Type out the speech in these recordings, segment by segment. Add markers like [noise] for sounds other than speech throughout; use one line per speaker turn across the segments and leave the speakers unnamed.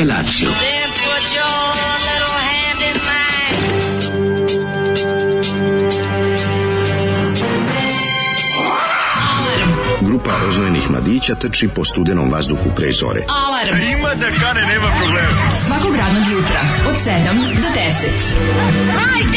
Pelaciju. Lazio. Grupa roznojenih mladića trči po studenom vazduhu pre zore. Alarm. A ima da kane, nema problema. Svakog radnog jutra, od 7 do 10. Hajde!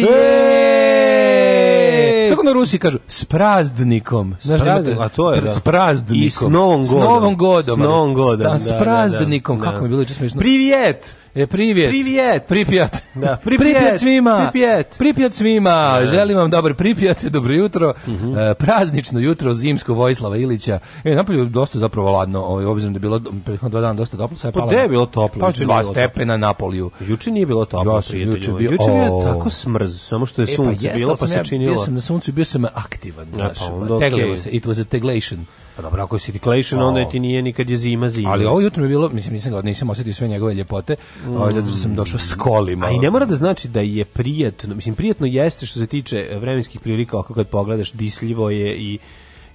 Jeee! Kako na Rusi kažu? S praznikom. Znaš, s praznikom, a to je da. S praznikom. I s novom godom. S novom godom. S novom godom. Da, da s praznikom. Da, da, da. Kako mi je bilo, če smiješno. Privijet! E, privijet. Privijet. Pripjat. Da, pripjet. Pripjat svima. Pripjet. Pripjat svima. Da. Želim vam dobar pripjat, dobro jutro. Uh mhm. -huh. e, praznično jutro zimsko Vojislava Ilića. E, napolju dosta zapravo ladno, ovaj, obzirom da je bilo prethodno dva dana dosta toplo. Sad pa gde je bilo toplo? Pa dva stepena na napolju. Juče nije bilo toplo. Ja sam juče bio. Juče tako smrz, samo što je e, pa sunce pa, bilo, pa se činilo. Ja sam na suncu bio sam aktivan. Ja, e, pa, ovaj, onda, okay. se, it was a teglation. Pa dobro, ako si declaration, pa, onda ti nije nikad je zima zima. Ali ovo jutro mi je bilo, mislim, nisam nisam osetio sve njegove ljepote, mm. ovaj, zato što sam došao s kolima. A i ne mora da znači da je prijatno, mislim, prijatno jeste što se tiče vremenskih prilika, ako kad pogledaš, disljivo je i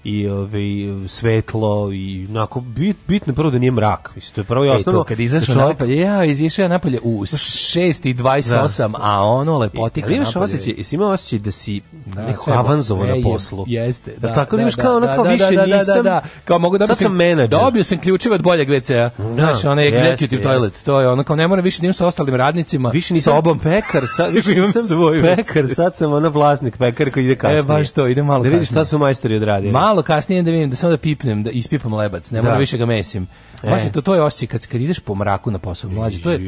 i ove, ovaj, svetlo i onako bit, bitno prvo da nije mrak mislim to je prvo i osnovno kad da izašao čovjek... napolje ja izašao napolje u 6:28 da. a ono lepotika ali imaš osjećaj jesi imao osjećaj da si da, neko avanzovo na poslu jeste da, da tako da, da imaš da, kao onako da, više da, da, nisam da, da, kao mogu da sam menadžer dobio sam ključeve od boljeg WC-a znaš onaj executive toilet to je ono kao ne moram više da imam sa ostalim radnicima više nisam sobom pekar sad [laughs] više imam svoj pekar sad sam ona vlasnik pekar koji ide kasnije e baš to ide malo da vidiš šta su majstori odradili malo kasnije da vidim da samo da pipnem, da ispipam lebac, ne moram da. više ga mesim. E. Baš je to, to je osjećaj kad, kad ideš po mraku na posao, mlađe, to je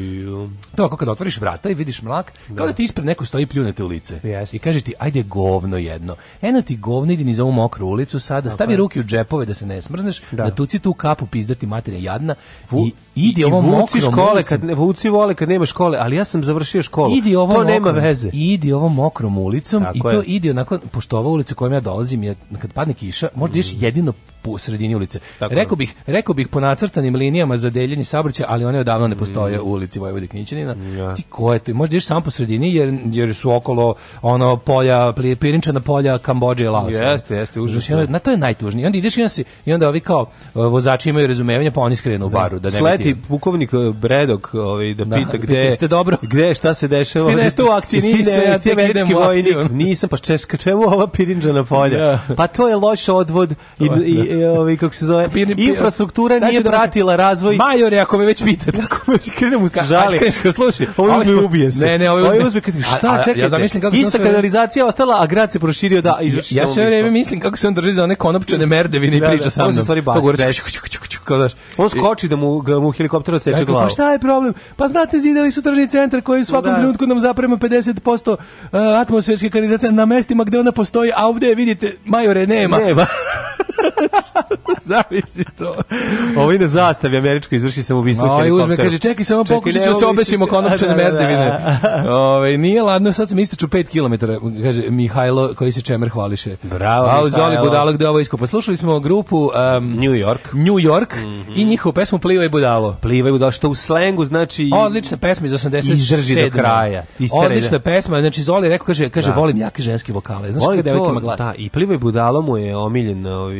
to ako kad otvoriš vrata i vidiš mrak, kao da. da ti ispred neko stoji i pljunete u lice. Yes. I kaže ti, ajde govno jedno. Eno ti govno, idi niz ovu mokru ulicu sada, stavi ruke u džepove da se ne smrzneš, da. natuci tu kapu pizdati materija jadna Vu, i idi ovom mokrom škole, ulicom. Kad, ne, vuci vole kad nema škole, ali ja sam završio školu, idi ovom to mokrom, nema veze. Idi ovom mokrom ulicom Tako i to idi onako, pošto ova ulica kojom ja dolazim, je, kad padne kiša, možda mm. jedino po sredini ulice. Tako Rekao bih, rekao bih po nacrtu zacrtanim linijama za deljenje saobraćaja, ali one odavno ne postoje mm. u ulici Vojvode Knićinina. Ja. Da. Ti ko je to? Možda ideš samo po sredini jer, jer su okolo ono polja, pirinčana polja Kambodže i Laosa. Jeste, jeste, užasno. Na to je najtužnije. Onda ideš i onda, si, i onda ovi kao e, vozači imaju razumevanje, pa oni skrenu u da. baru. Da, da ne Sleti pukovnik e, Bredok ovaj, da, da pita gde, ste dobro. gde, šta se dešava. Ste nešto u akciji, nisam, ja te idem akciju. [laughs] Nisam, pa češka, čemu ova pirinčana polja? Da. Pa to je loš odvod i, i, i, i, ovaj, kako se zove, infrastruktura nije pratila razvoj. Majore, ako me već pitate, ako me već krenemo se žali. Kažeš, slušaj, ovo ovaj ovaj me ubije se. Ne, ne, ovo ovaj je uzme kad šta, čekaj. Ja zamislim kako ista kanalizacija ostala, a grad se proširio da izvrši. Ja sve vreme mislim kako se on drži za one konopčane da, da. merdevine i priča sa mnom. Ovo stvari baš. On skoči da mu da mu helikopter odseče pa glavu. Pa šta je problem? Pa znate zidali su tržni centar koji u svakom da. trenutku nam zaprema 50% eh, atmosferske kanalizacije na mestima gde ona postoji, a ovde vidite majore nema. Nema. [laughs] Zavisi to. Ovo je zastavi američkoj izvrši sam ubistvo no, Aj uzme, kaže, čekaj samo pokušat ćemo da se obesimo konopčane [laughs] da, da, merdevine. Ove, ovaj, nije ladno, sad se istraču 5 km, kaže Mihajlo, koji se čemer hvališe. Bravo, A u Zoli Budalo gde ovo iskopa. Slušali smo grupu um, New York, New York mm -hmm. i njihovu pesmu Plivaj Budalo. Plivaj Budalo, što u slengu znači... Odlična pesma iz 87. Izdrži do kraja. Odlična pesma, znači Zoli rekao, kaže, kaže volim jake ženske vokale. Znaš kada devojka ima glas? Da, i Plivaj Budalo mu je omiljen ovaj,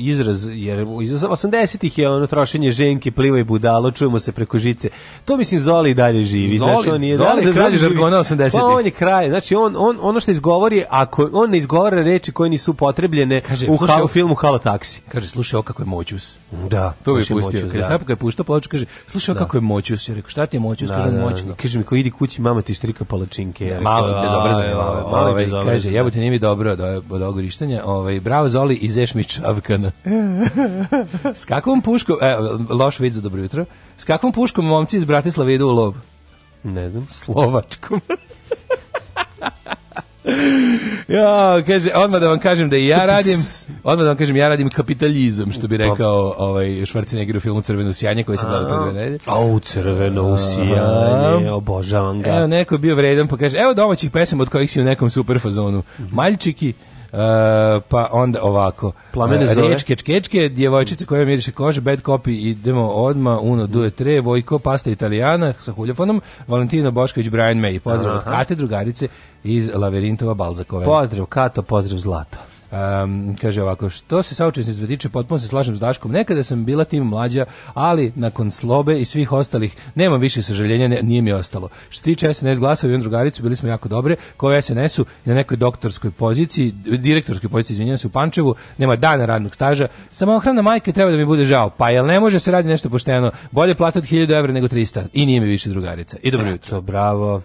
izraz, jer iz 80-ih je ono trošenje ženke, plivaj budalo, čujemo se preko žice. To mislim Zoli i dalje živi. Zoli, znači, on je, Zoli, da, kralj žargona 80. Pa on je kraj. Znači, on, on, ono što izgovori, ako on ne izgovara reči koje nisu upotrebljene kaže, u, slušaj, hal, u filmu Halo taksi. Kaže, slušaj, o kako je moćus. Da, to bi pustio. Moćus, kaže, da. kad je puštao palaču, kaže, slušaj, o da. kako je moćus. Ja rekao, šta ti je moćus? Da, kaže, da, da, moćno. Kaže mi, ko idi kući, mama ti štrika palačinke. Ja, malo bezobrazno. Malo ovaj, bezobrazno. Kaže, jebote, nije mi dobro od, od ovog Ovaj, bravo, Zoli, izeš mi čavkana. [laughs] S puškom, e, loš vid za dobro jutro, s kakvom puškom momci iz Bratislava idu u lov? Ne znam. Slovačkom. [laughs] ja, kaže, odmah da vam kažem da i ja radim, odmah da vam kažem, ja radim kapitalizam, što bi pa- rekao ovaj Schwarzenegger u filmu Crveno usijanje, koji sam gledao pre dve nedelje. Au, Crveno usijanje, obožavam ga. Evo, neko je bio vredan, pa kaže, evo domaćih pesama od kojih si u nekom super fazonu. Mhm. Maljčiki, E, pa onda ovako. Plamene e, zove. Riječke čkečke, djevojčice koje miriše kože, bad copy, idemo odma, uno, due, tre, Vojko, pasta italijana sa huljofonom, Valentino Bošković, Brian May. Pozdrav Aha. od Kate, drugarice iz Laverintova Balzakove. Pozdrav Kato, pozdrav Zlato. Um, kaže ovako, što se saučesnictva tiče, potpuno se slažem s Daškom. Nekada sam bila tim mlađa, ali nakon slobe i svih ostalih, nemam više sažaljenja, ne, nije mi ostalo. Što se tiče SNS glasa i on drugaricu, bili smo jako dobre, kao u SNS-u na nekoj doktorskoj poziciji, direktorskoj poziciji, izvinjam se, u Pančevu, nema dana radnog staža. Samo hrana majke treba da mi bude žao. Pa jel ne može se raditi nešto pošteno? Bolje plata od 1000 evra nego 300. I nije mi više drugarica. I dobro jutro. Bravo.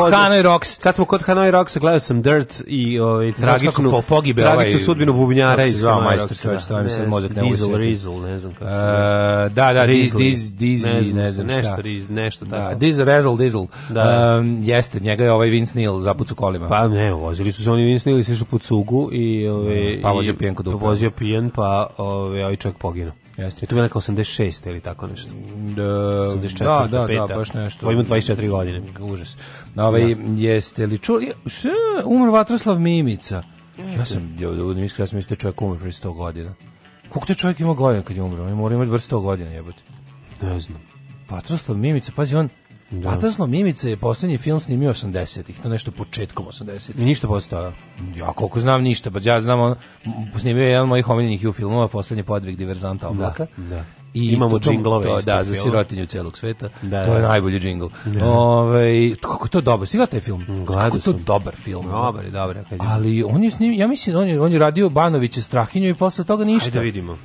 kod Hanoi Rocks. Kad smo kod Hanoi Rocks, gledao sam Dirt i ovaj tragičnu po pogibe ovaj tragičnu sudbinu bubnjara iz zvao majstor da. čovjek stvarno mi se mozak ne Diesel Rizel, ne znam kako. E, da, da, Riz Diz Diz ne znam nešto Riz nešto da, tako. Da, Diesel, Rizel Diesel. Um, jeste, njega je ovaj Vince Neil zapucu kolima. Pa ne, vozili su se oni Vince Neil i sišao po cugu i ovaj pa vozio pijen kod Pa vozio pijen, pa ovaj čovjek poginuo. Jeste. To je neka 86. ili tako nešto. Mm, da, 84, da, da, peta. da, baš nešto. Ovo ima 24 godine. Užas. Da, ovaj, da. Jeste li čuli? Umr Vatroslav Mimica. Ja sam, ja, da, da, ja sam isto čovjek umr pre 100 godina. Koliko te čovjek ima godina kad je umro? On mora imati vrst 100 godina, jebote. Ne znam. Vatroslav Mimica, pazi, on Da. Vatraslo Mimice je poslednji film snimio 80-ih, to nešto početkom 80-ih. I ništa postojao. Ja koliko znam ništa, pa ja znam on snimio je jedan mojih omiljenih u filmova poslednji podvig diverzanta oblaka. Da, da. I imamo to, džinglove. To, da, za sirotinju celog sveta. Da, to je da. najbolji džingl. Da. Ove, ovaj, kako to dobar, si taj film? Mm, gledao kako sam. to dobar film. Dobar je, dobar. Kad Ali on je snim, ja mislim, on je, on je radio Banoviće Strahinju i posle toga ništa. Ajde da vidimo.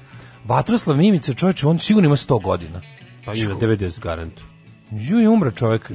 Vatroslav Mimica, čovječe, on sigurno ima 100 godina. Pa ima 90 garantu. Ju je umro čovjek.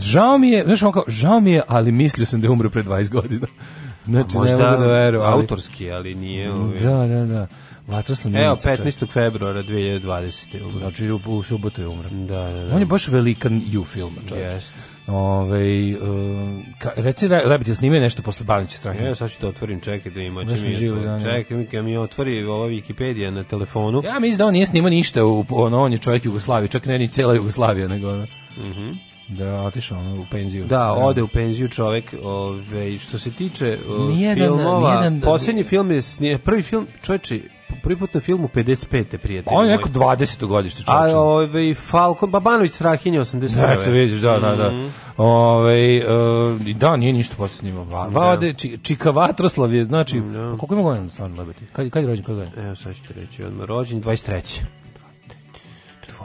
Žao mi je, znaš on kao, žao mi je, ali mislio sam da je umro pre 20 godina. [laughs] Znači, ne mogu da veru, ali... autorski, ali nije... Da, ovaj. Da, da, da. Vatrasno Evo, 15. februara 2020. Znači, u, u subotu je umro. Da, da, da. On je baš velikan ju film, čovjek. Jeste. Ove, um, ka, reci, Lebet je snimio nešto posle Banića strane. Ja sad ću to da otvorim, čekaj da ima. Već mi da živo zanima. Čekaj, mi, mi otvori ova Wikipedija na telefonu. Ja mislim da on nije snimao ništa, u, ono, on je čovjek Jugoslavije, čak ne ni cijela Jugoslavija, nego ono. Mhm. Mm da otišao ono u penziju. Da, da. ode u penziju čovjek, ovaj što se tiče uh, nijedan, filmova, nijedan, posljednji film je nije, prvi film, čoveče, prvi put na filmu 55. prijatelj. On je neko 20. godište čovječe. A ovaj Falkon Babanović Strahinja 81. Eto vidiš, da, da, da. Ovaj uh, da, nije ništa posle snimao. Va, da. vade či, Čika Vatroslav je, znači, da. Pa koliko ima godina stvarno lebeti? Kad kad je rođen, kad je? Evo sad ću ti reći, on rođen 23.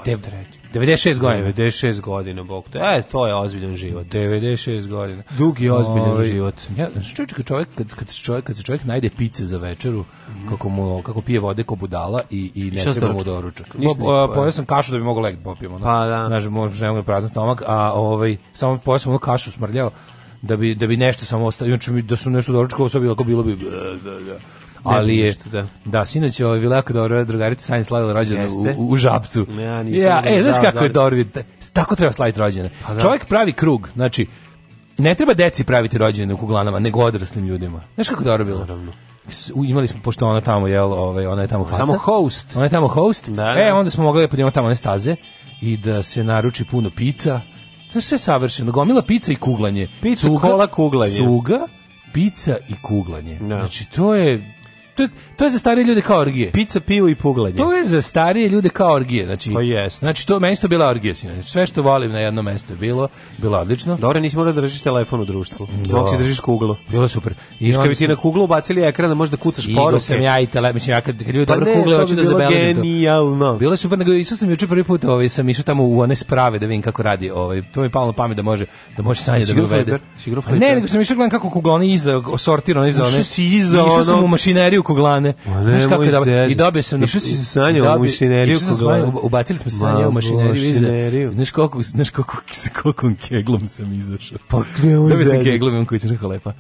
Dev, 96 godina. 96 godina, bog te. E, to je ozbiljan život. 96 godina. Dugi ozbiljan Ove, ovaj, život. Ja, čovjek, čovjek, kad, kad, čovjek, kad se čovjek najde pice za večeru, mm. kako, mu, kako pije vode ko budala i, i ne I treba mu doručak. Pojao sam kašu da bi mogo lek da popijem. Ono. Pa da. Znaš, možda nemoj prazan stomak, a ovaj, samo pojao sam ono kašu smrljao da bi, da bi nešto samo ostavio. Inače, da su nešto doručkovo, sve bilo, bilo bi... Da, da, da ali je da, da sinoć je ovaj bila jako dobra drugarica Sanja slavila rođendan u, u, Žabcu. Ja, ja, e, znaš kako je dobro, tako treba slaviti rođendan. Pa da. Čovjek pravi krug, znači ne treba deci praviti rođendan u kuglanama, nego odraslim ljudima. Znaš kako je dobro bilo? Naravno imali smo pošto ona tamo jel ovaj ona je tamo faca. Tamo host. Ona je tamo host. Da, e, da. E onda smo mogli da tamo one staze i da se naruči puno pica. To sve savršeno. Gomila pica i kuglanje. Pica, suga, kola, kuglanje. Suga, pica i kuglanje. No. Da. Znači to je to, je, to je za starije ljude kao orgije. Pizza, pivo i puglanje. To je za starije ljude kao orgije, znači. Pa jest. Znači to mesto bila orgije. znači sve što volim na jedno mesto je bilo, bilo odlično. Dobro, nisi morao da držiš telefon u društvu. Dok da. si da držiš kuglu. Bilo super. I kad bi ti na kuglu ubacili ekran, da možda kucaš poruke. sam ja i tele, mislim ja kad kad ljudi pa dobro kugle hoću da zabeležim. Genijalno. Bilo je super, nego išao sam juče prvi put, ovaj sam išao tamo u one sprave da vidim kako radi, ovaj to mi je palo na pamet da može da može sanje da me uvede. Ne, nego sam išao gledam kako kuglani iza sortirano iza one. Išao si iza ono. Išao sam u mašineriju koglane. Znaš kako da i dobio sam na Išao se sanjao u mašineriju koglane. Ubacili smo se sanjao u mašineriju. Znaš koliko, znaš koliko [laughs] sa kokom keglom sam izašao. Pa ne, Dobio sam keglom koji se rekao lepa.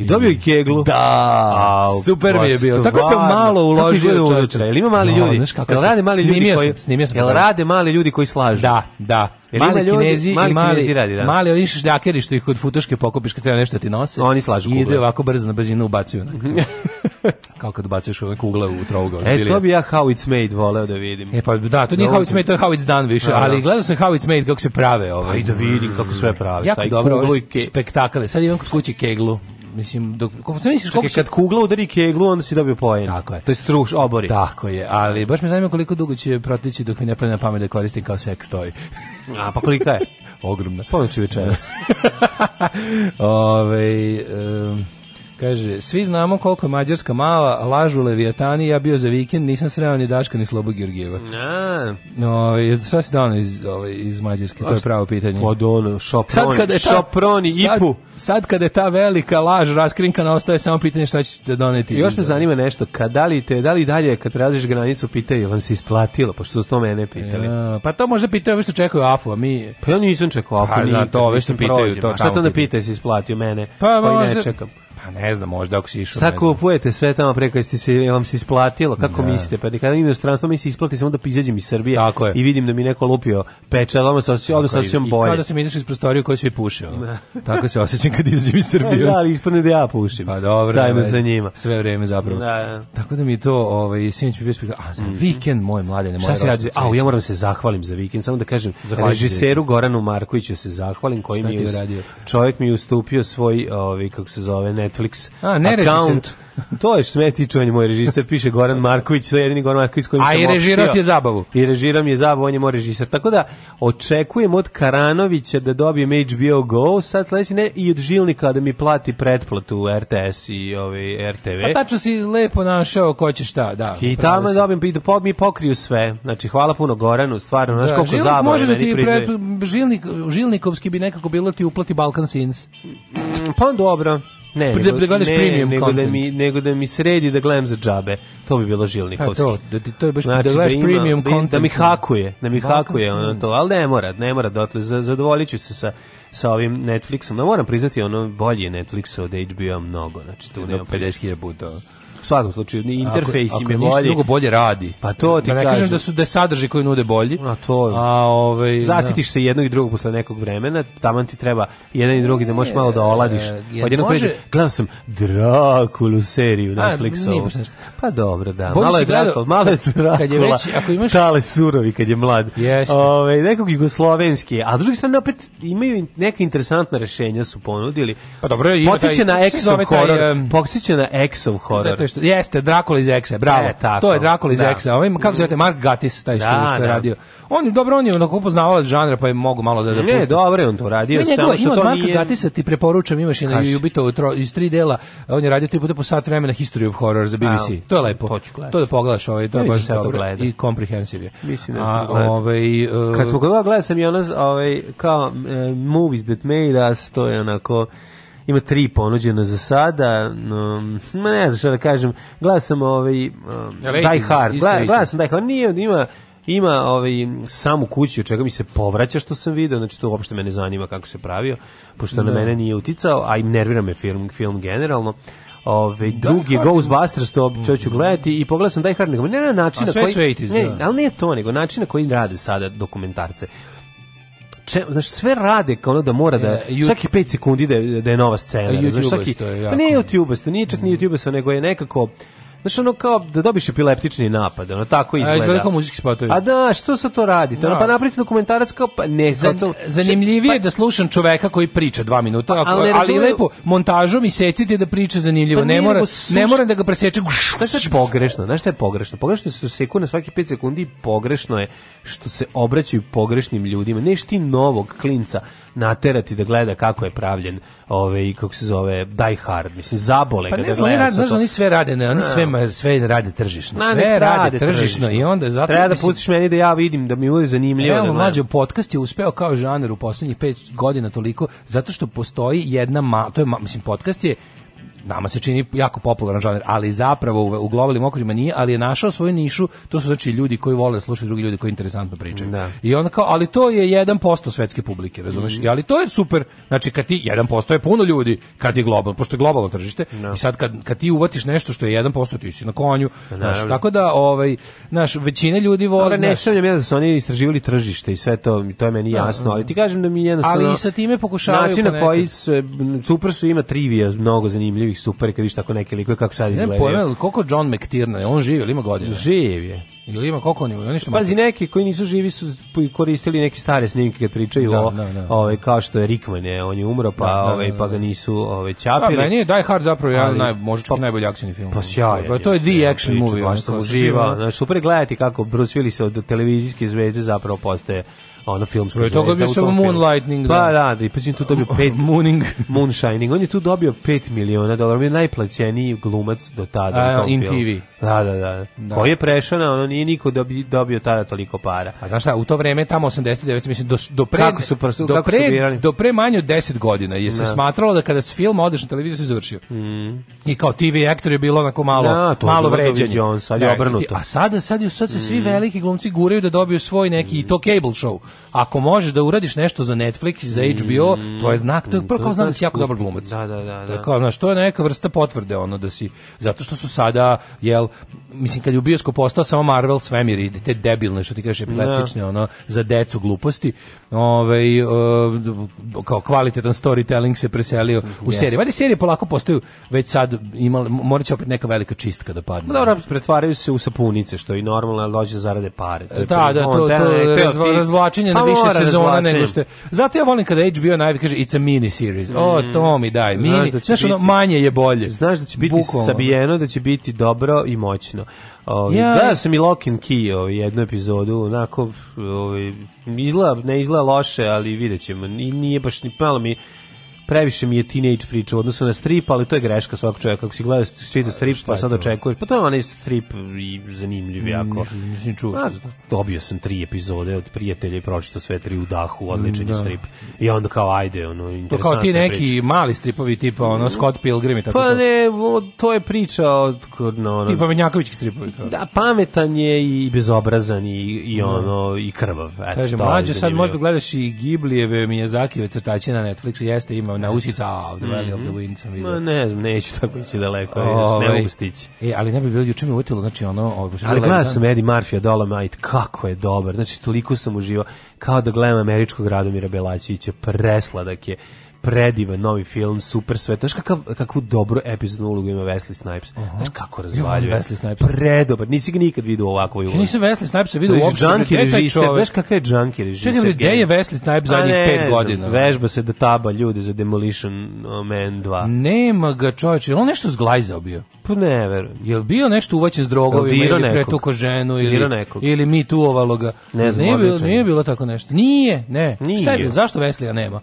I dobio i mm. keglu. Da, Au, super mi je bilo. Tako sam malo uložio u unutra. Jel ima mali ljudi? No, kako jel rade mali ljudi koji snimio sam? Jel rade mali ljudi koji slažu? Da, da. Jel mali ljudi, kinezi mali, i mali kinezi radi, da. Mali oni šljakeri što ih kod futoške pokupiš kad treba nešto ti nose. Oni slažu kugle. Ide ovako brzo na brzinu ubacuju. [laughs] kao kad ubacuješ ove kugle u trouga. E, to bi ja How It's Made voleo da vidim. E, pa da, to nije no, da How It's Made, to je How It's Done više, no, da, ali no. Da. gledao sam How It's Made, kako se prave ove. Ovaj. Ajde da vidim kako sve prave. Jako dobro, je spektakle. Sad imam kod kući keglu mislim dok kako se misliš koliko kad kugla udari keglu onda si dobio poen. Tako je. To je struš obori. Tako je, ali baš me zanima koliko dugo će protići dok mi ne padne na pamet da koristim kao seks toy. A pa koliko je? [laughs] Ogromna. Ponoći večeras. [laughs] Ove, um, Kaže, svi znamo koliko je Mađarska mala, lažu Levijatani, ja bio za vikend, nisam sreo ni Daška ni Slobo Georgijeva. No, ovaj, šta si dao iz, ovaj, iz Mađarske, to je pravo pitanje. Od pa da, ono, šoproni, sad kada je ta, šoproni, ipu. Sad kada je ta velika laž raskrinkana, ostaje samo pitanje šta ćete da doneti. još me zanima nešto, kad, da, li te, da li dalje kad prelaziš granicu pitaju, vam se isplatilo, pošto su to mene pitali. Ja, pa to možda pitaju ove što čekaju AFU, a mi... Pa ja nisam čekao AFU, pa, nije, to, ove što pitaju. To, šta to da pitaju, se isplatio mene, pa, koji pa ne čekam. Pa ne znam, možda ako si išao... Sa kupujete sve tamo preko, jeste se, jel vam se isplatilo? Kako ne. Da. mislite? Pa nekada im u stranstvo mi se isplati samo da izađem iz Srbije Tako je. i vidim da mi neko lupio pečar, odmah se osjećam, odmah se osjećam bolje. I kao da sam izašao iz prostoriju koji se puše. Da. [laughs] Tako se osećam kad izađem iz [laughs] da, Srbije. da, ali ispadne da ja pušim. Pa dobro. Zajedno sa njima. Sve vreme zapravo. Da, da. Tako da mi to, ovaj, sinoć mi bio A, za mm. vikend, moj mladene, moj. Šta se A, ja moram se zahvalim za vikend, samo da kažem, Zahvalim režiseru Goranu Markoviću se zahvalim, koji mi je, Čovek mi je ustupio svoj, ovaj, kako se zove, ne Netflix A, ne account. [laughs] to je smeti čuvanje moj režiser, piše Goran Marković, to je jedini Goran Marković s kojim A sam i režirati je zabavu. I režiram je zabavu, on je moj režiser. Tako da očekujem od Karanovića da dobijem HBO Go, sad sledeći ne, i od Žilnika da mi plati pretplatu RTS i ovaj RTV. Pa tačno si lepo našao ko će šta, da. I tamo da dobijem, i da mi pokriju sve. Znači, hvala puno Goranu, stvarno, znaš da, koliko Žilnik zabave. Može da ti pred, žilnik, žilnikovski bi nekako bilo da ti uplati Balkan Sins. Pa dobro. Ne, da, da gledaš ne, premium nego da content. Da mi, nego da mi sredi da gledam za džabe. To bi bilo žilnikovski. Pa to, da to je baš da znači, da gledaš da ima, premium da, da content. Da mi hakuje, da mi Bakan hakuje ono to, ali ne mora, ne mora dotle, zadovolit ću se sa sa ovim Netflixom. Ja moram priznati ono bolje Netflix od HBO mnogo, znači tu nema 50.000 puta u svakom slučaju, ni interfejs im je bolji. Ako drugo bolje radi. Pa to ti da ne kažem. da su da sadrži koji nude bolji. A to. A ovaj da. zasitiš da. se jednog i drugog posle nekog vremena, taman ti treba jedan i drugi da možeš malo da e, oladiš. Pa Odjednom može... kaže, gledam sam Drakulu seriju na Netflixu. Pa dobro, da. Bolje malo je Drakul, malo je Drakula. Kad je već, ako imaš Tale Surovi kad je mlad. Jeste. Ovaj nekog jugoslovenski, a drugi druge strane opet imaju neka interesantna rešenja su ponudili. Pa dobro, ima taj, na Exo horor. Um, na Exo horor. Zato što Jeste, Drakula iz Exe, bravo. E, tako. To je Drakula iz da. Exa. Ovaj, kako se zove, Mark Gatiss taj što, da, što je da. radio. On je, dobro, on je onako poznavao žanra, pa je mogu malo da dopusti. Ne, dobro je on to radio, ne, samo što to Marka nije... Gatiss ti preporučam, imaš i na Jubitovu iz tri dela, on je radio tri puta po sat vremena History of Horror za BBC. A, to je lepo. To, ću to da pogledaš, ovaj, to je baš dobro. I comprehensive je. Mislim da sam gledao. Ovaj, uh, Kad e, smo gledali, gledao sam i ono, ovaj, kao uh, Movies That Made Us, to je onako ima tri ponuđena za sada, um, ne znam šta da kažem, sam ovaj, um, Die Hard, Gla, sam Die Hard, nije, ima, ima ovaj, samu kuću, čega mi se povraća što sam video, znači to uopšte mene zanima kako se pravio, pošto ne. na da. mene nije uticao, a i nervira me film, film generalno, Ove, ovaj, drugi Ghostbusters, to mm. ću gledati i pogledao sam Die Hard, nego ne na način na koji... Ne, da. ali nije to, nego način na koji rade sada dokumentarce če, znaš, sve rade kao ono da mora da, e, svaki 5 sekundi da, da je nova scena. YouTube znaš, svaki, je pa jako. Pa ne YouTube, to nije čak mm. ni YouTube, nego je nekako Znaš, ono kao da dobiš epileptični napad, ono tako izgleda. A izgleda kao muzički spatovi. A da, što se to radi? Ono, da. pa napravite dokumentarac kao, pa ne, Zan, zato... Zanimljivije je pa, da slušam čoveka koji priča dva minuta, pa, ako, ali, ali lepo montažom i secite da priča zanimljivo. Pa ne, mora, suš... ne moram da ga presečem. Pa znaš je pogrešno? Znaš šta je pogrešno? Pogrešno je su seku na svaki 5 sekundi pogrešno je što se obraćaju pogrešnim ljudima. Neš novog klinca naterati da gleda kako je pravljen ove ovaj, i kako se zove Die Hard mislim zabole pa ne, da gleda oni rad, znaš, da oni sve rade ne, oni da. sve sve rade tržišno na, sve rade, rade tržišno, tržišno, i onda zato treba da pustiš meni da ja vidim da mi bude zanimljivo Evo, da mlađe podcast je uspeo kao žanr u poslednjih 5 godina toliko zato što postoji jedna ma, to je mislim podcast je nama se čini jako popularan žanr, ali zapravo u globalnim okvirima nije, ali je našao svoju nišu, to su znači ljudi koji vole slušati drugi ljudi koji interesantno pričaju. Da. I onda kao, ali to je 1% svetske publike, razumeš? Mm. I, ali to je super, znači kad ti, 1% je puno ljudi kad je globalno, pošto je globalno tržište, no. Da. i sad kad, kad ti uvatiš nešto što je 1%, ti si na konju, pa znaš, tako da, ovaj, naš, većina ljudi voli... Ali ne sumnjam ja da su oni istraživali tržište i sve to, to je meni da. jasno, ali ti kažem da mi jednostavno... Ali i sa time pokušavaju... Način na koji, super su ima trivija, mnogo zanimljivi i super kad vidiš tako neke likove kako sad izgleda. Ne pojma, koliko John McTiernan, on živi, ima godine? Živ je. Ili ima koliko on ima? On ništa Pazi, neki koji nisu živi su koristili neke stare snimke kad pričaju da, o, da, da. Ove, kao što je Rickman, je, on je umro, pa, da, da ove, da, pa da. ga nisu ove, pa, čapili. Da, meni je Die Hard zapravo jedan naj, možda pa, najbolji akcijni film. Pa sjajan. Pa, to je the action priča, movie. Baš sam Znači, Super gledati kako Bruce Willis od televizijske zvezde zapravo postaje ono filmska Prvo zvezda. Toga bio samo Moonlightning. Pa da, da, i pa tu dobio 5 [laughs] Mooning, Moonshining. On je tu dobio 5 miliona dolara, on je najplaćeniji glumac do tada. A, in TV. Da, da, da. da. Koji je prešana, ono nije niko dobio, dobio tada toliko para. A znaš šta, u to vreme, tamo 89, mislim, do, do pre, kako su, prosto, do, kako pre, do pre manje od 10 godina je se da. smatralo da kada se film odeš na televiziju se završio. Mm. I kao TV actor je bilo onako malo, da, malo vređenje. Jones, ali da, obrnuto. A sada, sad, sad se mm. svi veliki glumci guraju da dobiju svoj neki, mm. to cable show. Ako možeš da uradiš nešto za Netflix, za HBO, mm. to je znak, to je mm, prvo kao znak da si jako dobar glumac. Da, da, da. da. Kao, znaš, to je neka vrsta potvrde, ono, da si, zato što su sada, jel, mislim kad je u bioskop postao samo Marvel svemir i te debilne što ti kažeš da. epileptične ono za decu gluposti. Ovaj uh, kao kvalitetan storytelling se preselio u serije. Valjda serije polako postaju već sad imali moraće opet neka velika čistka da padne. Dobro, pretvaraju se u sapunice što i normalno, ali dođe da zarade pare. To je da, da, da, to, to, to razvlačenje na pa više sezona nego što je. Zato ja volim kada HBO najvi kaže it's a mini series. Mm. O, to mi daj. Mini, znaš, da znaš biti, ono, manje je bolje. Znaš da će biti Bukvalno. sabijeno, da će biti dobro i moćno. Ovi, ja. Gledao sam i Lock and Key ovi, jednu epizodu, onako, ovi, izgleda, ne izgleda loše, ali vidjet ćemo. nije baš ni malo mi previše mi je teenage priča u odnosu na strip, ali to je greška svakog čovjeka. Kako si gledao čita strip, pa sad očekuješ. Pa to je onaj strip i zanimljiv jako. Nisam čuo. Dobio sam tri epizode od prijatelja i pročitao sve tri u dahu, odličan je da. strip. I onda kao ajde, ono interesantno. To kao ti neki priča. mali stripovi tipa ono Scott Pilgrim i tako. Pa ne, to je priča od no, ono, tipa Menjakovićki stripovi. To. Da, pametan je i bezobrazan i, i da. ono i krvav. Eto, Kaže, mlađe sad možda gledaš i Giblijeve Miyazakijeve crtače na Netflixu, jeste ima naučiti, a ovdje veli ovdje u mhm. sam Ma ne znam, neću tako ići daleko, Ove, ovaj, ne mogu stići. E, ali ne bi bilo, juče mi uvetilo, znači ono... Ovo, ali gledao sam Eddie Murphy, Dolomite, kako je dobar, znači toliko sam uživao, kao da gledam američkog Radomira Belačića, presladak je, predivan novi film, super sve. Znaš kakav, kakvu dobru epizodnu ulogu ima Wesley Snipes. Uh -huh. Znaš kako razvaljuje. Wesley Snipes. Predobar. Nisi ga nikad vidio ovako ulogu. Ja nisam Wesley Snipes vidio uopšte. Junkie režiser. Znaš kakav je junkie režiser. Čekaj, gde je Wesley Snipes pa zadnjih ne, pet godina? Vežba se da taba ljudi za Demolition Man 2. Nema ga čovječe. Je on nešto zglajzao bio? Pa ne, verujem. Je bio nešto uvaćen s drogovima ili pretuko ženu ili, ili mi tu ovaloga? Ne znam, nije, bilo, nije bilo tako nešto. Nije, ne. Šta je bilo? Zašto Wesley nema?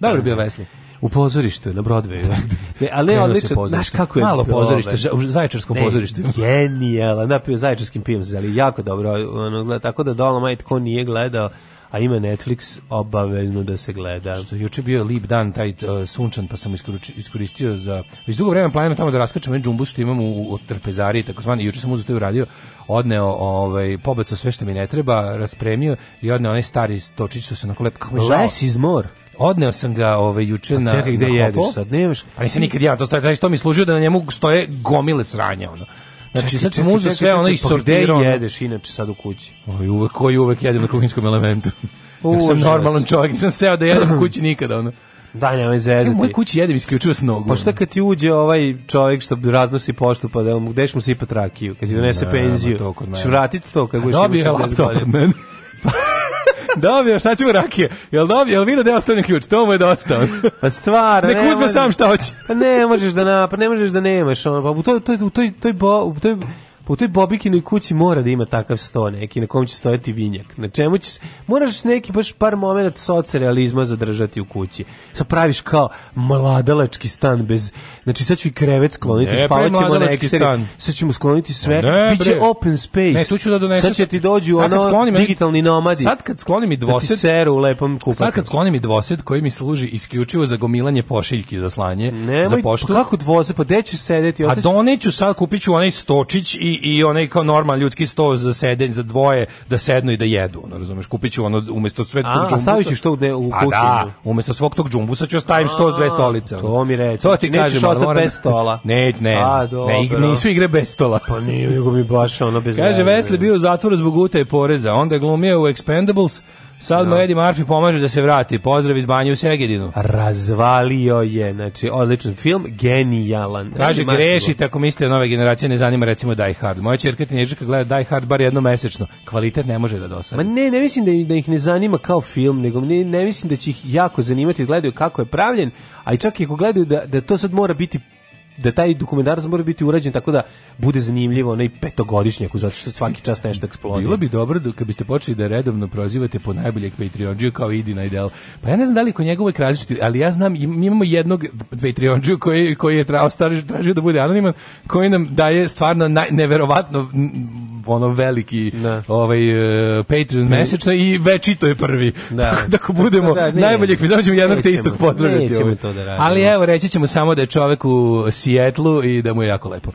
Dobro bio Vesli. U pozorištu, na Broadwayu. Da, da. ne, ali ne odlično, znaš kako je... Malo pozorište, u pozorište. ne, pozorištu. [laughs] Genijala, napio zaječarskim pivom se zali, jako dobro. Ono, gleda, tako da Dolomite, ko nije gledao, a ima Netflix obavezno da se gleda. Što juče bio lip dan taj uh, sunčan pa sam iskoristio za već dugo vremena planiram tamo da raskačam jedan džumbus što imam u, u trpezariji i juče sam uzeo to i uradio odneo ovaj pobacao sve što mi ne treba, raspremio i odneo onaj stari stočić što se na kolep kako je žao. Less is more. Odneo sam ga ovaj juče na čekaj, gde na jedeš sad? Nemaš. Ali se nikad ja to stoje, to mi služio da na njemu stoje gomile sranja ono. Znači čekaj, sad sam uzeo sve ono i pa sortirao. Gde jedeš inače sad u kući? Oj, ovaj, uvek koji uvek jedem na kuhinskom elementu. U, [laughs] ja sam normalan čovjek, sam seo da jedem u kući nikada ono. Da, nemoj zezati. U mojoj kući jedem isključivo s nogom. Pa šta kad ti uđe ovaj čovjek što raznosi poštu, pa da mu gdeš mu sipat rakiju, kad ti donese da, penziju, ćeš vratiti to kad budeš imao 60 godina. Dobije laptop od mene. [laughs] dobio, šta ćemo rakije? Jel dobio, jel vidio da je ostavljen ključ? To mu je dosta. pa stvar, Nek uzme sam šta hoće. Pa ne možeš da na, pa ne možeš da nemaš, ono, pa u toj, toj, toj, toj, toj, toj, toj, toj po toj Bobikinoj kući mora da ima takav sto neki na kom će stojati vinjak. Na čemu će, moraš neki baš par momenata soce realizma zadržati u kući. Sad praviš kao mladalački stan bez, znači sad ću i krevet skloniti, ne, spavaćemo na ekseri, sad ćemo skloniti sve, ne, bit će bre. open space. Ne, tu ću da donesem. Sad će ti dođu sad ono sklonim, digitalni nomadi. Sad kad sklonim i da dvosed, da seru u lepom kupaku. Sad kad sklonim i dvosed koji mi služi isključivo za gomilanje pošiljki za slanje, Nemoj, za pa poštu. Pa kako dvosed, pa gde ćeš sedeti? Ostaći? A doneću sad, kupiću ću onaj stočić i i, onaj kao normal ljudski sto za sedenje, za dvoje, da sednu i da jedu, ono, razumeš, kupiću ono, umesto sve tog džumbusa. A, stavit ćeš to u kuću? A pa da, umesto svog tog džumbusa ću ostavim sto, dve stolice. To mi reče To ti znači, Nećeš kažem, ostati moram... bez stola. [laughs] Ne, ne, A, dobro. ne, nisu igre bez stola. Pa nije, nego bi baš ono bez Kaže, Vesli bio u zatvoru zbog utaje poreza, onda je glumio u Expendables, Sad mu Eddie Murphy pomaže da se vrati. Pozdrav iz banje u Segedinu. Razvalio je, znači odličan film, genijalan. Kaže grešite ako mislite da nove generacije ne zanima recimo Die Hard. Moja ćerka tinejdžerka gleda Die Hard bar jednom mesečno. Kvalitet ne može da dosadi. Ma ne, ne mislim da, ih, da ih ne zanima kao film, nego ne, ne mislim da će ih jako zanimati gledaju kako je pravljen, a i čak i ako gledaju da, da to sad mora biti da taj dokumentarac mora biti urađen tako da bude zanimljivo onaj petogodišnjaku zato što svaki čas nešto eksplodira. Bilo bi dobro da biste počeli da redovno prozivate po najboljeg Patreonđiju kao idi na ideal. Pa ja ne znam da li kod njega uvek različiti, ali ja znam mi imamo jednog Patreonđiju koji koji je tražio, tražio da bude anoniman, koji nam daje stvarno naj, neverovatno ono veliki ne. Da. ovaj uh, Patreon ne. mesečno i već je prvi. Da. [laughs] da tako budemo da, da, najboljih, jednog te istog pozdraviti. Ovaj. da Ali evo reći ćemo samo da je čovek u Sijetlu i da mu je jako lepo.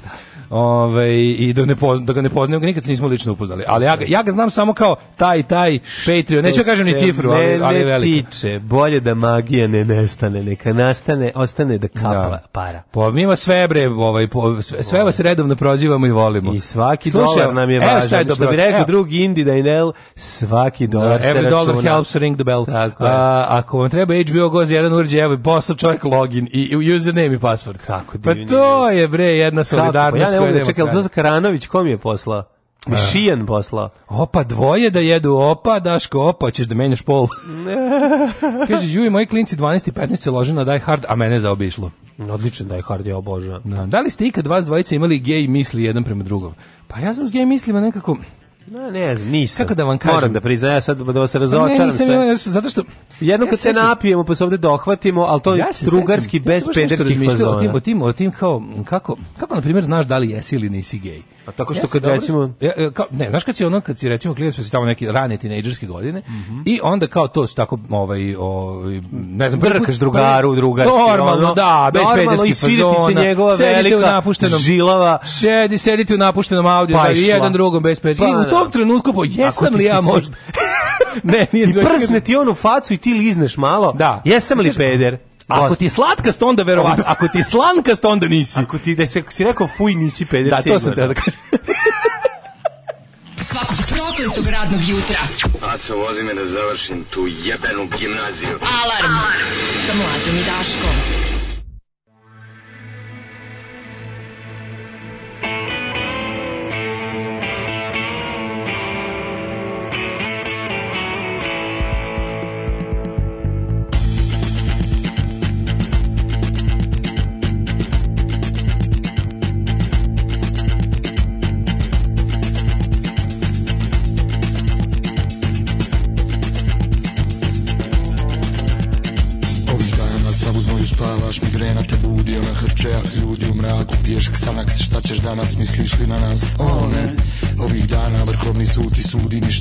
Ove, i da, ne pozna, da ga ne poznaju, ga nikad se nismo lično upoznali. Ali ja, ja ga znam samo kao taj, taj, Patreon, neću kažem ni cifru, ali, ali je velika. tiče, bolje da magija ne nestane, neka nastane, ostane da kapa da. para. Po, pa mi ima sve bre, ovaj, po, sve, sve vas ovaj. redovno prozivamo i volimo. I svaki Slušaj, dolar nam je evo važan. Šta je dobro, što bi rekao evo. drugi Indi Dainel, svaki da, dolar da, se Every dollar helps ring the bell. Tako A, ako vam treba HBO Go za jedan uređaj, evo, posao čovjek login i username i password. Kako, pa to je bre jedna pa solidarnost je, čekaj, to Karanović kom je poslao? Mi Šijan poslao. Opa, dvoje da jedu, opa, Daško, opa, ćeš da menjaš pol. [laughs] Kaže, Juj, moji klinci 12 i 15 se lože na Die Hard, a mene zaobišlo. Mm, odličan Die Hard, ja obožavam. Da. da li ste ikad vas dvojice imali gej misli jedan prema drugom? Pa ja sam s gej mislima nekako Ne, ne znam, nisam. Kako da vam kažem? Moram da priznajem, ja sad da vas pa razočaram ne, nisam, sve. zato što... Jednom ja kad se napijemo, pa se ovde dohvatimo, ali to ja je drugarski, bez pederskih fazona. O tim, o tim, o tim kao, kako, kako, na primjer, znaš da li jesi ili nisi gej? Pa tako što ja kad recimo ja, e, kao, ne, znaš kad si ono kad si recimo klinac pa si tamo neki rane tinejdžerske godine mm -hmm. i onda kao to su tako ovaj, ovaj ne znam brkaš drugaru, drugarski normalno, ono, da, bez pederskih fazona. se njegova velika napuštenom, žilava. Sedi, sedite u napuštenom audiju, pa da, jedan drugom bez pa pederskih. Pa, I u tom trenutku po pa jesam li ja možda [laughs] ne, nije I prsne ti onu facu i ti lizneš malo. Da. Jesam li peder? Ako ti slatkast, onda verovatno. Ako ti slankast, onda nisi. Ako ti da se, si rekao fuj, nisi peder Da, to sam te da
kažem. Svakog
prokletog
radnog jutra. Aco, vozi me da završim tu jebenu gimnaziju. Alarm, Alarm. sa mlađom i Daškom.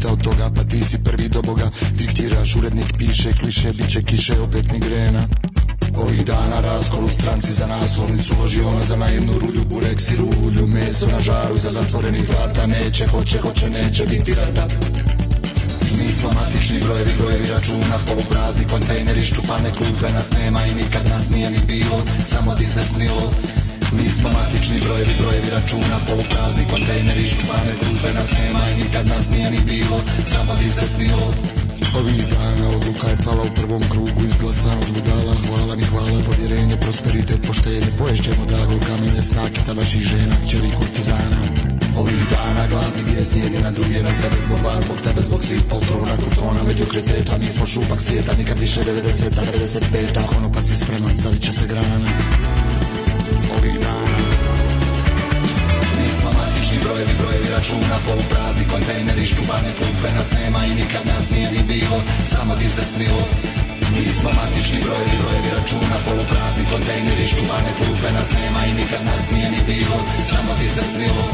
ništa od toga Pa ti si prvi do boga Diktiraš, urednik piše, kliše Biće kiše, opet migrena Ovih dana raskol u stranci za naslovnicu Loži ona za naivnu rulju, bureks i rulju Meso na žaru iza zatvorenih vrata Neće, hoće, hoće, neće biti rata Mi smo matični brojevi, brojevi računa Poluprazni kontejneri, ščupane klupe Nas nema i nikad nas nije ni bilo Samo ti se snilo Mi smo matični brojevi, brojevi računa Poluprazni kontejneri, ščupane grupe Nas nema i nikad nas nije ni bilo Samo ti se snilo Ovih dana odluka je pala u prvom krugu Izglasan od budala, hvala ni hvala Povjerenje, prosperitet, poštenje Poješćemo drago kamenje, snake vaših žena Čeli kurtizana Ovih dana gladni vijest jedni na druge Na sebe zbog vas, zbog tebe, zbog svih poltrona Krutona, mediokriteta, mi smo šupak svijeta Nikad više 90-a, 95-a Ono kad si spreman, savit će se grana ovih dana Mi matični brojevi, brojevi računa Poluprazni kontejneri, ščubane klupe Nas nema i nikad nas nije ni bilo Samo ti se snilo Mi matični brojevi, brojevi računa Poluprazni kontejneri, ščubane klupe Nas nema i nikad nas nije ni bilo Samo ti se snilo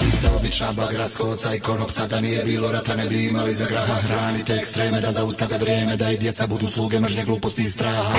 ali ste obična bagra skoca i konopca Da nije bilo rata ne bi imali za graha Hranite ekstreme da zaustave vrijeme Da i djeca budu sluge mržnje gluposti i straha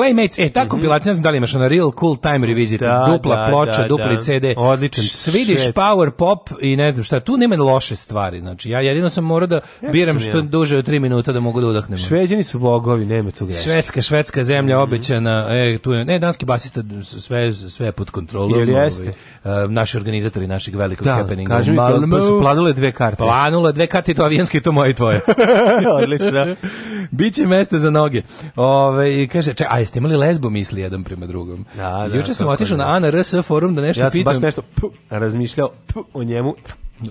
Playmates, e, ta mm -hmm. kompilacija, ne znam da li imaš ono Real Cool Time Revisit, da, dupla da, ploča, da, dupli da. CD,
Odličan
Swedish Power Pop i ne znam šta, tu nema loše stvari, znači ja jedino sam morao da ja biram da što ja. duže od 3 minuta da mogu da udahnem.
Šveđani su bogovi, nema tu greške.
Švedska, švedska zemlja mm -hmm. obećana, e, tu je, ne, danski basista, sve, sve je pod kontrolom.
Jel jeste?
Ovaj, naši organizatori našeg velikog da, happeninga.
Da, mi, da su planule dve karte.
Planule dve karte, to avijanske to moje i tvoje.
[laughs] Odlično. [laughs]
Biće mesta za noge. Ove, kaže, čekaj, jeste imali lesbo misli jedan prema drugom.
Da, da,
Juče sam otišao na Ana RS forum da nešto
ja
pitam. Ja sam
baš nešto puh, razmišljao puh, o njemu.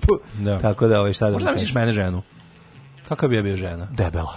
Puh.
Da.
Tako da, ovaj, šta da...
Možda misliš mene ženu? Kakav bi ja bio žena? Debela.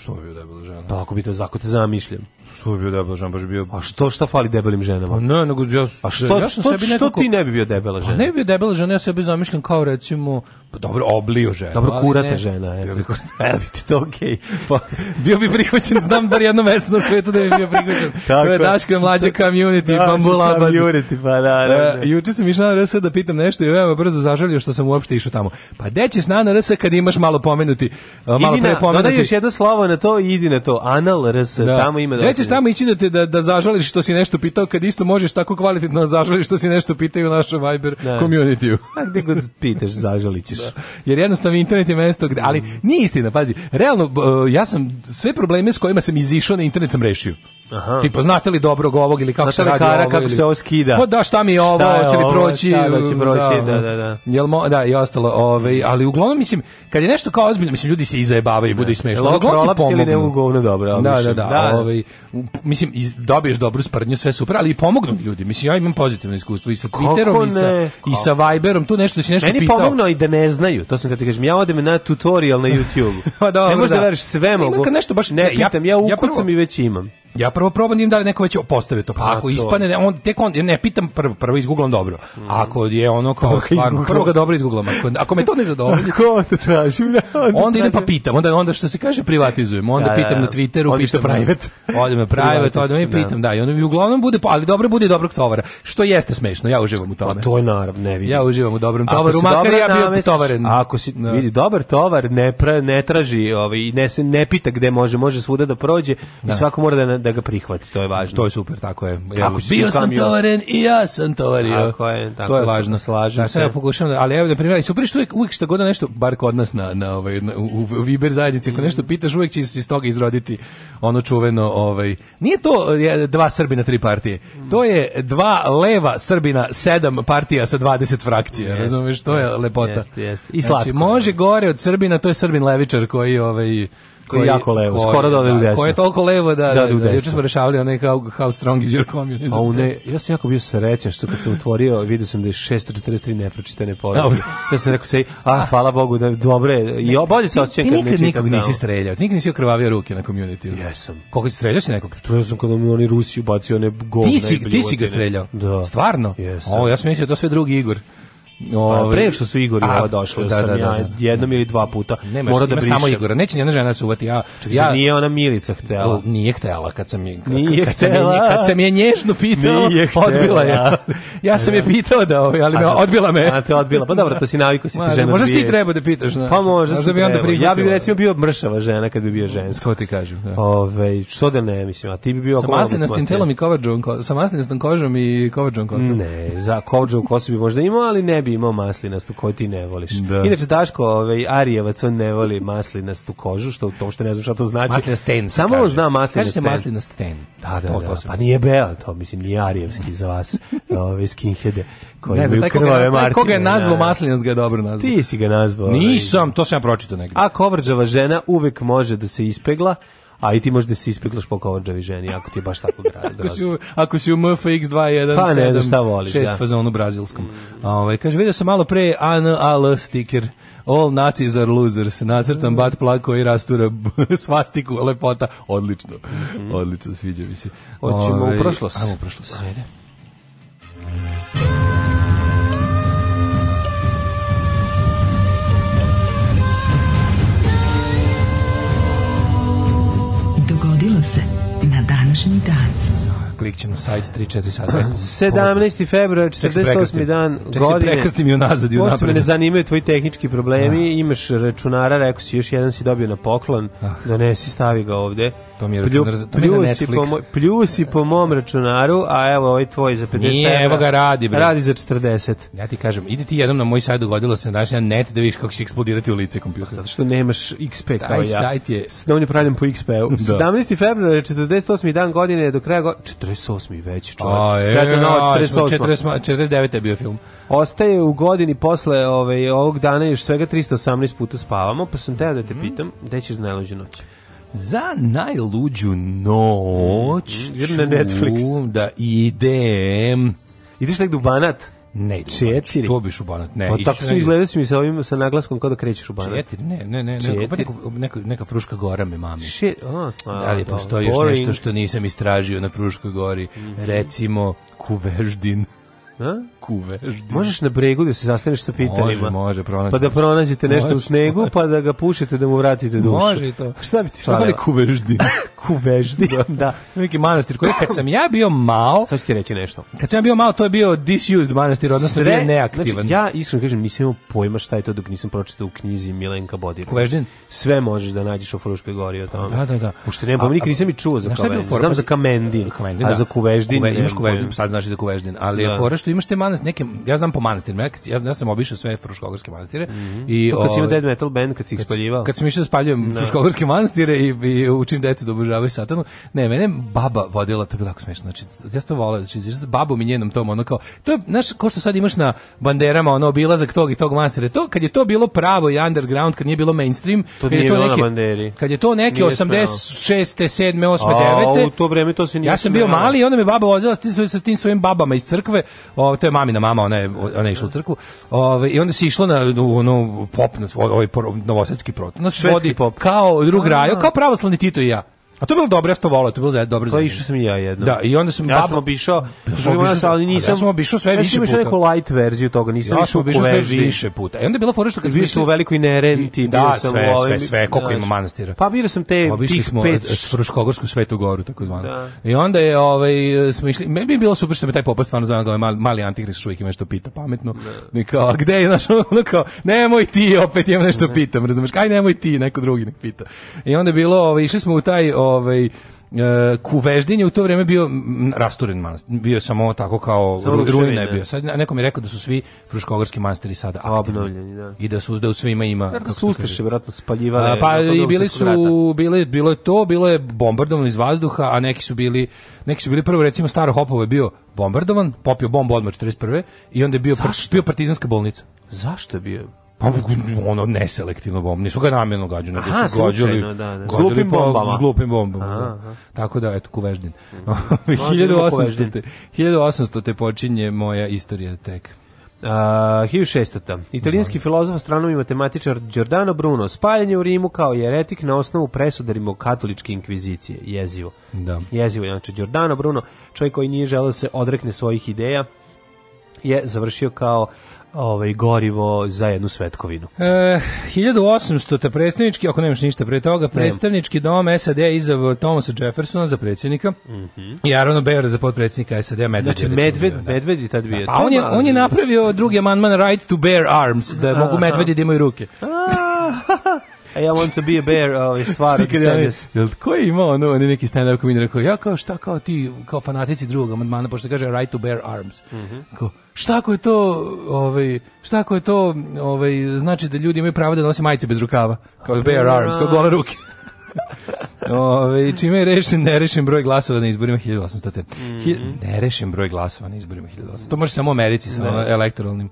Što bi bio debela žena?
Tako pa bi to zakot zamišljam.
Što bi bio debel žena, baš bio...
A što šta fali debelim ženama?
Pa ne, nego ja...
A što, ja što, što nekako... ti ne bi bio debela pa žena?
Pa ne bi bio debela žena, ja sebi zamišljam kao recimo, pa dobro, oblio žena.
Dobro, kurata ne, žena.
Bio bi kurata. [laughs] E, bi ti to okej. Okay. Pa, bio bi prihvaćen, znam bar jedno mesto na svetu da bi bio prihvaćen. [laughs] Tako. To je Daško je mlađa community,
da, Bambulabad. Pa community, pa da, da.
Uh, juče sam išao na RS da pitam nešto i veoma brzo zažalio što sam uopšte išao tamo. Pa gde ćeš na RS kad imaš malo pomenuti, uh,
malo pre pomenuti. Idi na, dodaj još
jedno slovo na to i idi na to, anal RS, da. tamo ima da možeš tamo ići da, te, da, da zažališ što si nešto pitao, kad isto možeš tako kvalitetno da zažališ što si nešto pitao u našem Viber da. community-u.
A gde god pitaš, zažalit ćeš.
Da. Jer jednostavno internet je mesto gde, ali mm. nije istina, pazi, realno, e, ja sam sve probleme s kojima sam izišao na internet sam rešio. Aha. Tipa, znate li dobrog ovog ili kako znate se
radi ovo, kako ili... se ovo skida.
Pa da, šta mi je ovo, će li proći. Šta
da će proći, da, da, da. da.
Jel mo, da, i ostalo. Ove, ovaj, ali uglavnom, mislim, kad je nešto kao ozbiljno, mislim, ljudi se izajebavaju i bude i smešno. Jel ovo
prolaps ili ne u govno dobro? Da, da, da. da, da. Ove, ovaj,
mislim, iz, dobiješ dobru sprdnju, sve super, ali i pomognu ljudi. Mislim, ja imam pozitivno iskustvo i sa Twitterom i sa, i sa Viberom, tu nešto da si nešto
Meni
pitao.
Meni pomogno i da ne znaju, to sam kad ti kažem, ja odem na tutorial na [laughs] YouTube. pa dobro, ne možeš da, da veriš sve mogu. Ima kad nešto baš... Ne, ja, pitam, ja ukucam ja prvo, i već imam.
Ja prvo probam da im da li neko već postavio to. Pa, pa ako to. ispane, da on, tek on, ne pitam prvo, prvo izguglam dobro. Ako je ono kao stvarno, prvo ga dobro izguglam. Ako,
ako
me to ne zadovolji,
[laughs] onda tražim. [laughs] Onda, tražim.
onda idem pa pitam, onda,
onda
što se kaže privatizujem. Onda da, da pitam na da. Twitteru,
odem pitam private.
[laughs] Odem na private, odem i pitam, da. I onda mi uglavnom bude, ali dobro bude dobrog tovara. Što jeste smešno, ja uživam u pa tome. A
to je naravno, ne vidim.
Ja uživam u dobrom
tovaru,
makar
ja bio tovaren. Ako si, no. vidi, dobar tovar ne, pra, ne traži, ovaj, ne, se, ne pita gde može, može svuda da prođe i svako mora da da ga prihvati, to je važno.
To je super, tako je. Ja,
bio sam kamio. tovaren i ja sam tovario.
Tako je, tako
to je važno. Slažem tako,
se. Ja pokušam, da- ali evo, na primjer, super što uvijek, uvijek šta god da nešto, bar kod nas na, na, ovaj, na, u, u Viber zajednici, ako mm. nešto pitaš, uvijek će iz toga izroditi ono čuveno, ovaj, nije to je, dva Srbina, tri partije, mm. to je dva leva Srbina, sedam partija sa 20 frakcija, jest, razumiješ, to je jest, lepota.
Jest,
I znači, slatko. Znači,
može gore od Srbina, to je Srbin Levičar
koji,
ovaj,
koji je jako levo,
koji, skoro dole
da,
u da. desno.
Koji je toliko levo da, da, da, da,
da juče
smo rešavali onaj how, how strong is your
communism. A one, ja
sam
jako bio srećan što kad sam otvorio, vidio sam da je 643 nepročitane poruke. ja sam rekao sej, a hvala Bogu da dobre, i bolje se osjećam
kad nečitam. čitam. Ti nikad nisi streljao, ti nikad nisi okrvavio ruke na community.
Jesam.
Koliko si streljao si nekog?
Streljao sam kada mi oni Rusiju bacio
one govne. Ti si, ti si ga streljao? Da. Stvarno? Jesam. O, ja sam mislio da sve drugi Igor.
Ove, ovaj, pre što su Igor i ova došli, da, sam da, da, da, jednom ili dva puta Nemaš, mora da
brišem. samo Igora, neće njena žena
se
uvati. Ja, ja,
nije ona Milica htela.
Nije htela, kad sam je,
nije
kad, htjela. sam je, kad sam je nježno pitao, nije [laughs] odbila je. Ja sam je pitao da ovaj, ali me, odbila me.
Ona te odbila, pa dobro, to si naviku
si ti
žena. Možda
ti treba da pitaš. Znači.
Pa možda si treba. ja bi recimo bio mršava žena kad bi bio ženska. To
ti kažem. Da.
Ove, što da ne, mislim, a ti bi bio...
Sa maslinastim telom i kovađom, sa maslinastim kovađom i kovađom kosom.
Ne, za kovađom kosom bi možda imao, ali ne bi imao maslinastu koju ti ne voliš. Da. Inače, Daško, ovaj, Arijevac, on ne voli maslinastu kožu, što to što ne znam šta to znači.
Maslina
Samo kaže. on zna maslina Kaže se maslina
sten.
Da, da, to, da. To pa nije bel, to mislim, nije Arijevski za vas, [laughs] ove skinhede
koji ne znam, imaju krvave marke. Koga je nazvao da. maslinac ga je dobro
nazvao. Ti si ga nazvao.
Ovaj. Nisam, to sam ja pročitao negdje.
A kovrđava žena uvek može da se ispegla, a i ti možda se ispiklaš po Kovadžavi ženi, ako ti je baš tako grad.
ako, si u, ako si u MFX 217,
pa ne, da.
da. fazonu brazilskom. Mm. Ove, ovaj, kaže, vidio sam malo pre ANAL stiker. All Nazis are losers. nacrtam mm. bat plak koji rastura [laughs] svastiku, lepota. Odlično. Mm. Odlično, sviđa mi se.
Hoćemo u ovaj, prošlost.
Ajmo u prošlost. Ajde. današnji dan. Klikćem na sajt 3-4 sata. 17.
[clears throat] februar, 48. dan godine.
Ček se prekrstim i unazad i unapred.
Pošto me ne zanimaju tvoji tehnički problemi, da. imaš računara, rekao si još jedan si dobio na poklon, ah. donesi, stavi ga ovde. To mi je računar za, to mi je po Netflix. Po, pljusi po mom računaru, a evo ovaj tvoj za 50
Nije, evo ga radi, bre.
Radi za 40.
Ja ti kažem, idi ti jednom na moj sajt dogodilo se daš na net da vidiš kako će eksplodirati u lice kompjuter.
Zato što nemaš XP kao Taj ja. Taj sajt
je...
Da on je pravljen po XP-u.
17. [laughs] Da. februar je 48. dan godine, do kraja godine... 48. već,
čovječ. Sretno
noć,
48. 40, 49. je bio film. Ostaje u godini posle ovaj, ovog dana još svega 318 puta spavamo, pa sam teo da te mm. pitam, gde ćeš najluđu noć?
za najluđu noć mm,
Jer na Netflix.
da idem.
Ideš negdje u Banat?
Ne,
četiri. Što
biš u Banat?
Ne, o, pa tako
se izgleda si mi sa ovim sa naglaskom kao da krećeš u Banat.
Četiri, ne, ne, ne,
pa neko, neka, neka fruška gora me mami. Še,
a, a,
pa, da postoji još nešto što nisam istražio na Fruškoj gori? Mm -hmm. Recimo, kuveždin. A? Kuveždin.
Možeš na bregu da se zastaneš sa pitanima.
Može, može,
pronađi. Pa da pronađete nešto može, u snegu, može. pa da ga pušete da mu vratite dušu.
Može i to.
[laughs] Šta bi ti
šta fali kuveždin?
[laughs] kuveždin, da. da.
Neki manastir koji kad sam ja bio mal,
sad ću ti reći nešto.
Kad sam ja bio mal, to je bio disused manastir, odnosno Sve, bio neaktivan. Znači,
ja iskreno kažem, nisam imao pojma šta je to dok nisam pročitao u knjizi Milenka Bodira.
Kuveždin?
Sve možeš da nađeš u Fruškoj gori o
tome. Da, da, da. Pošto nemam pojma, nisam i čuo za kuveždin. Znam za Kamendi, a da. za Kuveždin. Imaš Kuveždin, sad znaš i za Kuveždin, ali je da što imaš te manastire, neke, ja znam po manastirima, ja, ja, ja sam obišao sve fruškogorske manastire.
Mm -hmm. i,
to pa kad si imao ovaj, dead metal band, kad si ih spaljivao. Kad, kad sam išao da spaljujem no. Da. fruškogorske manastire i, i učim decu da obožavaju satanu. Ne, mene baba vodila, to je bilo jako smešno. Znači, ja sam to volao, znači, s babom i njenom tom, ono kao, to je, znaš, ko što sad imaš na banderama, ono, obilazak tog i tog manastira, to, kad je to bilo pravo i underground, kad nije bilo mainstream, to kad, je
to neke,
banderi. kad je to neke 86. 7. 8. 9. u
to vreme to se
nije Ja sam bio mali i onda me baba vozila sa tim svojim babama iz crkve O, to je mamina mama, ona je, ona je išla u crkvu. Ove, I onda se išlo na ono, pop, na svoj, ovaj novosadski proton. Nas vodi pop. kao drug rajo, kao pravoslavni Tito i ja. A to je bilo dobro, ja sam to volao, to je bilo dobro.
To pa išao sam
i
ja jedno.
Da, i onda sam...
Ja sam
obišao, ali nisam... Ja sam obišao sve više puta.
Ja sam neku light verziju toga, nisam išao po sve više
puta. I onda je bilo fora što
kad... Bio sam u velikoj nerenti, da, bio sam u sve, Da, sve,
sve, koliko ima manastira.
Pa bio sam
te... Obišli smo Fruškogorsku svetu goru, tako zvano. Da. I onda je, ovaj, smo išli... Meni bi bilo super što me taj popac stvarno zvano, ovaj mali antihrist čovjek ima nešto pita pametno. Da. I kao, gde je, znaš, ono kao, nemoj ti, opet imam nešto pitam, razumeš? Aj, nemoj ti, neko drugi nek pita. I onda je bilo, ovaj, išli smo u taj, ovaj e, kuveždin u to vrijeme bio rasturen manastir, bio samo tako kao samo ruine bio. Sad nekom je rekao da su svi fruškogorski manastiri sada
obnovljeni, da. I
da su da u svima ima
da kako su ustaše verovatno spaljivale.
pa i bili su bile bilo je to, bilo je bombardovano iz vazduha, a neki su bili neki su bili prvo recimo Staro Hopovo je bio bombardovan, popio bombu odmah 41. i onda je bio, par, bio partizanska bolnica.
Zašto je bio? Pa
ono neselektivno bomb, nisu ga namjerno gađu, nego su gađali, da,
da, da. S glupim bombama. S
glupim bombama. Da. Aha, Tako da, eto, kuveždin. Mm. 1800. [laughs] 1800. Da te počinje moja istorija tek.
Uh, 1600. Italijanski filozof, astronom i matematičar Giordano Bruno spaljen je u Rimu kao jeretik na osnovu presudarima katoličke inkvizicije. Jezivo.
Da.
Jezivo, znači Giordano Bruno, čovjek koji nije želeo se odrekne svojih ideja, je završio kao ovaj gorivo za jednu svetkovinu.
E, 1800 te predstavnički, ako nemaš ništa pre toga, predstavnički dom SAD izavo Thomasa Jeffersona za predsjednika mm i Arona Beara za potpredsjednika SAD Medved. Znači
Medved, bio, da. Medved je tad da,
bio. Da, pa on je, on je napravio drugi amandman Right to Bear Arms, da Aha. mogu medvedi da imaju ruke.
[laughs] A
ja want to be a bear, ovaj stvar od 70. ko je imao ono, on je neki stand-up komedij rekao, ja kao šta kao ti, kao fanatici drugog amandmana, pošto kaže Right to Bear Arms. Mm šta ako je to, ovaj, šta ako je to, ovaj, znači da ljudi imaju pravo da nose majice bez rukava, kao bare arms, kao gola ruke. [laughs] Ove, ovaj, čime je rešen nerešen broj glasova na izborima 1800. Mm -hmm. Nerešen broj glasova na izborima 1800. To može samo u Americi sa elektoralnim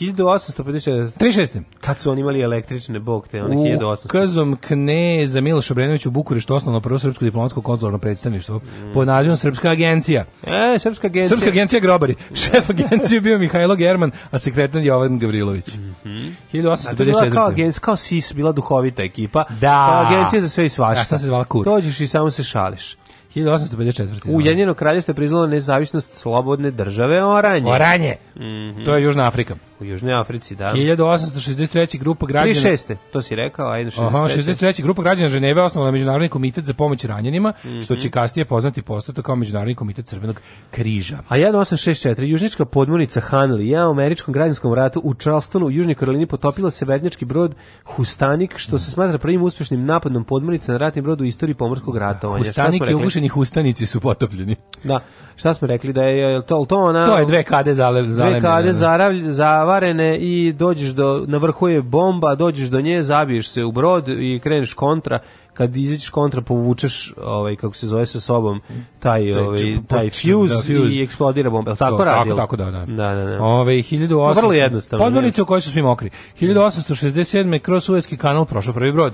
1856. 36. Kad su oni imali električne bog te, one 1800.
Ukazom kne za Miloš Obrenović u Bukureštu osnovno prvo srpsko diplomatsko konzularno predstavništvo mm. pod nazivom Srpska agencija.
E, Srpska agencija.
Srpska agencija grobari. [laughs] Šef agencije bio Mihajlo German, a sekretar Jovan Gavrilović. Mm
-hmm.
1854.
Bila kao
agencija,
kao SIS, bila duhovita ekipa.
Da. Kao
agencija za sve i svašta. Ja, sam
se zvala kur.
Dođeš i samo se šališ.
1854.
Ujedinjeno kraljestvo priznalo nezavisnost slobodne države Oranje.
Oranje. Mm -hmm. To je Južna Afrika.
U Južnoj Africi, da.
1863. grupa
građana 36. to si rekao, ajde
63. Aha, 63. grupa građana Ženeve osnovala međunarodni komitet za pomoć ranjenima, mm -hmm. što mhm. će kasnije poznati postato kao međunarodni komitet Crvenog križa.
A 1864. južnička podmornica Hanley u američkom građanskom ratu u Charlestonu u Južnoj Karolini potopila severnički brod Hustanik, što mm -hmm. se smatra prvim uspešnim napadom podmornice na ratni brod u istoriji pomorskog ratovanja. Hustanik
je ugušen njih ustanici su potopljeni.
Da. Šta smo rekli da je to to ona To je dve kade
za Dve kade da. zaravlj, zavarene i dođeš do na vrhu je bomba, dođeš do nje, zabiješ se u brod i kreneš kontra kad izađeš kontra povučeš ovaj kako se zove sa sobom taj ovaj taj fuse, da, fuse. i eksplodira bomba. El tako radi. Tako
tako da da.
Da da da.
Ovaj 1800
Vrlo jednostavno.
Podmornice u kojoj su svi mokri. 1867 kroz Suetski kanal prošao prvi brod.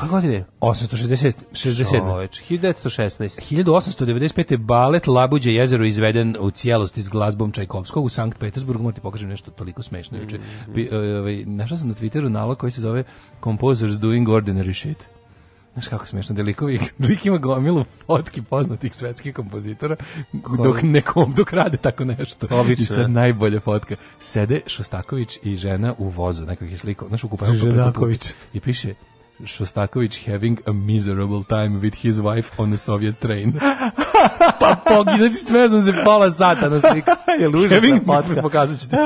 Koje godine?
860, 67. Čoveč, 1916. 1895. balet Labuđe jezero izveden u cijelosti s glazbom Čajkovskog u Sankt Petersburgu. Morate pokažem nešto toliko smešno. Mm -hmm. Našao sam na Twitteru nalog koji se zove Composers doing ordinary shit. Znaš kako smiješno, da likovi, da lik ima gomilu fotki poznatih svetskih kompozitora dok nekom dok rade tako nešto.
Obično.
I
sad da.
najbolja fotka. Sede Šostaković i žena u vozu, nekog je sliko, znaš, u kupajuku. I piše Šostaković having a miserable time with his wife on a Soviet train.
pa pogi, znači sve sam se pola sata na sliku.
[laughs] je užasna having, potka, pokazat ti.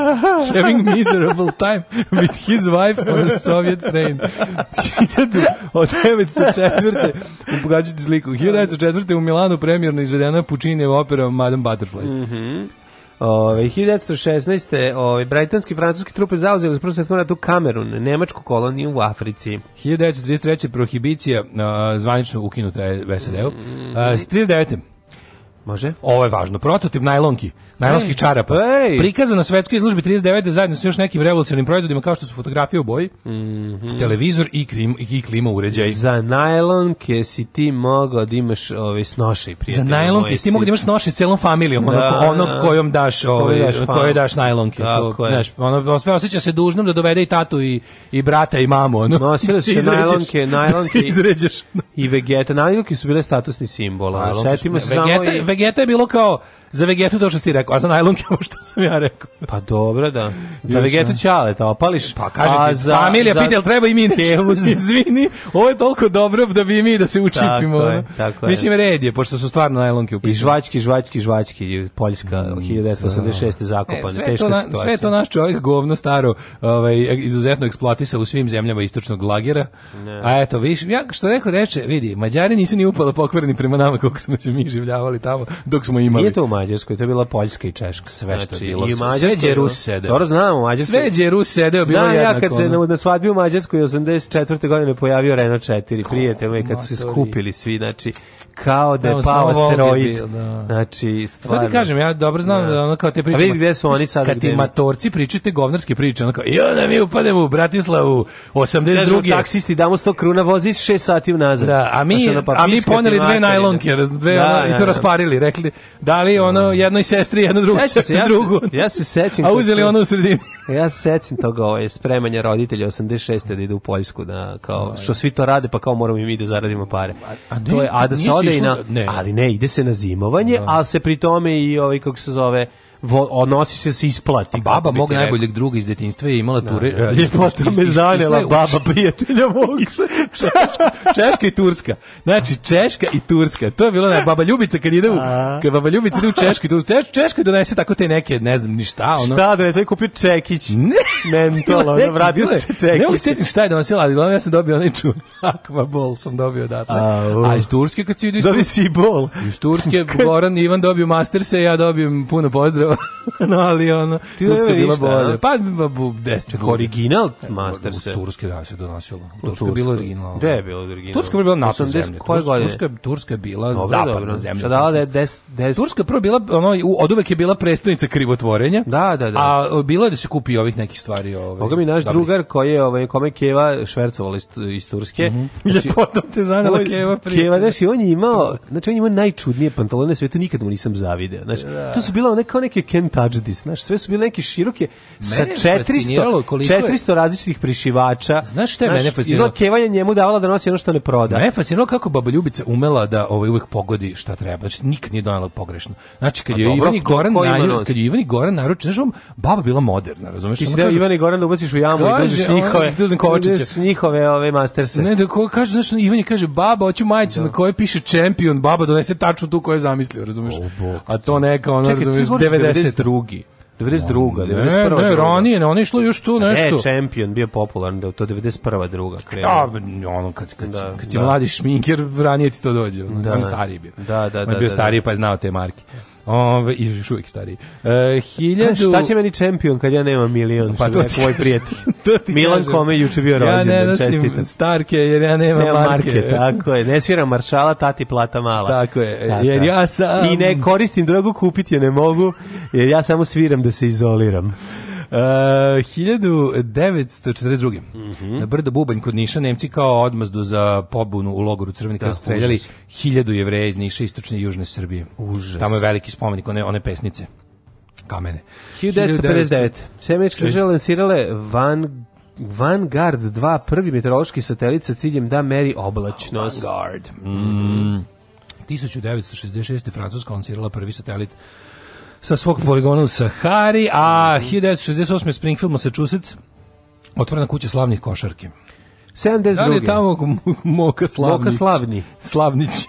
having miserable time with his wife on a Soviet train.
[laughs] od 1904. Pokazat ću ti sliku. 1904. u Milanu premjerno izvedena Pučinje opera Madame Butterfly.
Mhm. Mm Ove, 1916. Ove, britanski i francuski trupe zauzeli prvo svetskom ratu Kamerun, nemačku koloniju u Africi.
1933. prohibicija uh, zvanično ukinuta je vsd u Uh, 39.
Može.
Ovo je važno. Prototip najlonki, najlonskih čarapa. Ej. Prikazan na svetskoj izložbi 39. zajedno sa još nekim revolucionarnim proizvodima kao što su fotografije u boji, mm -hmm. televizor i, klim, i klima uređaj.
Za najlonke si ti mogao da imaš ove, ovaj, snoše.
Za najlonke si ti mogao da imaš snoše celom familijom, da, onog, onog da. kojom daš, ove, ovaj, daš daš najlonke. Tako ko, je. Znaš, ono, sve osjeća se dužnom da dovede i tatu i, i brata i mamu. Ono,
Nosile [laughs] su da se najlonke, da najlonke
i,
i vegeta. Najlonke su bile statusni simbol. Setimo se
samo i vegeta je bilo kao za vegetu to što si rekao, a za najlonke kao što sam ja rekao.
[laughs] Pa dobro,
da. Za vegetu ćale, to
da
opališ.
Pa kaže ti,
za, familija za... pita, treba i mi nešto. [laughs] Izvini, ovo je toliko dobro da bi mi da se učipimo. Tako je, tako je. Mislim, red je, pošto su stvarno najlonke u pitanju.
I žvački, žvački, žvački, Poljska, mm, 1986. Da. zakopane,
e, teška na, situacija. Sve to naš čovjek govno staro ovaj, izuzetno eksploatisa u svim zemljama istočnog lagera. Ne. A eto, viš, ja, što rekao reče, vidi, Mađari nisu ni upali pokvareni prema nama koliko smo se mi življavali tamo dok, dok smo imali. Nije
to u Mađarskoj, to je bila Poljska i Češka, sve
znači, što je znači, bilo. I u Mađarskoj, sve je Rus sedeo.
Dobro znam, u Sve
je Rus sedeo,
bilo jednako. ja kad se na, na svadbi u Mađarskoj 84. godine pojavio Renault 4, prijatelj i kad su se skupili svi, znači, kao da je pao asteroid. da. Znači,
stvarno. Pa da ti kažem, ja dobro znam da ono kao te priče. A
vidi gde su oni sad.
Kad ti matorci pričate govnarske priče, ono kao, i onda mi upademo u Bratislavu 82.
taksisti damo 100 kruna, voziš 6 sati unazad.
Da, a mi, znači, pa a mi poneli dve najlonke, dve, da, i to da, da. rasparili podijelili, rekli, dali ono mm. jednoj sestri, jedno drugu,
Sećam se, ja se- ja se sećam
A uzeli ono u sredini.
[laughs] Ja se sećam toga, ovaj, spremanja roditelja 86. da ide u Poljsku, da, kao, da, što da. svi to rade, pa kao moramo i mi da zaradimo pare. A, a ne, to je, a da se nije se ode i na, ne. ali ne, ide se na zimovanje, da. ali se pri tome i, ovaj, kako se zove, vo, odnosi se se isplati. A
baba mog najboljeg druga iz detinjstva je imala da, tu...
Da, da. me zanela baba prijatelja mog. [laughs] Češka i
Turska. Znači, Češka i Turska. To je bilo na baba Ljubica kad ide u... Kad baba Ljubica ide u Češku i Tursku. Češka donese tako te neke, ne znam, ni šta.
Ono. Šta
da
Je kupio Čekić. Ne. Mentola, [laughs] ono, vratio se Čekić. Ne mogu
sjetiti šta je donosila, ali ja sam dobio onaj čun. [laughs] Akvabol sam dobio da. A, a iz Turske kad si
vidio... Dobio si bol.
Iz Turske Goran Ivan dobio masterse, ja dobijem puno pozdrava [laughs] no, ali ono,
Ti Turska je bila
bolje. Pa,
desno. Čekaj, original e, master se.
Turske, da, se donosilo. Turska je
bila original. Gde je bila
original? Turska je bila napad zemlja. Koja je Turska, Turska je bila dobro, zapadna dobro.
zemlja. Sada da
des, des... Turska prvo bila, ono, od uvek je bila prestonica krivotvorenja.
Da, da, da. A
bilo je da se kupi ovih nekih stvari. Ovaj,
Boga mi naš da drugar koji je, ovaj, kome Keva švercovala iz, iz Turske. Mm
-hmm. znači, [laughs] potom
te zanala Keva prije. Keva, znači, on je imao, znači, on je imao najčudnije pantalone sve to nikad mu nisam zavideo. Znači, to su bila one kao neke can touch this, znaš, sve su bile neke široke mene sa 400, 400 je... različitih prišivača.
Znaš šta je
znaš,
mene fasciniralo?
Kevanja njemu davala da nosi ono što ne proda.
Mene fasciniralo kako Baba Ljubica umela da ovaj uvek pogodi šta treba. Znači, nikad nije donela pogrešno. Znači, kad je Ivan i Goran, naju, kad je Ivan i Goran naručen, znaš, baba bila moderna, razumeš? Ti si deo
Ivan i Goran da ubaciš u jamu i dođeš da njihove, dođeš
da da
njihove ove masterse.
Ne, da ko kaže, znaš, Ivan je kaže, baba, hoću majicu na kojoj piše champion, baba donese tačno tu koju je zamislio, razumeš? A to neka, ono, razumeš, 90 92. 92.
91.
Ne, ne, ranije, ne, ono išlo još tu nešto.
Ne, Champion bio popularan, da to 91. druga pa
krenuo. Da, ono, kad, kad, da, kad si da. mladi šminker, ranije ti to dođe. da,
on je
stariji bio.
Da, da, on je
bio
da,
da stariji
da.
pa je znao te marke. Ove, I još uvijek stariji.
E, hiljadu... Kaš, šta će meni čempion kad ja nemam milion? Pa [laughs] to ti tvoj prijatelj. Milan kažem. kome juče bio rođen. Ja
ne nosim čestitam. starke jer ja nemam Nema marke. marke.
Tako je. Ne sviram maršala, tati plata mala.
Tako je. Tata.
Jer ja sam... I ne koristim drogu, kupiti je ne mogu, jer ja samo sviram da se izoliram.
1942. Mm -hmm. Na brdo Bubanj kod Niša Nemci kao odmazdu za pobunu u logoru Crveni da, krst streljali hiljadu jevreja iz Niša, istočne i južne Srbije. Užas. Tamo je veliki spomenik, one, one pesnice kamene.
1959. Semeničke države lansirale Van Vanguard 2, prvi meteorološki satelit sa ciljem da meri oblačnost.
Vanguard. Mm. 1966. Mhm. Francuska lansirala prvi satelit sa svog poligona u Sahari, a 1968. Springfield, Massachusetts, otvorena kuća slavnih košarki.
72. Da li
je tamo Moka Slavnić? Moka Slavni.
Slavnić.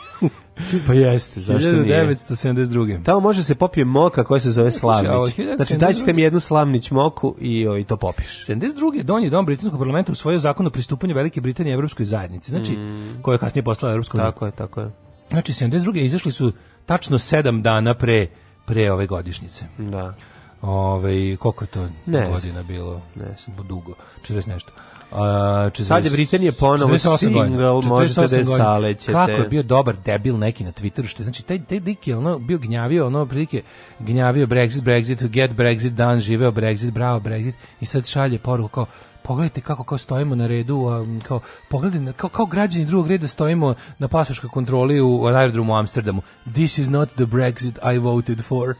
pa jeste, zašto
1972.
nije?
Tamo može se popije moka koja se zove Slavnić. Znači, daj ćete mi jednu Slavnić moku i, o, ovaj, i to popiš.
72. Donji dom Britanskog parlamenta usvojio zakon o pristupanju Velike Britanije Evropskoj zajednici, znači, mm. koja je kasnije poslala Evropskoj
Tako je, tako je.
Znači, 72. izašli su tačno sedam dana pre pre ove godišnjice. Da. Ove, ovaj, koliko je to ne godina bilo? Ne Dugo, 40 nešto. A,
40, Sad je Britanija ponovo single, možete da je salećete. Kako je
bio dobar debil neki na Twitteru, što znači taj, taj dik je ono bio gnjavio, ono prilike gnjavio Brexit, Brexit, get Brexit done, živeo Brexit, bravo Brexit i sad šalje poruku kao pogledajte kako kao stojimo na redu, a, kao, pogledajte, kao, kao građani drugog reda stojimo na pasoškoj kontroli u, aerodromu u Amsterdamu. This is not the Brexit I voted for.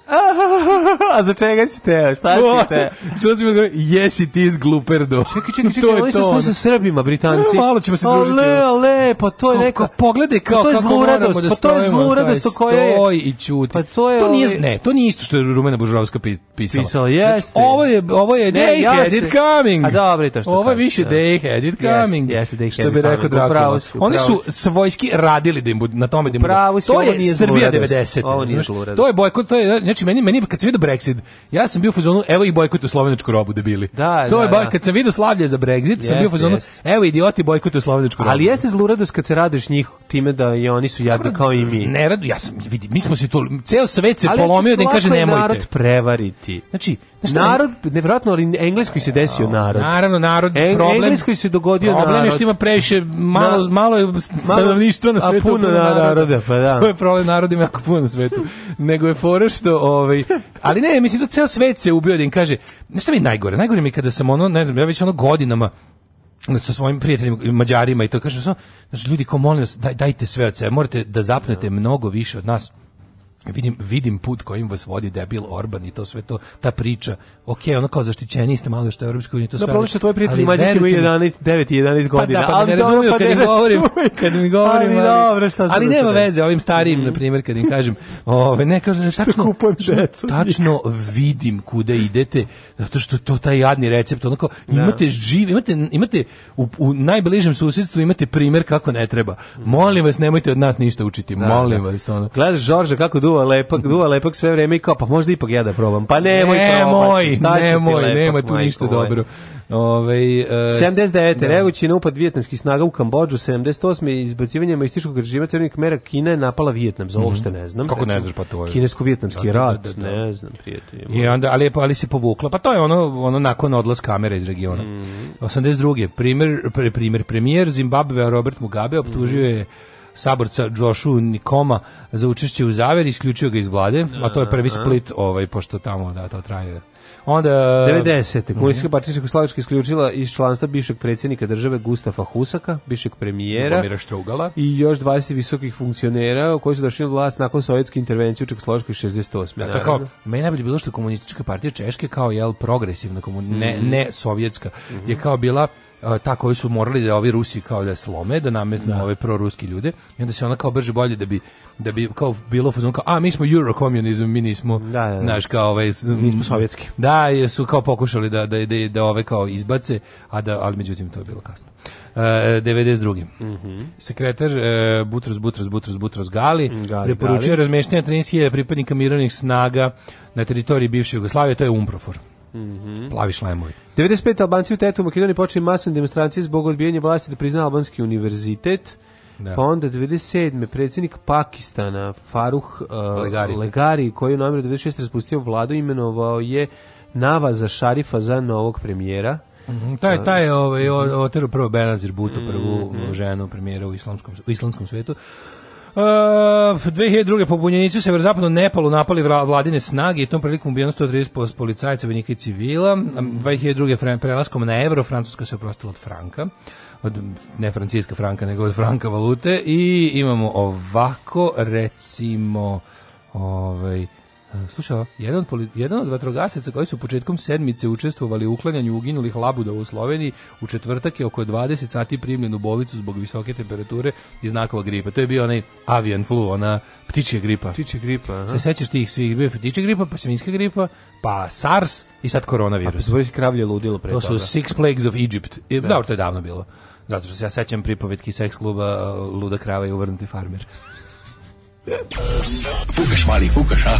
[laughs] a za čega si teo? Šta si [laughs] teo?
Što si mi odgovorio? Yes, it is gluperdo. Čekaj,
čekaj, čekaj, ali
što smo
sa Srbima, Britanci?
malo ćemo se družiti. Ale,
ale, pa to je neko...
Pogledaj
pa kao
kako
moramo da stojimo.
Pa to
je zluradost koja je... Stoj i čuti.
Pa
to
je... To ovaj- ne, to nije isto što je Rumena Bužurovska pisala. Pisala, znači, jeste. Ovo je, ovo je, ne,
it's
coming.
A dobro, to što Ovo je
više da. they had it coming. Yes, yes, they što bi rekao Dracula. Oni su svojski radili da im budu na tome da
im budu. To
je Srbija 90. Ovo nije znači, To je bojkot, to je znači meni meni kad se vidio Brexit, ja sam bio u fazonu evo i bojkotu slovenačku robu debili. Da, to da, je boj, da. kad sam vidio slavlje za Brexit, yes, sam bio u fazonu yes. evo idioti bojkotu slovenačku robu.
Ali jeste
zluradost
kad se radiš njih time da i oni su jadni kao i
mi. Ne radu, ja sam vidi, mi smo se tu ceo svet se polomio da im kaže nemojte. narod prevariti.
Znači, narod nevjerojatno, ali engleskoj se desio
narod. Naravno,
narod e, problem. Engleskoj se dogodio problem narod. Problem je
što ima previše malo da. malo stanovništva na svetu. A
puno naroda, naroda, pa
da. To je problem narod ima jako puno na svetu. [laughs] Nego je fora što ovaj ali ne, mislim da ceo svet se ubio da im kaže. nešto mi najgore, najgore mi kada sam ono, ne znam, ja već ono godinama sa svojim prijateljima Mađarima i to kažem samo, znači ljudi kao molim vas, daj, dajte sve od sebe, morate da zapnete da. mnogo više od nas vidim, vidim put kojim vas vodi debil Orban i to sve to, ta priča. Ok, ono kao zaštićeni ste malo što je Europskoj uniji, to da, sve. Pa da,
problem što tvoji prijatelji mađarski imaju 11, 9 i 11 godina.
Pa
da,
pa ne razumiju pa kad, im govorim, kad im govorim, ali, dobro, šta ali nema veze ovim starijim, mm. na primjer, kad im kažem, ove, ne, kažem, tačno, decu, tačno vidim kude idete, zato što to taj jadni recept, onako, da. imate živ, imate, imate u, u najbližem susjedstvu imate primjer kako ne treba. Molim vas, nemojte od nas ništa učiti, da, molim vas. Ono.
Gledaš Žorža kako duva duva lepak, duva lepak sve vreme i kao, pa možda ipak ja da probam. Pa nemoj nemoj,
probati, nemoj, lepak, nema tu ništa moj. dobro.
Ove, uh, 79. Da. Revući na upad vijetnamskih snaga u Kambođu, 78. izbacivanje maističkog režima crvenih mera Kina je napala Vijetnam, za uopšte
ne
znam.
Kako ne znaš pa to je?
Kinesko-vijetnamski da, da, rat, da,
da, da, ne znam, prijatelj. I onda, ali, ali se povukla, pa to je ono, ono nakon odlaz kamere iz regiona. Mm. 82. Primer, primer, premijer Zimbabvea Robert Mugabe optužio je saborca Joshu Nikoma za učešće u zaveri, isključio ga iz vlade, a to je prvi split, ovaj, pošto tamo da to traje. Onda
90. Mhm. Komunistska partija Jugoslavije isključila iz članstva bivšeg predsjednika države Gustafa Husaka, bivšeg premijera Bomira Štrugala i još 20 visokih funkcionera koji su došli na vlast nakon sovjetske intervencije u Čekoslovačkoj 68.
Ja, tako, meni najbolje bilo što komunistička partija Češke kao jel progresivna komun... mm -hmm. ne, ne sovjetska mm -hmm. je kao bila ta koju su morali da ovi Rusi kao da je slome, da nametnu da. ove proruski ljude i onda se ona kao brže bolje da bi da bi kao bilo fuzon kao a mi smo eurokomunizam, mi nismo da, da, da, naš kao ovaj
mi smo sovjetski.
Da, su kao pokušali da da da, da ove kao izbace, a da ali međutim to je bilo kasno. Uh, 92. Mm -hmm. Sekretar uh, Butros Butros Butros Butros Gali, mm, Gali preporučio razmeštanje 13.000 pripadnika mirovnih snaga na teritoriji bivše Jugoslavije, to je Umprofor. Mm -hmm. Plavi šlemovi.
95. Albanci u Tetu u Makedoniji počeli masovne demonstracije zbog odbijanja vlasti da priznaju Albanski univerzitet. Da. Pa onda 97. predsjednik Pakistana Faruh uh, Legari. Legari koji je u namjeru 96. raspustio vladu imenovao je Navaza Šarifa za novog premijera.
Mm -hmm. Taj je ovaj otero prvo Benazir Butu prvu mm -hmm. ženu premijera u islamskom u islamskom svetu. 2002. Uh, po bunjenicu severozapadno Nepalu napali vladine snage i tom prilikom ubijeno 130 policajca, vojnika i civila. 2002. Mm. Um, prelaskom na euro, Francuska se oprostila od Franka od ne francijska franka, nego od franka valute i imamo ovako recimo ovaj Slušao, jedan, jedan od vatrogasaca koji su početkom sedmice učestvovali u uklanjanju uginulih labuda u Sloveniji, u četvrtak je oko 20 sati primljen u bolnicu zbog visoke temperature i znakova gripe. To je bio onaj avian flu, ona ptičja gripa.
Ptičja gripa, aha.
Se sećaš tih svih, bio ptičja gripa, pa svinjska gripa, pa SARS i sad koronavirus.
A pa kravlje
ludilo pre To su Six Plagues of Egypt. I, da. Dobro, to je davno bilo. Zato što se ja sećam pripovetki seks kluba Luda krava i uvrnuti farmer. Fukaš, mali, fukaš, a?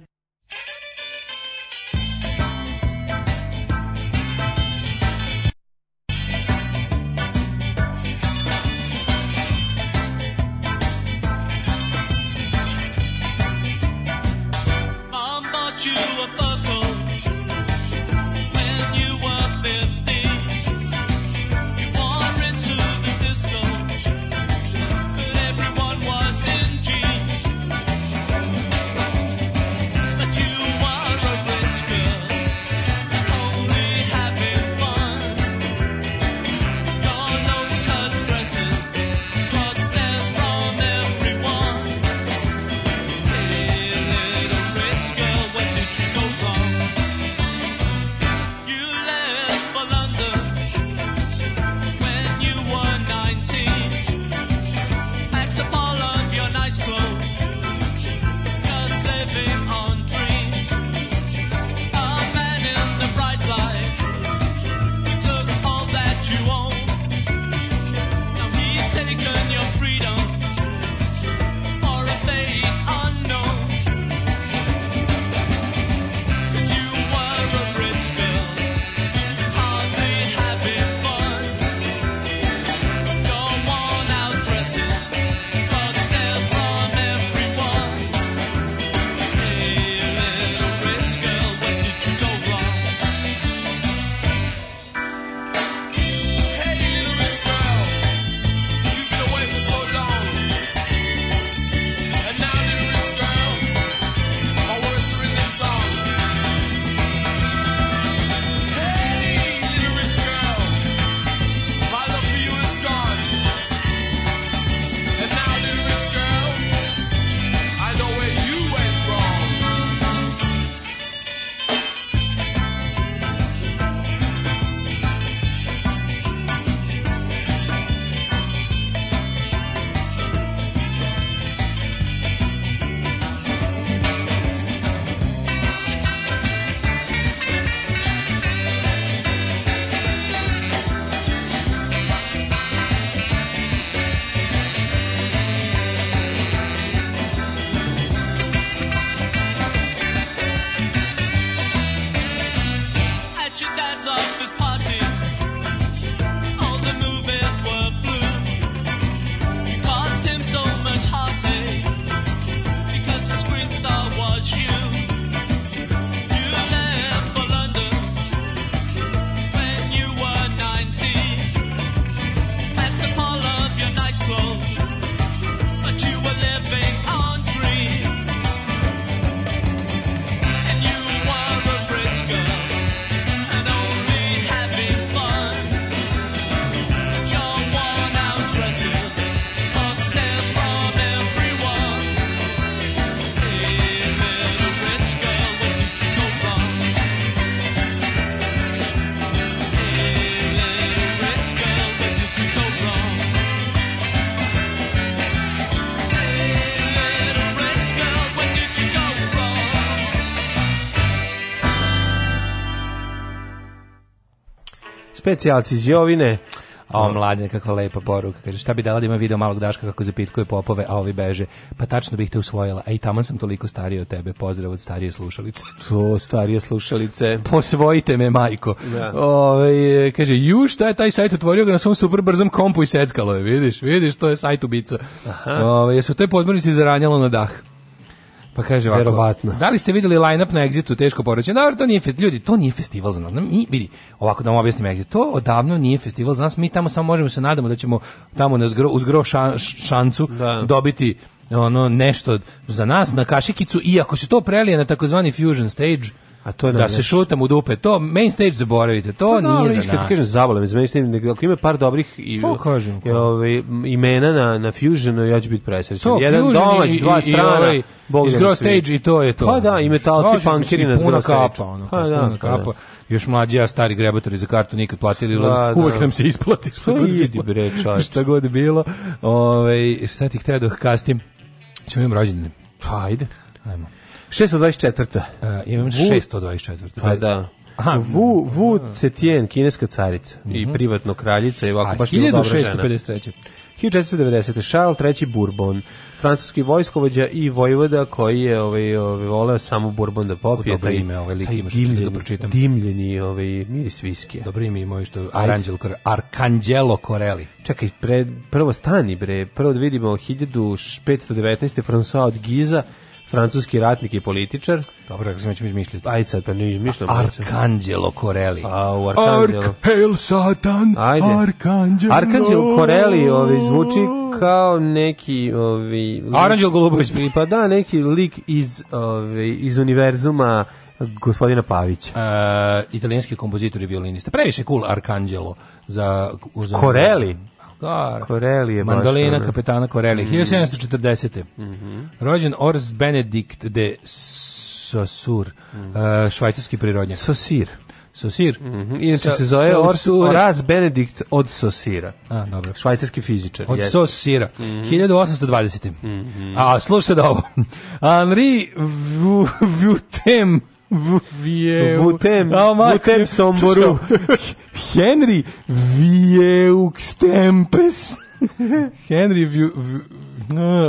specijalci iz Jovine.
A o mladine, kakva lepa poruka. Kaže, šta bi dala da ima video malog Daška kako zapitkuje popove, a ovi beže. Pa tačno bih te usvojila. Ej, tamo sam toliko stariji od tebe. Pozdrav od starije slušalice.
To, starije slušalice.
Posvojite me, majko. Da. Ove, ovaj, kaže, ju, šta je taj sajt otvorio ga na svom super brzom kompu i seckalo je. Vidiš, vidiš, to je sajt ubica. Aha. Ove, ovaj, jesu te podmornici zaranjalo na dah? Pa kaže ovako,
Verovatno.
da li ste videli line-up na Exitu, teško poređenje? Dobro, to nije, festival. ljudi, to nije festival za nas. Mi, vidi, ovako da vam objasnim Exit, to odavno nije festival za nas, mi tamo samo možemo se nadamo da ćemo tamo na zgro, uzgro gro šan, šancu da. dobiti ono nešto za nas na kašikicu, iako se to prelije na takozvani fusion stage, A to je da se šutam u dupe. To main stage zaboravite, to no, pa da, nije
za nas. Kažem, zabole me, ako ima par dobrih i, o, pa, kažem, i ove, ovaj, imena na, na Fusionu, ja ću biti presrećen. Jedan
domać, dva strana. Ovaj, iz
Gross da Stage i to je to. Pa da, i metalci, znači, pankiri
na Gross Stage. kapa, ono, pa, da, puna pa kapa. Da. Još mlađi, ja stari grebatori za kartu nikad platili ulaz. Da, Uvek nam se isplati. Šta, god, idi, bre, [laughs] šta god bilo. Ove, ovaj, šta ti htio da kastim? Čujem rođendan. Pa, ajde. Ajmo.
624. E, imam
624.
Pa da. Aha, Wu, Wu mm. Cetien, kineska carica mm -hmm. i mhm. privatno kraljica i ovako A, baš
bila dobra žena. 1653.
1490. Charles III Bourbon, francuski vojskovođa i vojvoda koji je ovaj, ovaj voleo samo Bourbon da popije.
Dobro ime, ovaj lik imaš dimljeni, da pročitam.
Dimljeni ovaj, miris viskija.
Dobro ime ima što Aranđel, Arcangelo Corelli.
Čekaj, pre, prvo stani bre, prvo da vidimo 1519. François od Giza francuski ratnik i političar.
Dobro, kako sam da ćemo izmišljati.
Ajde sad, pa ne izmišljamo. Arkanđelo Koreli. A, u
Arkanđelo. Ark, hail Satan, Ajde. Arkanđelo.
Arkanđelo Koreli ovi, zvuči kao neki... Ovi, lik, Aranđel
Golubović.
[laughs] Pa da, neki lik iz, ovi, iz univerzuma gospodina Pavića. E,
italijanski kompozitor i violinista. Previše cool Arkanđelo za...
za Koreli? Star. Koreli je
Mandolina baš, kapetana Koreli. Mm. 1740. Mm -hmm. Rođen Ors Benedikt de Saussure, mm. uh, švajcarski prirodnjak.
Saussure.
Sosir. Mm
-hmm. Inače so, se zove Ors Oras Benedikt od Sosira. A,
dobro.
Švajcarski fizičar.
Od jest. Sosira. Mm -hmm. 1820. Mm -hmm. A, slušajte da ovo. Henri
Vutem Vijeu.
Vutem, oh, Vutem Somboru. [laughs] Henry Vieux Stempes. Henry Viju...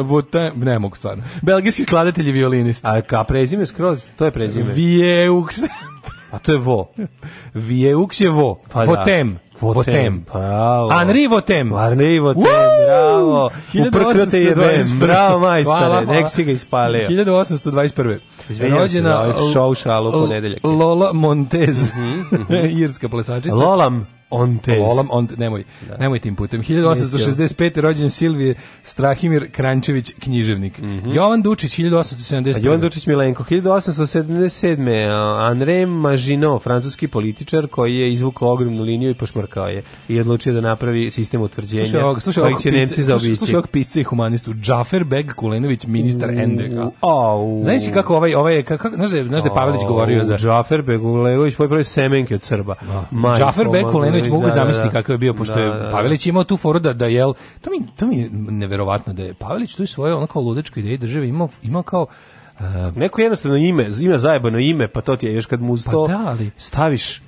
Vutem, ne mogu stvarno. Belgijski skladatelj i
violinist. A ka prezime skroz, to je prezime. Vieux A to je vo.
Vieux je vo. Pa da. Votem. Da.
Votem.
Bravo. Henri Votem.
Henri Votem, bravo. Uprkno
te jebem. Bravo, majstare. Nek si ga ispalio. 1821.
Izvinjam Rođena se, da, ovaj šou šalu ponedeljak.
Lola Montez, mhm, mhm. [laughs] irska plesačica. Lolam.
Ontes.
Volam, on, nemoj, da. nemoj tim putem. 1865. rođen Silvije Strahimir Krančević, književnik. Mm -hmm. Jovan Dučić, 1875.
Jovan Dučić Milenko, 1877. Andrej Mažino, francuski političar koji je izvukao ogromnu liniju i pošmrkao je i odlučio da napravi sistem utvrđenja.
Slušaj ovog, slušaj ovog, pisca, i humanistu, Džafer Beg Kulenović, ministar u, NDK. Au. Znaš si kako ovaj, ovaj kako, znaš da, je da Pavelić govorio za...
Džafer Beg Kulenović, poje pravi semenke od Srba.
Da. Džafer Beg Kulenović Pavelić, da, mogu da, zamisliti da. kakav je bio, pošto je Pavelić imao tu foru da, da jel, to mi, to mi neverovatno da je Pavelić tu je svoje onako ludečko ideje države imao, imao kao Uh,
neko jednostavno ime, ime zajebano ime, pa to ti je još kad mu pa to pa
da,
ali, staviš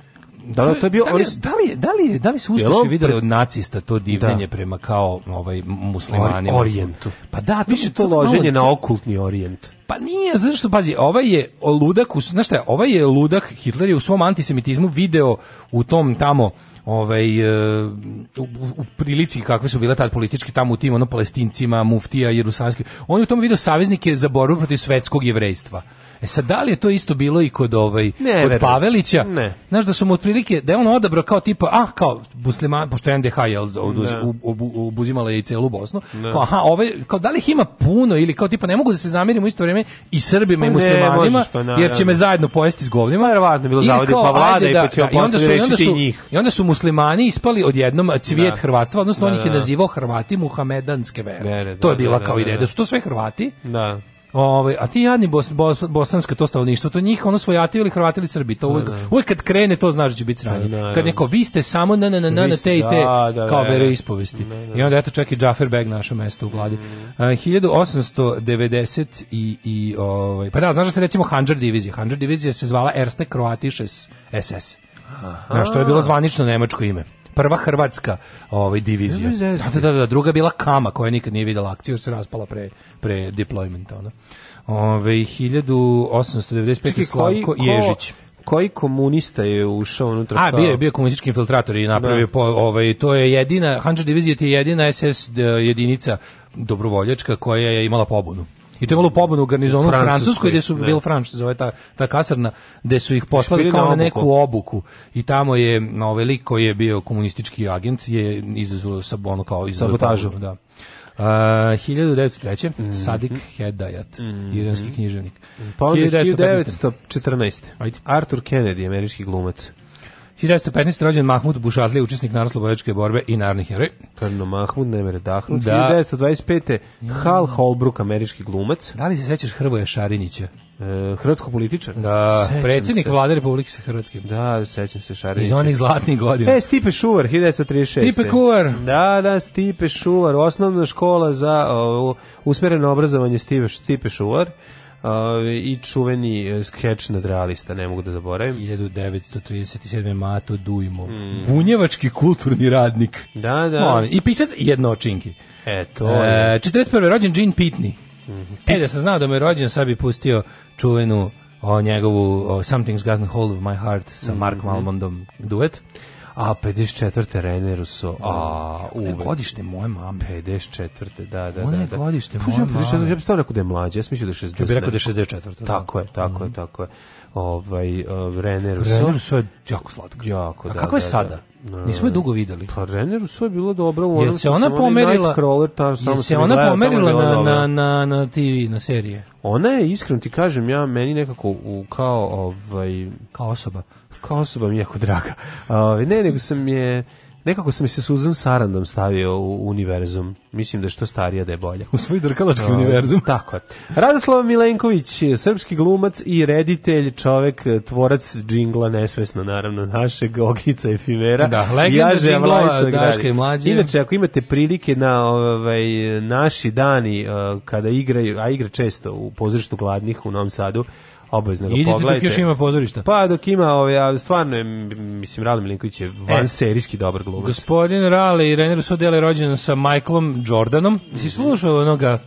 Da, da, to je bio, da, li, da, li, da, li, da li su uspešno videli od nacista to divljenje da. prema kao ovaj, muslimanima? Or,
orijentu.
Pa da,
to, Više to, to loženje na okultni orijent.
Pa nije, zato što, pazi, ovaj je ludak, u, znaš šta je, ovaj je ludak, Hitler je u svom antisemitizmu video u tom tamo, ovaj, uh, u, u, prilici kakve su bile tad politički tamo u tim ono palestincima, muftija, jerusalimski. On je u tom video saveznike za borbu protiv svetskog jevrejstva. E sad, da li je to isto bilo i kod, ovaj, ne, kod Pavelića? Ne. Znaš da su mu otprilike, da je on odabrao kao tipa, ah, kao, buslima, pošto je NDH jel, da. u, u, obuzimala je i celu Bosnu, ne. Da. kao, pa, aha, ovaj, kao, da li ih ima puno ili kao tipa, ne mogu da se zamirim u isto vrijeme i Srbima pa i muslimanima, ne, možeš, pa, na, jer će me zajedno pojesti s govnima. Pa
verovatno, bilo zavodi pa vlada i da, pa će i onda
su, i onda
su, njih.
I onda su muslimani ispali odjednom cvijet da. Hrvatstva, odnosno da, on ih je nazivao Hrvati Muhamedanske vere. to je bila kao ideja, da su to sve Hrvati, da. Ovaj a ti jadni bos, bos, bosansko to stanovništvo, to njih ono svojati ili Hrvati ili Srbi, to da, uvek, da. uvek kad krene to znaš da će biti da, sranje. Kad neko vi ste samo na na na na te i te kao vere ispovesti. I onda eto čak i Džafer Beg naše mesto u vladi. Mm. 1890 i i ovaj pa da znaš da se recimo Hanđar divizija, Hanđar divizija se zvala Erste Kroatisches SS. Aha. Znaš, to je bilo zvanično nemačko ime prva hrvatska ovaj divizija. Da, da, da, da, druga bila Kama koja nikad nije videla akciju, se raspala pre pre deploymenta, ona. Ovaj 1895 Čekaj, Slavko Ježić.
koji komunista je ušao unutra? A,
bio je bio komunistički infiltrator i napravio, da. po, ovaj, to je jedina, Hanđa divizija je jedina SS jedinica dobrovoljačka koja je imala pobunu. I to je malo pobunu u garnizonu u Francuskoj, gdje su, da. bilo Franč, zove ta, ta kasarna, gdje su ih poslali kao na neku obuku. I tamo je, na ovaj lik koji je bio komunistički agent, je izazvao ono kao
sabotažu.
Da. Uh, 1903. Mm -hmm. Sadik Hedayat, mm -hmm. iranski književnik.
Pa 1914. Ajde. Arthur Kennedy, američki glumac.
1915. rođen Mahmud Bušatli, učesnik narodno-slobodačke borbe i narodni heroj.
Prno Mahmud, ne mere dahnut.
Da. 1925. Hal Holbrook, američki glumac. Da li se sećaš Hrvoja Šarinića?
E, hrvatsko političar?
Da, sećam predsjednik se. vlade Republike sa Hrvatske.
Da, sećam se Šarinića. Iz
onih zlatnih godina.
E, Stipe Šuvar, 1936.
Stipe Kuvar.
Da, da, Stipe Šuvar, osnovna škola za uh, usmereno obrazovanje Stipe, Stipe Šuvar i čuveni e, skeč nadrealista, ne mogu da zaboravim.
1937. Mato Dujmov. Mm. Bunjevački kulturni radnik.
Da, da. On,
I pisac jednočinki.
E,
to je. E, 41. rođen Gene Pitney. Mm -hmm. E, da sam znao da mu rođen, sad bi pustio čuvenu o njegovu o, Something's Gotten Hold of My Heart sa mm-hmm. Mark mm -hmm. Malmondom duet.
A 54. Rene Russo.
A u godište moje mame.
54. da da
Ona je
da, da.
godište moje mame.
54. Ja bih to rekao da je mlađa. Ja mislim da je 60.
Ja bih rekao da je 64. Da.
Tako je, tako je, mhm. tako je. Ovaj Rene Russo. Rene
Russo je jako slatka.
Jako, da.
A kako je
da,
sada? Nismo je dugo videli.
Pa Renner u je bilo dobro. Je se
ona pomerila?
ta, Jel se
ona pomerila na, na, na, na TV, na serije?
Ona je, iskreno ti kažem, ja meni nekako u, kao... Ovaj, kao
osoba.
Kao osoba mi je jako draga. Uh, ne, nego sam je... Nekako sam se Susan Sarandon stavio u univerzum. Mislim da što starija da je bolja.
U svoj drkalački uh, univerzum.
Tako je. Radoslav Milenković, srpski glumac i reditelj, čovek, tvorac džingla, nesvesno naravno, našeg Ognjica efimera.
Da, legenda ja džinglova, da i mlađe.
Inače, ako imate prilike na ovaj, naši dani, eh, kada igraju, a igra često u pozorištu gladnih u Novom Sadu, obavezno ga pogledajte. Idite dok još
ima pozorišta.
Pa dok ima, ove, ja, stvarno mislim, Rale Milinković je van e, serijski dobar glumac.
Gospodin Rale i Renier su dele rođen sa Michaelom Jordanom. Mm -hmm. Si mhm. slušao onoga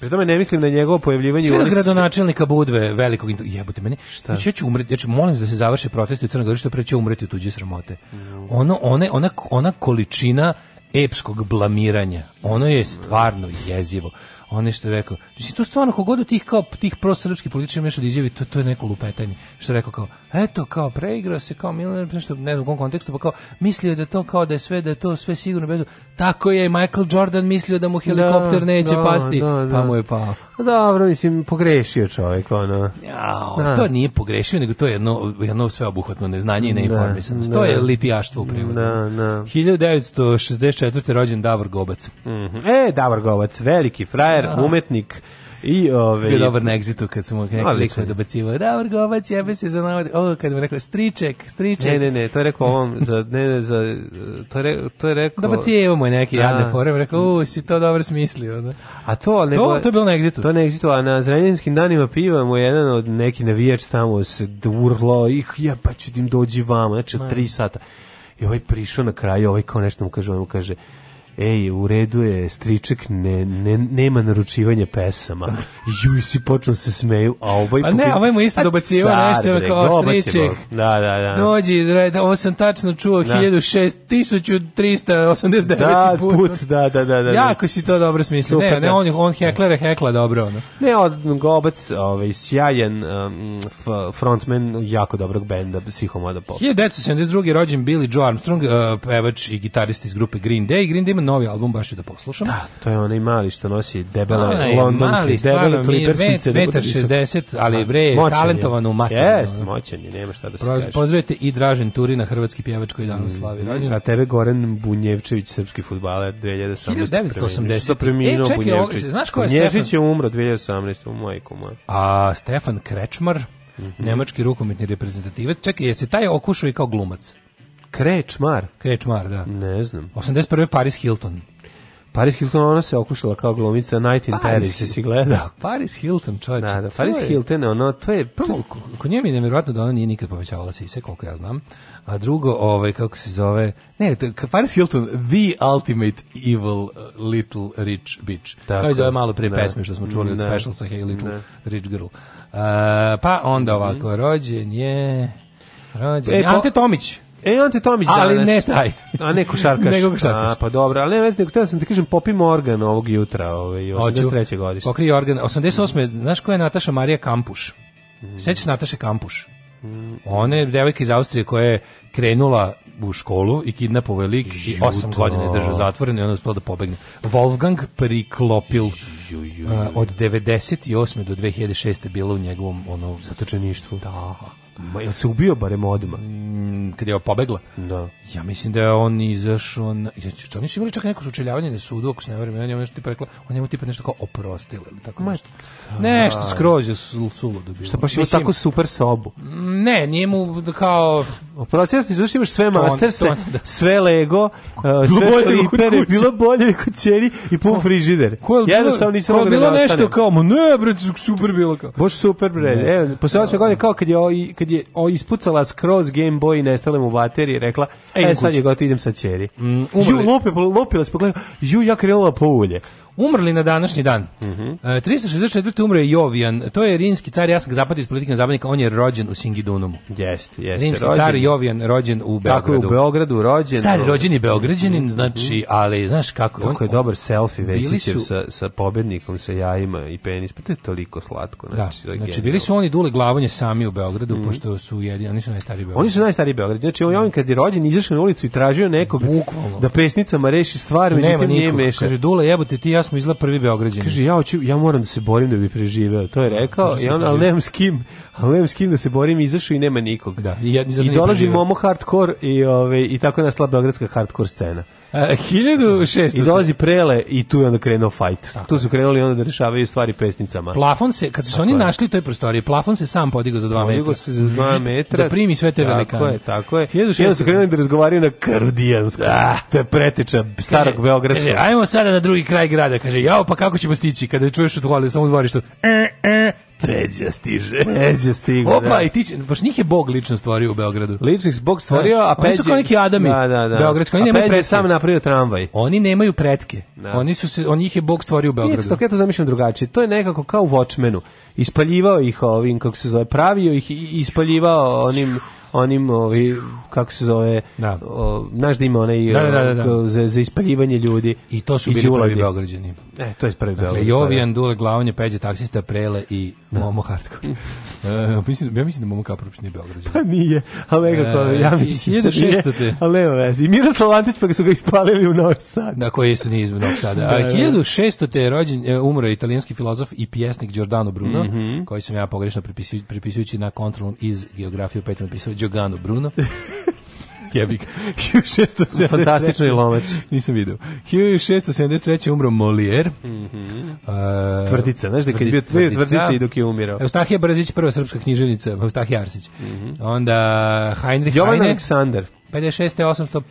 Pri tome ne mislim na njegovo pojavljivanje
u gradonačelnika Budve, velikog jebote mene. Šta? Znači, ja ću umreti, ja ću molim da se završe protesti u Crnoj Gori što pre ću umreti tuđe sramote. Mm. Ono one ona ona količina epskog blamiranja. Ono je stvarno jezivo on nešto je rekao. Mislim, to stvarno, kogod od tih, kao, tih prosrpskih političara nešto diđevi, da to, to je neko lupetanje. Što je rekao kao, eto kao preigrao se kao Milner nešto ne znam u kom kontekstu pa kao mislio da to kao da je sve da je to sve sigurno bez tako je i Michael Jordan mislio da mu da, helikopter da, neće da, pasti da, da, pa mu je pao
pa dobro mislim pogrešio čovjek ono
ja da. to nije pogrešio nego to je jedno jedno sveobuhvatno neznanje i neinformisanost to je litijaštvo u da, da. 1964 rođen Davor Gobac
mm -hmm. e Davor Gobac veliki frajer umetnik I ove ovaj, Bio
dobar na egzitu kad smo neki lik koji Da, Da, Govac jebe se za novac. O, kad mi rekao striček, striček.
Ne, ne, ne, to je rekao on za ne, ne za to je
to je
rekao.
Dobacivao mu je neki da. jadne fore, rekao, "U, si to dobro smislio." Da.
A
to ne To to je bilo na egzitu.
To na egzitu, a na zrenjaninskim danima piva mu jedan od neki navijač tamo se durlo, ih ja pa ću da im dođi vama, znači 3 sata. I ovaj prišao na kraju, ovaj kao nešto mu kaže, on mu kaže, ej, u redu je, striček, ne, ne, nema naručivanja pesama. Ju, si počnu da se smeju, a ovaj... Pa ne,
ovaj mu isto dobacivo nešto, kao striček.
Da, da, da.
Dođi, da, ovo sam tačno čuo, da. 1389
da,
put. put.
Da, da, da, da, da.
Jako si to dobro smislio. ne, ne, da. on, on heklere hekla dobro. Ono.
Ne,
od
Gobac, ovaj, sjajan um, frontman jako dobrog benda, psihomoda
pop. 1972. rođen Billy Joe Armstrong, uh, pevač i gitarist iz grupe Green Day. Green Day ima novi album baš je da poslušam.
Da, to je onaj mali što nosi debele Londonke, debele klipersice. Da metar
60, ali da. bre, je talentovan u materiju.
Jest, moćan je, nema šta da se kaže.
Pozdravite i Dražen Turina, hrvatski pjevač koji danas mm,
slavi. Mm, a tebe Goren Bunjevčević, srpski futbaler, 2018.
1980.
Preminuo e, čekaj, Bunjevčević.
znaš ko je Stefan? Bunjevčić je
umro 2018. u majku moja.
A Stefan Krečmar, Mm -hmm. nemački rukometni reprezentativac. Čekaj, jesi taj okušao i kao glumac?
Krečmar?
Krečmar, da.
Ne znam.
81. Paris Hilton.
Paris Hilton, ona se okušala kao glomica Night in Paris, Paris si gledao.
Paris Hilton, čovječ. Da, da,
Paris je, Hilton, ono, to je...
Prvo, kod nje mi je nevjerojatno da ona nije nikad povećavala sise, koliko ja znam. A drugo, ovaj, kako se zove... Ne, Paris Hilton, the ultimate evil little rich bitch. Tako. Kao i zove malo prije ne. Da. pesme što smo čuli od da. special sa Hey Little ne. Da. Rich Girl. Uh, pa onda ovako, mm. rođen je... Rođen je... Ante Tomić.
E, Ante Tomić ali
danas. Ali ne taj.
A
ne košarkaš. [laughs] Nego košarkaš. A,
pa dobro, ali ne
vezi,
nego htio sam da ti kažem, popim organ ovog jutra, ovaj, 83. godište.
Pokri organ. 88. Mm. Znaš ko je Nataša Marija Kampuš? Mm. Sećaš Nataše Kampuš? Mm. Ona je devojka iz Austrije koja je krenula u školu i kidnapovao lik i 8 godina je držao zatvoren i onda uspela da pobegne. Wolfgang priklopil ju, ju. Uh, od 98. do 2006. bilo u njegovom ono, zatočeništvu.
Da. Ma,
jel
se ubio barem odmah? Mm,
kad je pobegla?
Da.
Ja mislim da je on izašao na... Znači, oni su imali čak neko sučeljavanje na sudu, ako se ne varim, on je nešto tipa rekla, on je mu tipa nešto kao oprostila ili
tako
Ma, nešto. Nešto da. skroz je suludo bilo. Šta
baš ima tako super sobu?
Ne, nije mu da kao...
Oprosti, sam, zašto imaš sve masterse, da. sve Lego,
uh,
sve flipere,
bilo bolje kod čeri
i pun frižider. Jednostavno nisam mogu da bilo
nešto kao, ne, bre, super bilo kao.
Boš super, bre. Evo, e, posle
osme godine
kao kad je, kad kad je o, ispucala skroz Game Boy i nestale mu baterije, rekla, e, e sad je gotovo, idem sa čeri.
Mm,
ju, lopila, lopila se, pogledala, ju, ja krenula po ulje.
Umrli na današnji dan. Mm -hmm. e, 364. umre Jovijan. To je rimski car, ja sam ga zapatio iz politike zabavnika, on je rođen u Singidunumu.
Jeste, jeste. Rimski
rođen. car Jovijan rođen u Beogradu.
Tako je, u Beogradu rođen.
Stari rođen je Beograđanin, mm -hmm. znači, ali znaš kako...
Kako on, je dobar selfie Vesićev su... sa, sa pobednikom, sa jajima i penis, pa to je toliko slatko. Znači, da,
znači, znači bili su oni dule glavonje sami u Beogradu, mm -hmm. pošto su jedini, oni su najstariji Beograd.
Oni su
najstariji Beograd,
znači on, ovaj on kad je rođen, izašao na ulicu i tražio nekog Bukvalno. da pesnicama reši stvar, međutim nije
meša. Kaže, Dule, jebote, ti ja smo izla prvi beograđani.
Kaže ja hoću ja moram da se borim da bi preživeo. To je da, rekao i on al nemam s kim, al s kim da se borim, izašao i nema nikog.
Da.
I, ja, I dolazi Momo hardcore i ove i tako na nastala beogradska hardcore scena.
1600.
I dolazi prele i tu je onda krenuo fajt. Tu su krenuli onda da rešavaju stvari pesnicama.
Plafon se, kad su tako oni je. našli toj prostoriji, plafon se sam podigao za dva metra. Podigao se
za dva [laughs] da metra.
Da primi sve te velikane.
Tako je, tako je. 1600. I su krenuli da razgovaraju na Krdijansku.
Ah. Da.
To je preteča starog kaže, Beogradskog.
Kaže, ajmo sada na drugi kraj grada. Kaže, jao, pa kako ćemo stići? Kada čuješ u dvorištu, samo u dvorištu, e, e, Pređa
stiže. Peđa stiže.
Opa,
da.
i ti, baš njih je Bog lično stvorio u Beogradu.
Lično Bog stvorio, a Peđa...
Oni su kao neki Adami, da, da, da. Beogradski, oni a nemaju pretke.
sam napravio tramvaj.
Oni nemaju pretke. Da. Oni su se, on njih je Bog stvorio u Beogradu.
Nije, to, ja to zamišljam drugačije. To je nekako kao u Watchmenu. Ispaljivao ih ovim, kako se zove, pravio ih i ispaljivao onim onim, ovi, kako se zove, da. O, znaš da ima onaj da, da, da, da, da. Za, za ispaljivanje ljudi.
I to su
bili džuladi.
prvi Beograđani.
E, to je prvi dakle, Beograđani.
Jovijan, da. Dule, Glavanje, Peđe, Taksista, Prele i Momo Hartko. [laughs] e, mislim, ja mislim da
Momo
Kaprović
nije
Beograđan. Pa nije,
ali nekako, e, ja mislim. 1600. Te. Ali nema vezi. Miroslav Antić pa su ga ispalili u Novi Sad.
na koji isto nije iz Novog Sada. A 1600. Te rođen, e, umro italijanski filozof i pjesnik Giordano Bruno, mm -hmm. koji sam ja pogrešno pripisujući na kontrolom iz geografije opet napisao Đogano Bruno. Jebik.
1673.
Fantastično je lomač.
Nisam vidio.
1673. umro Molijer. Mm
-hmm. uh, tvrdica, znaš da kad je bio tvrdica, tvrdica i dok je umirao.
Eustahija Brzić, prva srpska književnica, Eustahija Arsić. Mm -hmm. Onda Heinrich Jovan Heine. Jovan
Aleksandar.
56. 800.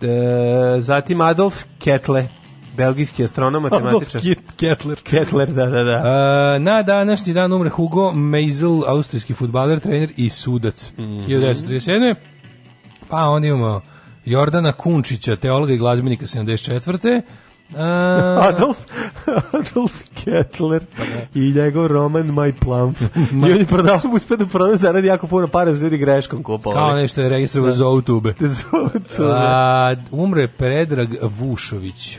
De, zatim Adolf Ketle belgijski astronom, matematičar.
Adolf Kettler.
Kettler, da, da, da.
Uh, na današnji dan umre Hugo Meisel, austrijski futbaler, trener i sudac. Mm -hmm. 1937. Pa onda imamo Jordana Kunčića, teologa i glazbenika
74. A... [laughs] Adolf, Adolf Kettler pa da. i njegov roman My Plump. [laughs] I on je prodao, uspe da proda zaradi jako puno pare
za
ljudi greškom kupovali.
Kao nešto je registrovao da. za Outube. [laughs]
Za Outube.
Umre Predrag Vušović.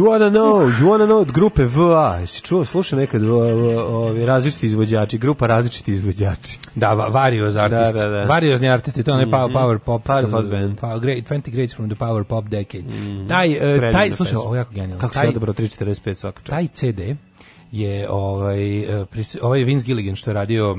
You wanna know, you wanna know od grupe VA. Jesi čuo, slušaj nekad ovi različiti izvođači, grupa različiti izvođači. Da, Varios da, artisti. Da, da, da. Variozni artisti, to ne mm -hmm. power pop. Power pop eh, band. Power, great, 20 greats from the power pop decade. Mm. Taj, uh, taj, slušaj, ovo je jako genijalno. Kako se odabro 345 svaka čast. Taj CD, je ovaj eh, ovaj Vince Gilligan što je radio uh,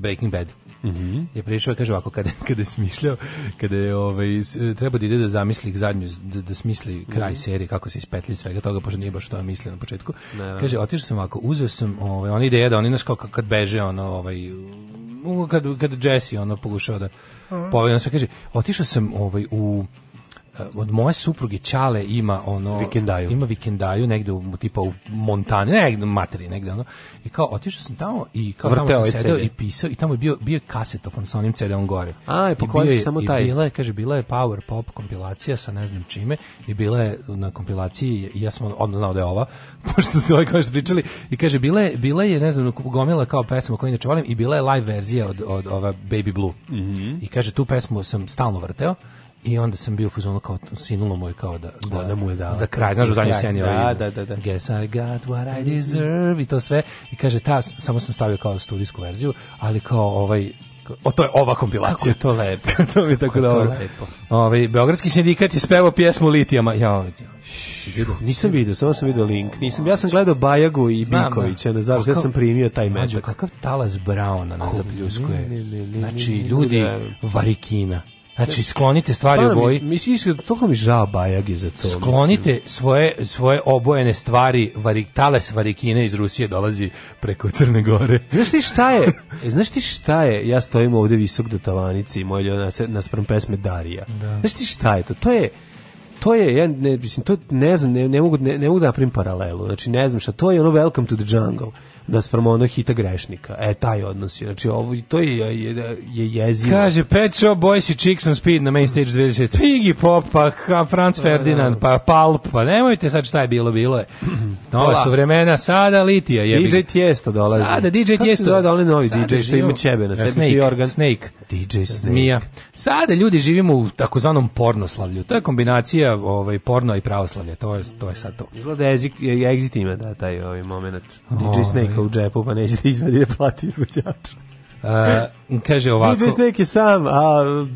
Breaking Bad. Mm -hmm. Je prišao, kaže ovako, kada, [laughs] kada je smišljao, kada je ovaj, e, treba da ide da zamisli zadnju, da, da smisli kraj mm -hmm. serije, kako se ispetlji svega toga, pošto nije baš to mislio na početku. Ne, ne. Kaže, otišao sam ovako, uzeo sam ovaj, on ideja da oni, znaš, kao kad beže, ono, ovaj, kad, kad Jesse, ono, pokušao da mm -hmm. sve, kaže, otišao sam ovaj, u Eh, od moje supruge Čale ima ono vikendaju. ima vikendaju negde u tipa u Montani, negde u Materi, negde ono. I kao otišao sam tamo i kao Vrteo tamo sam ovaj sedeo i pisao i tamo je bio bio je kasetofon sa onim CD-om gore.
A, i pokojio je samo taj.
bila
je,
kaže, bila je power pop kompilacija sa ne znam čime i bila je na kompilaciji i ja sam odmah znao da je ova, [laughs] pošto se ovaj kao što pričali i kaže bila je bila je ne znam gomila kao pesma koju inače volim i bila je live verzija od od ova Baby Blue.
Mm -hmm.
I kaže tu pesmu sam stalno vrteo I onda sam bio u kao sinulo mu kao da,
da onda mu je dao.
Za kraj, znaš, u zadnjoj sceni da, da, da, da. Guess I got what I mm-hmm. deserve i to sve. I kaže ta samo sam stavio kao studijsku verziju, ali kao ovaj o to je ova kompilacija. Kako je
to lepo. [laughs] to mi je tako dobro. Da lepo.
Ovaj beogradski sindikat je spevao pjesmu Litijama. Ja, ja.
Nisam vidio, samo sam vidio link. Nisam, ja sam gledao Bajagu i Bikovića, ne znam, da. ja sam primio taj
među. Kakav talas Brauna nas zapljuskuje. Znači, ljudi, varikina. Znači, sklonite stvari Stvarno u boji.
Mi, mislim, toliko mi žao Bajagi za
to. Sklonite svoje, svoje obojene stvari, varik, tales varikine iz Rusije dolazi preko Crne Gore.
[laughs] Znaš ti šta je? [laughs] znaš ti šta je? Ja stojim ovde visok do tavanici i moj nas, naspram pesme Darija. Da. Znaš ti šta je to? To je to je ja ne mislim to ne znam ne, ne mogu ne, ne mogu da napravim paralelu znači ne znam šta to je ono welcome to the jungle da sprem ono hita grešnika. E, taj odnos je. Znači, ovo, to je, je, je jezivo.
Kaže, Pet Shop Boys i Chicks on Speed na main stage 26. Iggy Pop, pa Franz da, da, da. Ferdinand, pa Palp, pa nemojte sad šta je bilo, bilo je. [clears throat] Nova su vremena, sada Litija
je. DJ Tiesto dolazi.
Sada DJ Kako Tiesto.
Kako se zove da novi sada DJ što ima ćebe na sebi?
Snake,
organ.
Snake. DJ Snake. Mija. Sada ljudi živimo u takozvanom pornoslavlju. To je kombinacija ovaj, porno i pravoslavlje. To je, to je sad to.
Izgleda
je
exit ima da, taj ovaj moment. DJ ovaj, Snake maraka u džepu, pa neće da izvedi da plati izvođača.
Uh,
kaže [laughs]
ovako. DJ
Snake je sam, a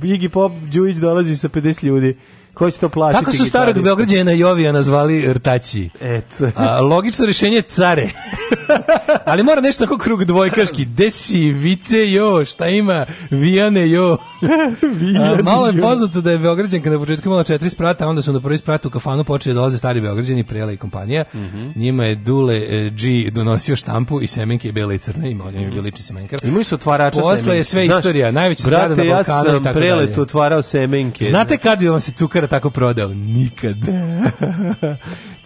Iggy Pop Đujić dolazi sa 50 ljudi. Ko će to plaćati?
Kako su starog i Jovija nazvali rtači?
Eto. A,
logično rješenje care. [laughs] [laughs] Ali mora nešto tako krug dvojkaški. Desi, vice jo, šta ima? Vijane jo. [laughs] a, malo je poznato da je Beograđanka na početku imala četiri sprata, onda su na prvi sprat u kafanu počeli da dolaze stari Beograđani, Prela i kompanija. Mm -hmm. Njima je Dule e, G donosio štampu i semenke bele
i
crne. Imao, on je bio lični semenkar. Imali
su otvarača Posle
semenke. je sve istorija, najveća stvar na Balkanu
ja sam i tako preletu otvarao semenke.
Znate kad bi vam se cukara tako prodao? Nikad. [laughs]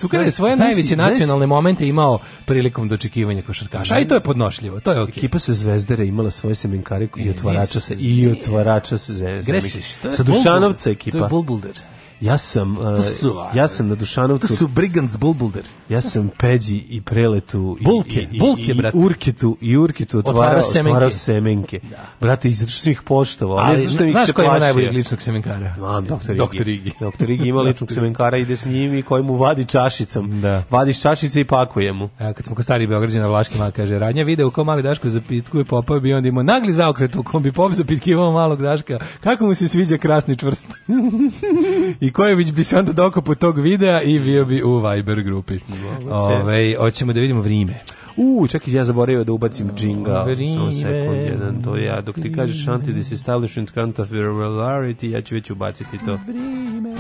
Cuker je svoje najveće nacionalne momente imao prilikom dočekivanja košarkaša.
i to je podnošljivo, to je okej. Okay. Ekipa sa Zvezdere imala svoje semenkare i otvarača se i otvarača se
Zvezdere. Grešiš, to je Sa Dušanovca
ekipa. To je Bulbulder. Ja sam uh, su, e, ja sam na Dušanovcu.
To su Brigands Bulbulder.
Ja sam Peđi i Preletu i
Bulke, i, Bulke, brate.
I Urketu i Urkitu otvarao, otvarao semenke. Otvarao semenke. Da. Brate, i svih što ih poštovao, ali, ali zato što ih se plašio. najboljeg
ličnog
semenkara? Mam, doktor Igi. Doktor Igi. [laughs] doktor Igi ima
ličnog semenkara,
ide s njim i koji mu vadi čašicom. Da. Vadiš čašice i pakuje mu.
E, kad smo ko stari Beograđana Vlaški mal kaže, radnja video u kom mali Daško zapitkuje popa bi onda imao nagli zaokret u kom bi pop zapitkivao malog Daška. Kako mu se sviđa krasni čvrst. [laughs] I i Kojević bi se onda dokopo tog videa i mm. bio bi u Viber grupi. Ove, hoćemo da vidimo vrijeme. U,
čekaj, ja zaboravio da ubacim džinga. Samo sekund, jedan, to ja. Dok ti kažeš anti-disestablishment count of regularity, ja ću već ubaciti to. Vrime.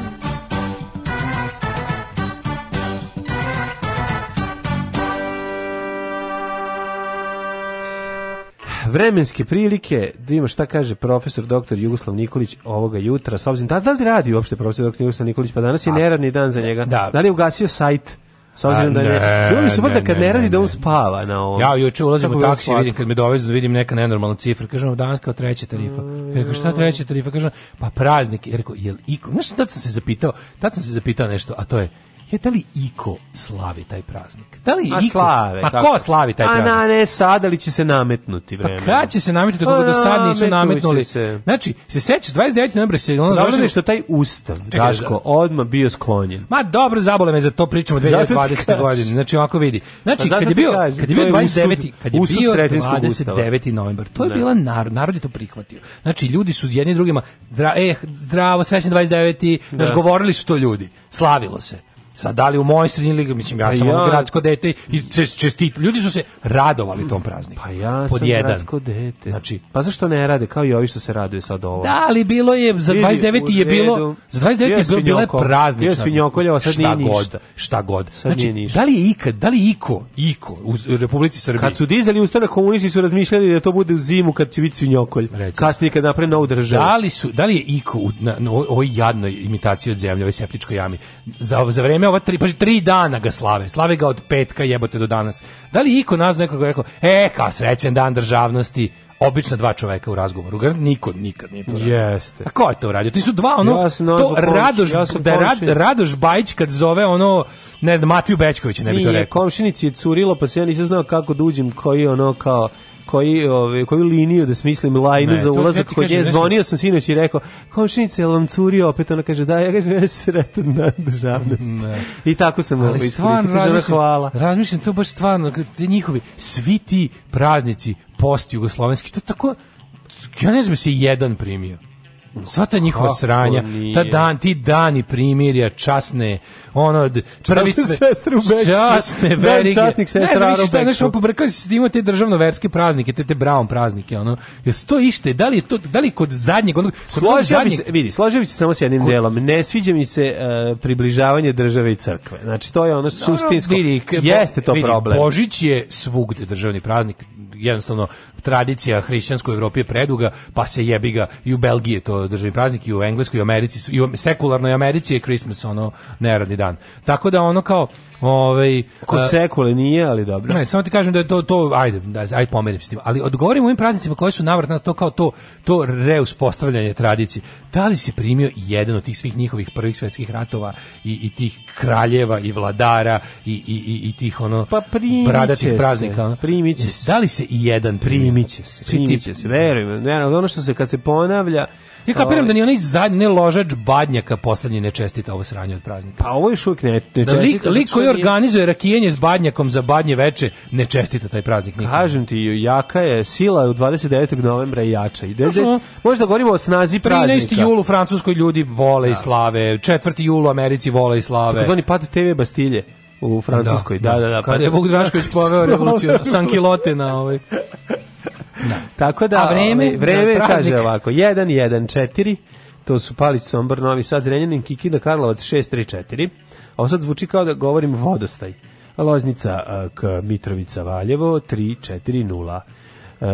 vremenske prilike, da ima šta kaže profesor doktor Jugoslav Nikolić ovoga jutra, s obzirom, da, da li radi uopšte profesor doktor Jugoslav Nikolić, pa danas je neradni dan za njega,
da, da
li je ugasio sajt? Sa obzirom da je... Bilo mi se da kad ne radi da on spava na ovom.
Ja juče ulazim u taksi, vidim kad me dovezu, da vidim neka nenormalna cifra. Kažem, danas kao treća tarifa. Ja rekao, šta treća tarifa? Kažem, pa praznik. rekao, jel iko... Znaš, tad sam se zapitao, tad sam se zapitao nešto, a to je, je da li iko slavi taj praznik? Da li A iko? slave. Ma kako? ko slavi taj praznik?
A na ne sad, ali će se nametnuti vreme.
Pa kad će se nametnuti, kako do sad nisu nametnuli. Se. Znači, se sećaš, 29. novembra se...
Ono
dobro
završeno... što taj ustav, Čekaj, Daško, odmah bio sklonjen.
Ma dobro, zabole me za to pričamo 2020. godine. Znači, ovako vidi. Znači, pa kad je bio, kažem, kad je bio 29. Kad je bio 29. novembar, to je da. bila narod, narod je to prihvatio. Znači, ljudi su jedni drugima, zdra, eh, zdravo, srećan 29. Znači, da. govorili su to ljudi, slavilo se. Sad, da li u mojoj sredini ili, mislim, ja pa sam ja, ono gradsko dete i čestit. Ljudi su se radovali tom prazniku.
Pa ja
sam jedan. gradsko
dete. Znači, pa zašto ne rade kao i ovi što se raduje sad ovo?
Da, ali bilo je, za 29. je bilo, za 29. je bilo, bila je praznična. Bio
svinjokolja, sad šta nije ništa. God,
šta god. Sad znači, ništa. da li je ikad, da li iko, iko u Republici Srbiji? Kad
su dizali ustanak komunisti su razmišljali da to bude u zimu kad će biti svinjokolj. Recimo. Kasnije kad napravim novu
državu. Da li, su, da li je iko u na, na, ovoj jadnoj imitaciji od zemlje, ovoj septičkoj jami, za, za vreme godine ova tri, baš pa tri dana ga slave. Slave ga od petka jebote do danas. Da li iko nas nekoga rekao, e, kao srećen dan državnosti, obična dva čoveka u razgovoru. Niko nikad nije to radio.
Jeste.
A ko je to radio? Ti su dva ono ja sam to Radoš ja sam da Rad, Radoš Bajić kad zove ono ne znam Matiju Bećkovića ne bi to
rekao. Komšinici je curilo pa se ja nisam znao kako da uđem koji ono kao koji, ove, ovaj, koju liniju da smislim lajnu za ulazak kod nje. Zvonio sam sinoć i rekao, komšinica, jel vam curi opet? Ona kaže, da, ja kažem, ja se sretan na državnost. Ne. I tako sam
ovo ovaj, iskoristio. Razmišljam, hvala. razmišljam, to baš stvarno, te njihovi, svi ti praznici post-jugoslovenski, to tako, ja ne znam se jedan primio. Sva ta njihova sranja, ta dan, ti dani primirja, časne, ono,
prvi sve, sestre u Bekstu.
Časne, verige.
časnik sestra ne, ne, ne, pobrkali se, da ima te državno-verske praznike, te te brown praznike, ono. je to ište, da li je to, da li kod zadnjeg, ono, kod
složio zadnjeg... Se, vidi, složio bi se samo s jednim kod... delom. Ne sviđa mi se uh, približavanje države i crkve. Znači, to je ono suštinsko. No, vidi, Jeste to vidi, problem.
Božić je svugde državni praznik, jednostavno tradicija hrišćanskoj Evropi je preduga, pa se jebi ga i u Belgiji to državni praznik i u Engleskoj i u Americi i u sekularnoj Americi je Christmas ono neradni dan. Tako da ono kao ovaj
kod uh, sekule nije, ali dobro.
Ne, samo ti kažem da je to to ajde, da aj pomerim s tim. Ali odgovorim ovim praznicima koji su navrat nas to kao to to reuspostavljanje tradicije. Da li se primio jedan od tih svih njihovih prvih svetskih ratova i, i tih kraljeva i vladara i, i, i i tih ono pa bradatih praznika.
Primiće se.
Da li se i jedan primiće
se? Primiće se. verujem se. Verujem, ono što se kad se ponavlja
Ja kapiram da ni onaj zadnji ne ložač badnjaka poslednji ne čestita ovo sranje od praznika.
Pa ovo je šuk ne, ne Da
lik, lik koji organizuje rakijenje s badnjakom za badnje veče ne čestita taj praznik nikad.
Kažem ti, jaka je sila u 29. novembra i jača. I deset, da- da- možda govorimo o snazi praznika. 13.
julu u Francuskoj ljudi vole da. i slave, 4. julu u Americi vole i slave. Tako zvani
pad TV Bastilje u Francuskoj. Da, da, da. da, da
Kada je Vuk Drašković poveo revoluciju,
sankilote na ovaj... [laughs]
Da. [laughs] Tako da, A vreme, ove, ovaj, vreme da, kaže ovako, 1-1-4, to su Palić, Sombor, Novi Sad, Zrenjanin, Kikida, Karlovac, 6-3-4. Ovo sad zvuči kao da govorim vodostaj. Loznica, k Mitrovica, Valjevo, 3-4-0.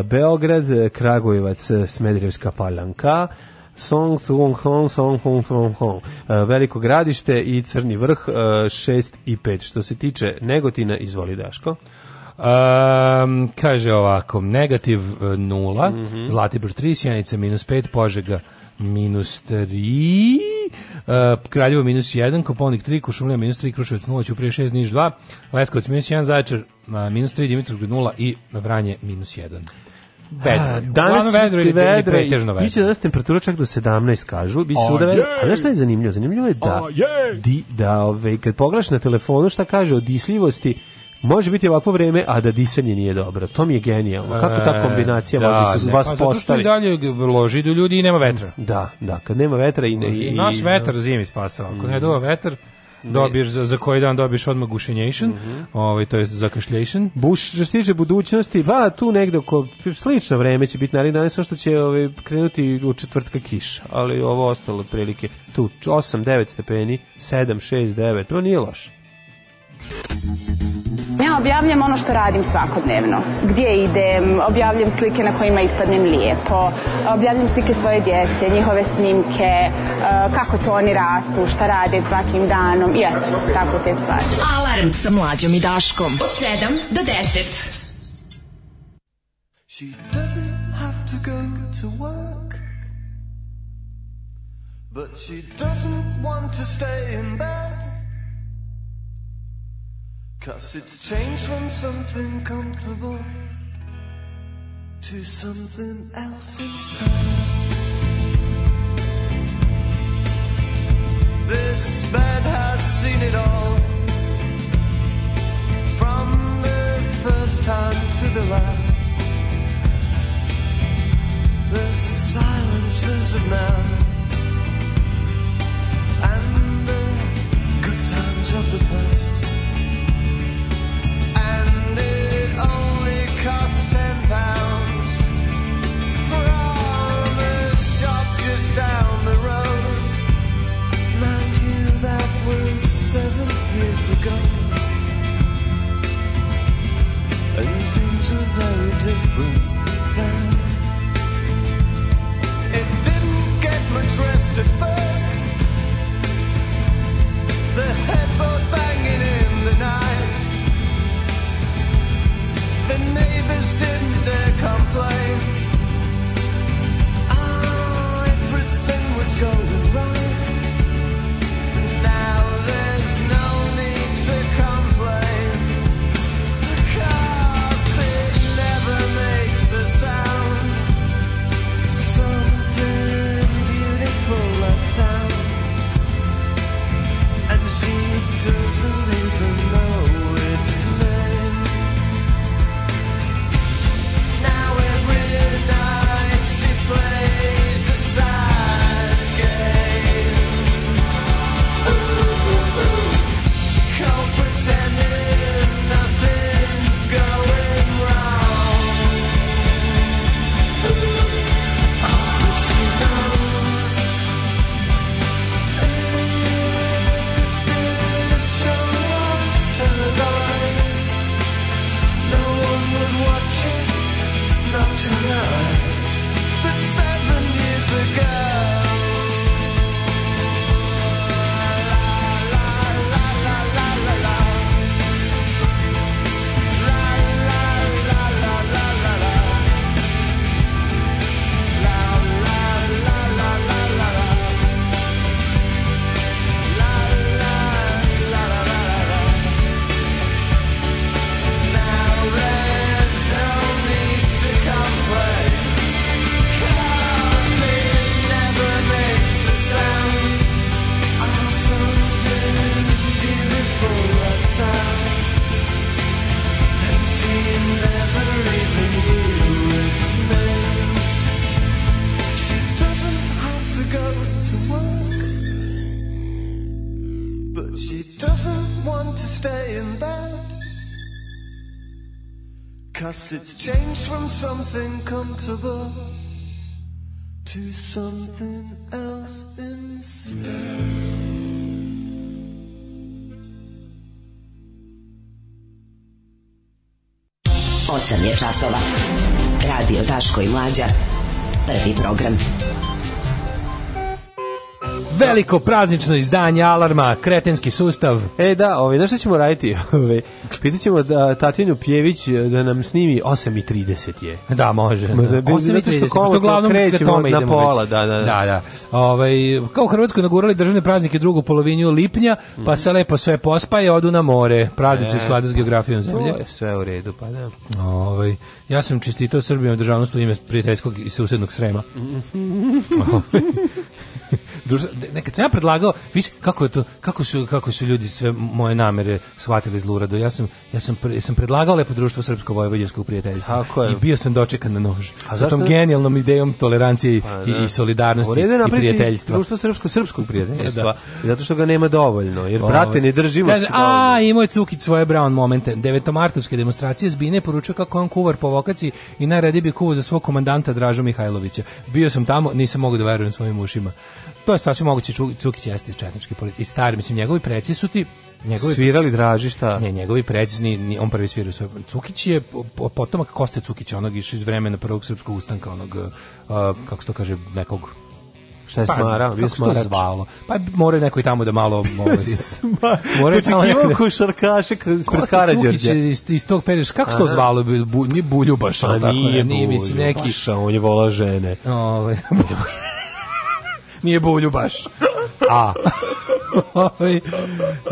Beograd, Kragujevac, Smedrevska Palanka, Song Song Song Song Song Song Song Veliko gradište i Crni vrh 6 i 5. Što se tiče Negotina, izvoli Daško. Um, kaže ovako, negativ 0, mm -hmm. Zlatibor 3, Sjenica minus 5, Požega minus 3, uh, e, Kraljevo minus 1, Koponik 3, Kušumlja minus 3, Kruševac 0, Ćuprije 6, Niš 2, Leskovac minus 1, Zaječar uh, minus 3, Dimitrov 0 i Vranje minus 1. Vedro. Danas
vedro ili vedro, pretežno
vedro. Biće danas temperatura čak do 17, kažu. Biće svuda vedro.
A znaš što je zanimljivo? Zanimljivo je da, di, da ove, kad pogledaš na telefonu šta kaže o disljivosti, može biti ovako vreme, a da disanje nije dobro. To mi je genijalno. Kako ta e, kombinacija e, može se vas postaviti? Zato što i
dalje loži do ljudi i nema vetra.
Da, da, kad nema vetra i... i,
i naš vetar zimi spasava. Ako mm. ne mhm. dova vetar, dobiješ za, za koji dan dobiješ odmah gušenjation, mm -hmm. ovaj to jest zakašljation.
Buš što se tiče budućnosti, pa tu negde oko slično vreme će biti narednih dana, samo što će ovaj krenuti u četvrtka kiša, ali ovo ostalo otprilike tu 8 9 stepeni, 7 6 9, to nije loše.
Ja objavljam ono što radim svakodnevno. Gdje idem, objavljam slike na kojima ispadnem lijepo, objavljam slike svoje djece, njihove snimke, e, kako to oni rastu, šta rade svakim danom i eto, tako te stvari.
Alarm sa mlađom i Daškom od 7 do 10. She doesn't have to go to work But she doesn't want to stay in bed Cause it's changed from something comfortable to something else inside. This bed has seen it all from the first time to the last. The silences of now and the ago. And things were very different then. It didn't get much rest at first. The headboard banging in the night. The neighbors didn't dare complain. Oh, everything was going wrong.
because it's changed from something comfortable to something else instead. Osam je časova. Radio Daško i Mlađa. Prvi program. Veliko praznično izdanje Alarma, kretenski sustav.
E da, ovaj, znaš šta ćemo raditi? [laughs] Ovaj, Pitaćemo da, Tatjanu Pjević eh, da nam snimi 8.30 je.
Da, može.
Da. 8.30,
da. što, što glavnom krećemo tome na
pola. Već. Da, da, da. da, da. Ovaj,
kao u Hrvatskoj nagurali državne praznike drugu polovinju lipnja, mm. pa mhm. se lepo sve pospaje, odu na more. Praznici e, skladu s geografijom zemlje. To
je sve u redu, pa da.
Ovaj, ja sam čestitao Srbijom državnost u ime prijateljskog i susednog Srema. Mhm. Ovaj. [laughs] društvo, nekad sam ja predlagao, viš kako je to, kako su, kako su ljudi sve moje namere shvatili zlurado. Ja sam ja sam pre, sam predlagao lepo društvo srpsko vojvođanskog prijateljstva i bio sam dočekan na nož. A sa tom genijalnom idejom tolerancije pa, da. i, i solidarnosti
i
prijateljstva.
Društvo srpsko srpskog prijateljstva. Da, da. Zato što ga nema dovoljno, jer brate ne držimo
se. A, imao je Cukić svoje brown momente. 9. martovske demonstracije zbine poručio kako on kuvar po vokaciji i najradije bi kuvao za svog komandanta Dražu Mihajlovića. Bio sam tamo, nisam mogao da verujem svojim ušima to je sasvim moguće Cukić jeste iz četničke politike. I stari, mislim, njegovi preci su ti
njegovi svirali dražišta?
Ne, njegovi preci ni on prvi svirao svoj. Cukić je potomak Koste Cukića, onog iz vremena prvog srpskog ustanka, onog uh, kako se to kaže, nekog
Šta je pa, smara? bio
smarač. Zvalo? Pa mora neko i tamo da malo... [laughs] mora
znači, tamo neko... košarkaše ispred Karadžorđe.
Cukić iz, iz tog perioda. Kako se to zvalo? Bu, ni Buljubaš, ali pa tako? Nije, nije mislim, neki... Buljubaša, on je vola žene. Ove, ovaj- [laughs] nije bolju baš. A. [laughs] Ovaj,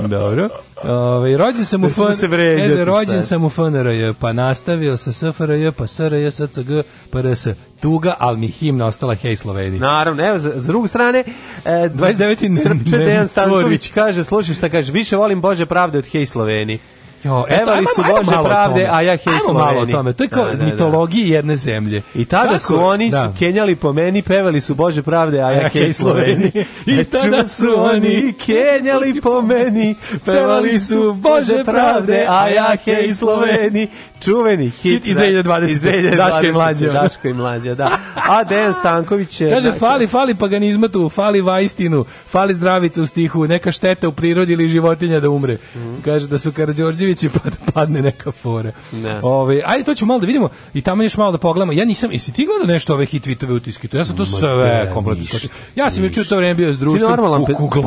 dobro. Ove, ovaj, rođen sam
u FNR, se vređati,
sam u FNRJ, pa nastavio sa SFRJ, pa SR, SCG, pa RS. Tuga, ali mi himna ostala Hej Sloveni.
Naravno, evo, s druge strane, e, 29.
Srpče Dejan Stanković kaže, slušaj šta kaže, više volim Bože pravde od Hej Sloveni.
Jo, eto, li su vođe pravde,
a ja hej
sam malo o tome. To je da, kao da, da, mitologiji jedne zemlje.
I tada su oni da. kenjali po meni, pevali su bože pravde, a ja hej Sloveni. [laughs] I e, tada su oni kenjali po meni, pevali su bože pravde, a ja hej Sloveni čuveni hit, hit iz 2020. Daško i mlađe.
Daško i mlađe, da. A Dejan Stanković je...
Kaže, dakle- fali, fali paganizmatu, fali vajstinu, fali zdravica u stihu, neka šteta u prirodi ili životinja da umre. Mm -hmm. Kaže da su Karadžorđevići pa da padne neka fora. Ne. Ove, ajde, to ćemo malo da vidimo i tamo još malo da pogledamo. Ja nisam, jesi ti gledao nešto ove hit tweetove utiski? To ja sam to sve kompletno skočio. Ja sam juče u to vreme bio s društvom. normalan,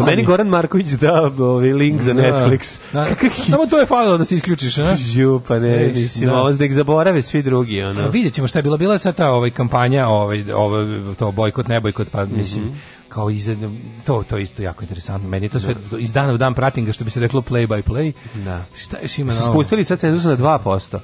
meni Goran Marković da ovaj link za da. Netflix. Da,
da. Samo to je falilo da se isključiš, a?
Ju, pa ne, nisi mislim, da. ovo, da ih zaborave svi drugi. Ono. A
vidjet ćemo šta je bilo. Bila je sad ta ovaj, kampanja, ovaj, ovaj, to bojkot, ne bojkot, pa mislim, mm -hmm. kao iz, to, to je isto jako interesantno. Meni je to sve, da. iz dana u dan pratim ga, što bi se reklo play by play.
Da. Šta još ima na Spustili sad cenzus na 2%.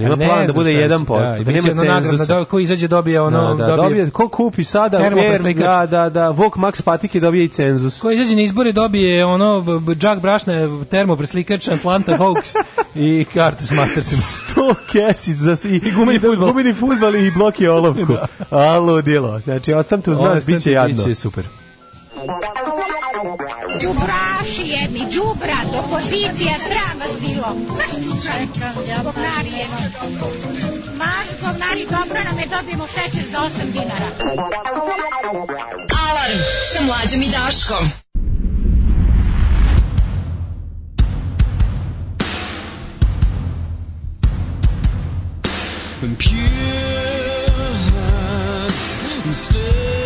Jel ima pa plan da bude 1%? Da, da nema nagradna da ko
izađe dobije ono
da, da, dobije ko kupi sada ver, da da da Vok Max patike dobije i cenzus.
Ko izađe na izbore dobije ono džak brašne termo preslikač Atlanta Hawks [laughs] i kartu s Mastersima.
100 kesic za i, I gumeni fudbal. Gumeni fudbal i blok olovku. [laughs] da. Alo djelo. Znači ostam tu znaš biće jadno. Biće super.
Đubraši jedni, đubra, opozicija, sram vas bilo. Maš čučanka, govnarije. Maš govnari, dobro nam je, dobijemo šećer za 8 dinara. Alarm sa mlađom i Daškom. Impure hearts instead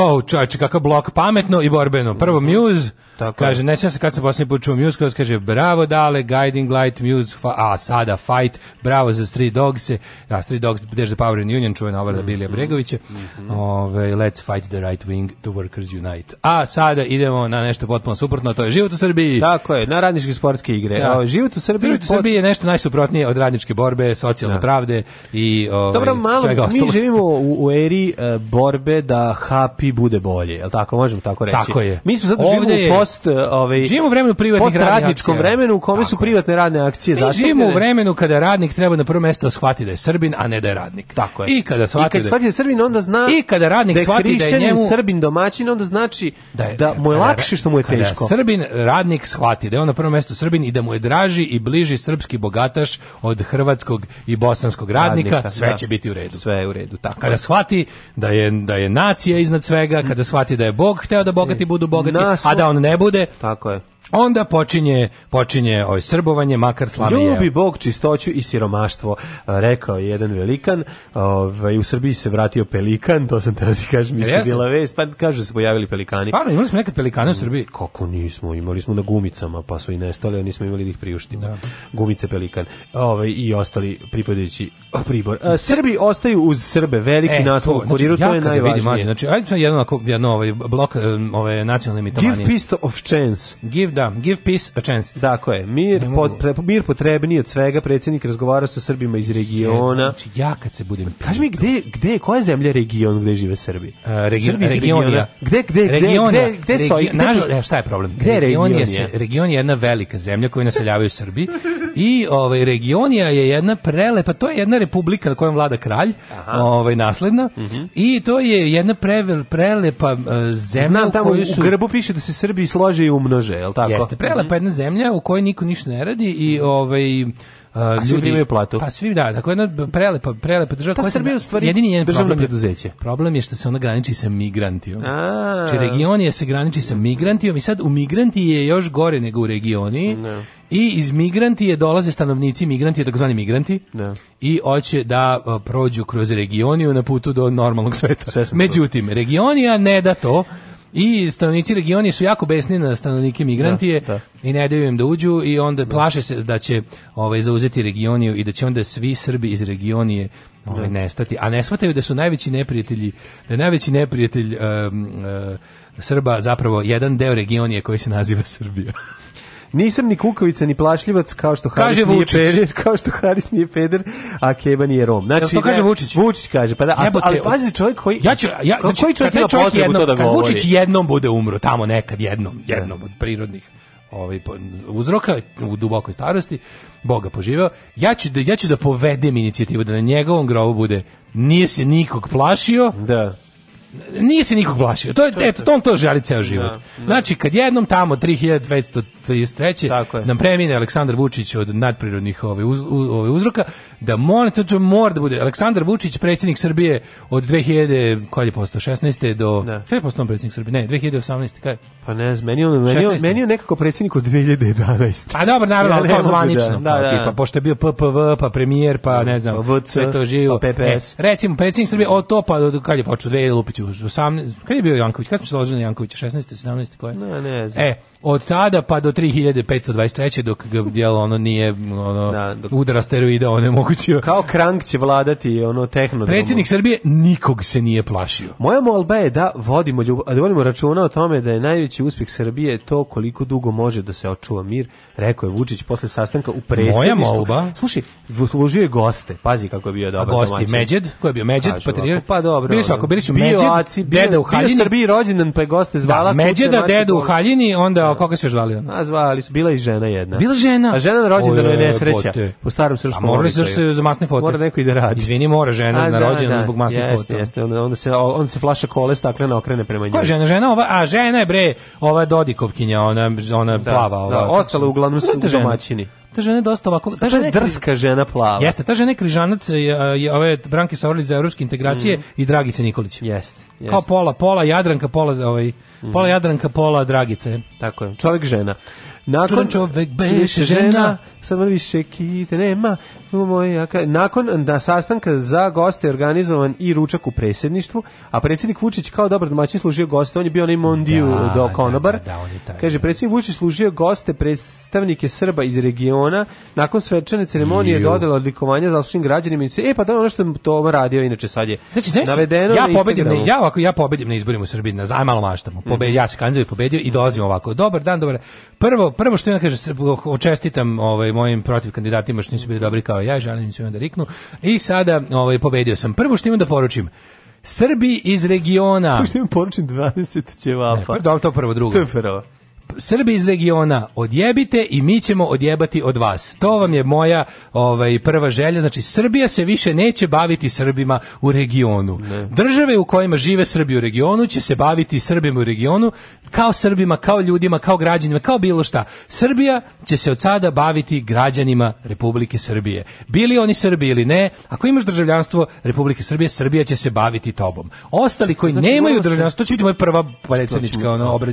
O, oh, čovječe, kakav blok, pametno i borbeno. Prvo mhm. Muse, Tako kaže, ne sjećam se kad sam posljednji put čuo Muse, kada kaže, bravo dale, Guiding Light, Muse, a sada Fight, bravo za Street Dogs, a Street Dogs, There's the Power in Union, čuvena obrada mm -hmm. Bilija mhm. Bregovića, mm -hmm. Ove, Let's Fight the Right Wing, The Workers Unite. A sada idemo na nešto potpuno suprotno, to je život u Srbiji.
Tako je, na radničke sportske igre. Ja. Da. O, život u Srbiji,
život u Srbiji je nešto najsuprotnije od radničke borbe, socijalne ja. Da. pravde i ove,
Dobro, malo, mi živimo u, u eri uh, borbe da hapi sebi bude bolje, jel tako možemo tako reći.
Tako je.
Mi smo sad živimo u post, ovaj
živimo u vremenu
privatnih radnih akcija. vremenu u kome tako su
privatne
radne akcije
Mi Živimo u vremenu kada radnik treba na prvo mesto da shvati da je Srbin, a ne da je radnik.
Tako je.
I kada
shvati I kad da, da je Srbin, onda zna
I kada radnik da shvati da je njemu
Srbin domaćin, onda znači da, je, da mu je lakše što mu je teško. Kada
Srbin radnik shvati da je on na prvo mesto Srbin i da mu je draži i bliži srpski bogataš od hrvatskog i bosanskog radnika, radnika sve da. će biti u redu.
Sve je u redu, tako.
Kada shvati da je da je nacija iznad sve svega, kada shvati da je Bog hteo da bogati e, budu bogati, Nas... a da on ne bude. Tako je. Onda počinje počinje oj ovaj, srbovanje makar slavije.
Ljubi Bog čistoću i siromaštvo, e, rekao je jedan velikan. Ovaj u Srbiji se vratio pelikan, to sam tebi kažem, isto bila vest, pa kaže da se pojavili pelikani.
Stvarno imali smo nekad pelikane u Srbiji?
Kako nismo, imali smo na gumicama, pa su i nestali, a nismo imali da ih priuštimo. Da. Gumice pelikan. Ovaj i ostali pripadajući pribor. A, e, Srbi ostaju uz Srbe, veliki e, naslov u znači, kuriru, znači, to je da najvažnije. Vidim,
znači, ajde jedno, jedno ovaj blok e, ove nacionalne mitomanije. Give
piece
of chance. Give da, give peace a chance.
Dakle, je, mir, pod, pre, mir potrebniji od svega, predsjednik razgovara sa Srbima iz regiona.
Znači, ja kad se budem... Kaži mi, gde, gde, koja je zemlja region gde žive Srbi? A,
uh, region, Srbi regionija. Gde,
gde, gde, regionija, gde, gde, stoji?
Gde, nažal, ne, šta je problem?
Gde region,
je, je jedna velika zemlja koju naseljavaju Srbi i ovaj, regionija je jedna prelepa, to je jedna republika na kojom vlada kralj, Aha. ovaj, nasledna, mm -hmm. i to je jedna prevel, prelepa uh, zemlja Znam, tamo koju
su... u grbu piše da se Srbi slože i umnože, je li tako?
tako? Jeste, prelepa mhm. jedna zemlja u kojoj niko ništa ne radi i mhm. ovaj
Uh, A svi ljudi, platu.
Pa svi, da, tako jedna prelepa, prelepa država.
Ta koja Srbija u stvari
jedini jedan državno problem,
preduzeće. Problem je što se ona graniči sa migrantijom. A. Či znači, region je se graniči sa migrantijom i sad u migranti je još gore nego u regioni. Ne. Da. I iz migranti je dolaze stanovnici migranti, takozvani migranti. Ne. Da. I hoće da e, prođu kroz regioniju na putu do normalnog sveta. Međutim, regionija ne da to I stanovnici regioni su jako besni na stanovnike migrantije da, da. i ne daju im da uđu i onda da. plaše se da će ovaj zauzeti regioniju i da će onda svi Srbi iz regionije ovaj da. nestati, a ne shvataju da su najveći neprijatelji, da je najveći neprijatelj um, uh, Srba zapravo jedan deo regionije koji se naziva Srbija.
Nisam ni kukavica ni plašljivac kao što Haris kaže nije Vučić. peder, kao što Haris nije peder, a Keba nije Rom.
Znači, Jel to kaže da, Vučić.
Vučić kaže, pa da, a, ali pazi čovjek koji
Ja ću ja znači, koji znači, čovjek ima
potrebu
jednom, to da govori.
Vučić jednom bude umro, tamo nekad jednom, da. jednom od prirodnih ovaj uzroka u dubokoj starosti Boga poživeo ja ću da ja ću da povedem inicijativu da na njegovom grobu bude nije se nikog plašio da
Nije se nikog plašio. To je to, eto, on to želi ceo život. Da, da. Znači kad jednom tamo 3233 nam premine Aleksandar Vučić od nadprirodnih ove, uz, ove uzroka da mora to mora da bude Aleksandar Vučić predsjednik Srbije od 2000 koji je posto 16. do da. sve posto predsjednik Srbije. Ne, 2018.
kaj? Pa ne, znam, meni on meni, meni je nekako predsjednik od
2011. A pa dobro, naravno, ja, to da- zvanično. Da, da, da. Tipa, pošto je bio PPV, pa premijer, pa ne znam, pa VC, sve to živo. Pa
PPS. E,
recimo predsjednik Srbije od to pa do kad je počeo 2000 Jankoviću, 18, kad je bio Janković, kad smo se ložili na Jankovića, 16. 17. koje? Ne, ne znam. E, od tada pa do 3523. dok ga djelo ono nije ono, da, dok... udara steroida onemogućio.
Kao krank će vladati ono tehno. Da
Predsjednik Srbije nikog se nije plašio.
Moja molba
je
da vodimo, ljubav, da vodimo računa o tome da je najveći uspjeh Srbije to koliko dugo može da se očuva mir, rekao je Vučić posle sastanka u predsjedništvu. Moja molba.
Slušaj, služio je goste, pazi kako je bio dobar A Gosti,
Međed, koji je bio Međed,
Patrijar. Pa dobro.
Bili su, ako bili su Međed, Slovaci, bio, deda u Haljini. Bio Srbiji rođendan
pa je goste da, zvala. Da,
Međeda, deda u Haljini, onda da. koga se
još zvali?
A
zvali su, bila i žena jedna.
Bila žena?
A žena na rođendanu je nesreća.
U starom srpskom. A
morali se još za masne fote. Mora
neko ide da radi.
Izvini, mora žena za rođendan zbog masne jeste, fota.
Jeste, onda, onda se onda se flaša kole staklena okrene prema
njoj. Koja žena, žena ova, a žena je bre, ova Dodikovkinja, ona ona da, plava,
ova. Da, ostalo uglavnom su domaćini
ta žena je dosta ovako...
Ta žena
je
drska žena plava.
Jeste, ta žena je križanac je, ove Branke Savrlić za evropske integracije mm. i Dragice Nikolić.
Jeste, jeste.
Kao pola, pola Jadranka, pola, ovaj, mm. pola Jadranka, pola Dragice.
Tako je, čovjek žena. Nakon
čovjek beše žena,
sad više kite, nema, moja, nakon da sastanka za goste je organizovan i ručak u predsjedništvu, a predsjednik Vučić kao dobar domaćin služio goste, on je bio onaj Mondiju da, do da, Konobar. Da, da, on je taj, Kaže, da. predsjednik Vučić služio goste predstavnike Srba iz regiona, nakon svečane ceremonije Iu. dodala odlikovanja zaslušnim građanima i se, e pa to je ono što to radio, inače sad je
znači, znači, navedeno ja pobedim, ne, ja, ovako, ja pobedim na izborima u Srbiji, na, aj malo maštamo, mhm. pobe, mm -hmm. ja se kandidujem pobedio i dolazim ovako, dobar dan, dobar, prvo, prvo što ja kaže, čestitam ovaj, ovaj mojim protiv kandidatima što nisu bili dobri kao ja, želim svima da riknu. I sada ovaj pobedio sam. Prvo što imam da poručim, Srbi iz regiona. Prvo što
imam da poručim 20 ćevapa. Ne, pa, dobro,
to prvo, drugo. To
je prvo.
Srbi iz regiona odjebite i mi ćemo odjebati od vas. To vam je moja ovaj, prva želja. Znači, Srbija se više neće baviti Srbima u regionu. Ne. Države u kojima žive Srbi u regionu će se baviti Srbima u regionu kao Srbima, kao ljudima, kao građanima, kao bilo šta. Srbija će se od sada baviti građanima Republike Srbije. Bili oni Srbi ili ne, ako imaš državljanstvo Republike Srbije, Srbija će se baviti tobom. Ostali znači, koji znači, nemaju državljanstvo, to će biti moja prva znači, predsjednička ono, obraćanja.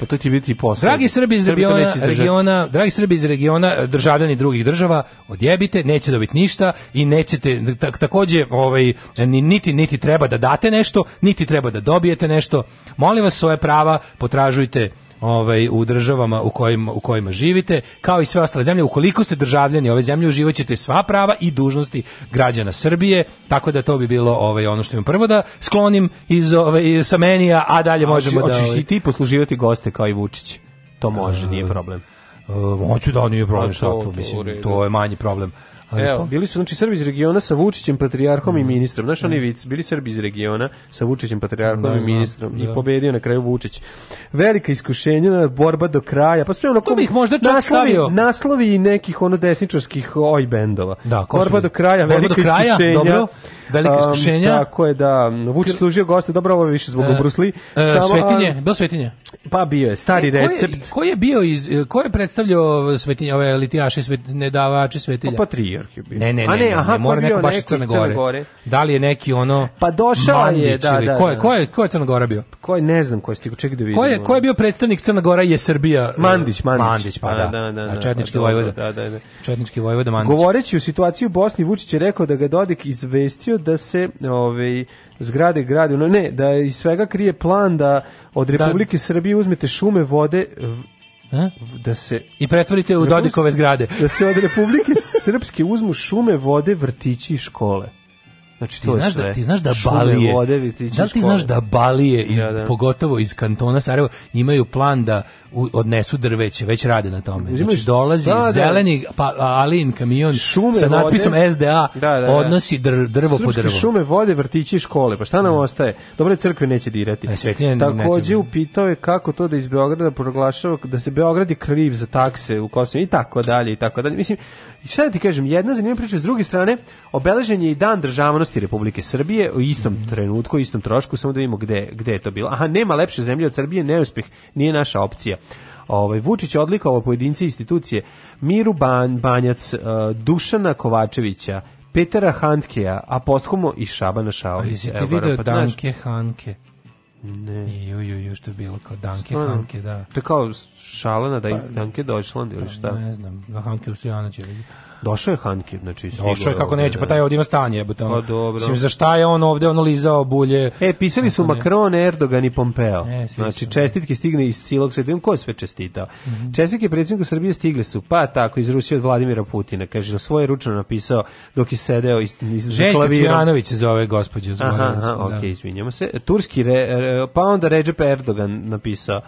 Pa to će
biti
posao Dragi Srbi iz regiona, regiona, dragi Srbi iz regiona, eh, državljani drugih država, odjebite, neće dobiti ništa i nećete takođe ovaj niti niti treba da date nešto, niti treba da dobijete nešto. Molim vas svoje prava potražujte ovaj u državama u kojim u kojima živite, kao i sve ostale zemlje, ukoliko ste državljani ove zemlje uživaćete sva prava i dužnosti građana Srbije, tako da to bi bilo ovaj ono što im prvo da sklonim iz ovaj sa menija, a dalje a,
možemo
oči, da oči, ovaj... ti
posluživati goste kao i Vučić to može, nije problem.
E, hoću da on nije problem, šta to, mislim, to je manji problem. Ali
Evo, bili su znači Srbi iz regiona sa Vučićem, patrijarhom mm. i ministrom. Znaš mm. vic, bili Srbi iz regiona sa Vučićem, patrijarhom i ministrom da. i da. pobedio na kraju Vučić. Velika iskušenja, borba do kraja. Pa sve ono to
bih možda čak naslovi, stavio.
Naslovi nekih ono desničarskih oj bendova.
Da,
borba do kraja, borba velika do kraja, iskušenja.
Dobro. Velike iskušenja. Um,
tako je, da. Vučić služio goste, dobro, ovo je više zbog uh, e, obrusli. Uh, e,
Samo, svetinje, bio svetinje?
Pa bio je, stari e, ko
je,
recept.
Ko je bio iz, ko je predstavljao svetinje, ove litijaše, svet, nedavače svetilja? Pa
patrijarh je bio.
Ne, ne, ne, A ne, ne, aha, ne mora pa neko baš iz Crne Gore. Da li je neki ono pa došao je, da, da,
da,
da. Ko je, ko je, ko je Crna Gora bio?
ko je, ne znam ko je stigao, čekaj da
vidim.
Ko
je, ko je bio predstavnik Crna Gora je Srbija?
Mandić, e, Mandić. Mandić,
pa, pa da. da, da, da, da Četnički pa, vojvoda. Da, da, da. Četnički vojvoda Mandić.
Govoreći o situaciji u Bosni, Vučić je rekao da ga Dodik izvestio da se ovaj, zgrade grade, no ne, da iz svega krije plan da od da- Republike Srbije uzmete šume, vode, a? E? da se
i pretvorite u Dodikove zgrade.
Da se od Republike Srpske uzmu šume, vode, vrtići i škole.
Znači, to da- ti, znaš da, ti znaš da Balije, vode, da li ti znaš da Balije, iz, ja, da, da. pogotovo iz kantona Sarajevo, imaju plan da u, odnesu drveće, već rade na tome. Znači, dolazi da, da, zeleni pa, alin kamion šume, sa natpisom vode, SDA, da, odnosi dr, drvo Srpske po drvo.
šume, vode, vrtići i škole, pa šta nam ostaje? Dobre crkve neće dirati.
E, svetinje,
Takođe, upitao je kako to da iz Beograda proglašava, da se Beograd je kriv za takse u Kosovo i tako dalje, i tako dalje. Mislim, I sad da ti kažem, jedna zanimljiva priča s druge strane, obeležen je i dan državnosti Republike Srbije u istom mm. trenutku, u istom trošku, samo da vidimo gde, gde je to bilo. Aha, nema lepše zemlje od Srbije, neuspeh nije naša opcija. Ovaj Vučić odlikovao pojedinci institucije Miru Ban, Banjac, eh, Dušana Kovačevića, Petra Handkea, a posthumo i Šabana Šaovića.
A jesi ti video pa Danke Hanke? Ne. Ju, ju, ju, što je bilo, kao Danke,
Stvarno? Hanke, da. To je kao šalena da pa, Danke Deutschland ili pa, šta?
Ne znam, Hanke Ustrijanac je vidio.
Došao je Hanke, znači
stigao. Došao je kako neće, pa da. taj ovdje ima stanje, jebote. Pa
dobro. Mislim
za šta je on ovdje ono lizao bulje.
E, pisali su Macron, Erdogan i Pompeo. E, znači da. čestitke stigne iz cilog sveta. Ko sve čestitao? Mm -hmm. Čestitke predsjedniku Srbije stigle su, pa tako iz Rusije od Vladimira Putina. Kaže, svoje ručno napisao dok je sedeo iz,
iz Željka
Cvijanović
se zove gospođa.
Aha, aha, da. okej, okay, izvinjamo se. Turski, re, pa onda Recep Erdogan napisao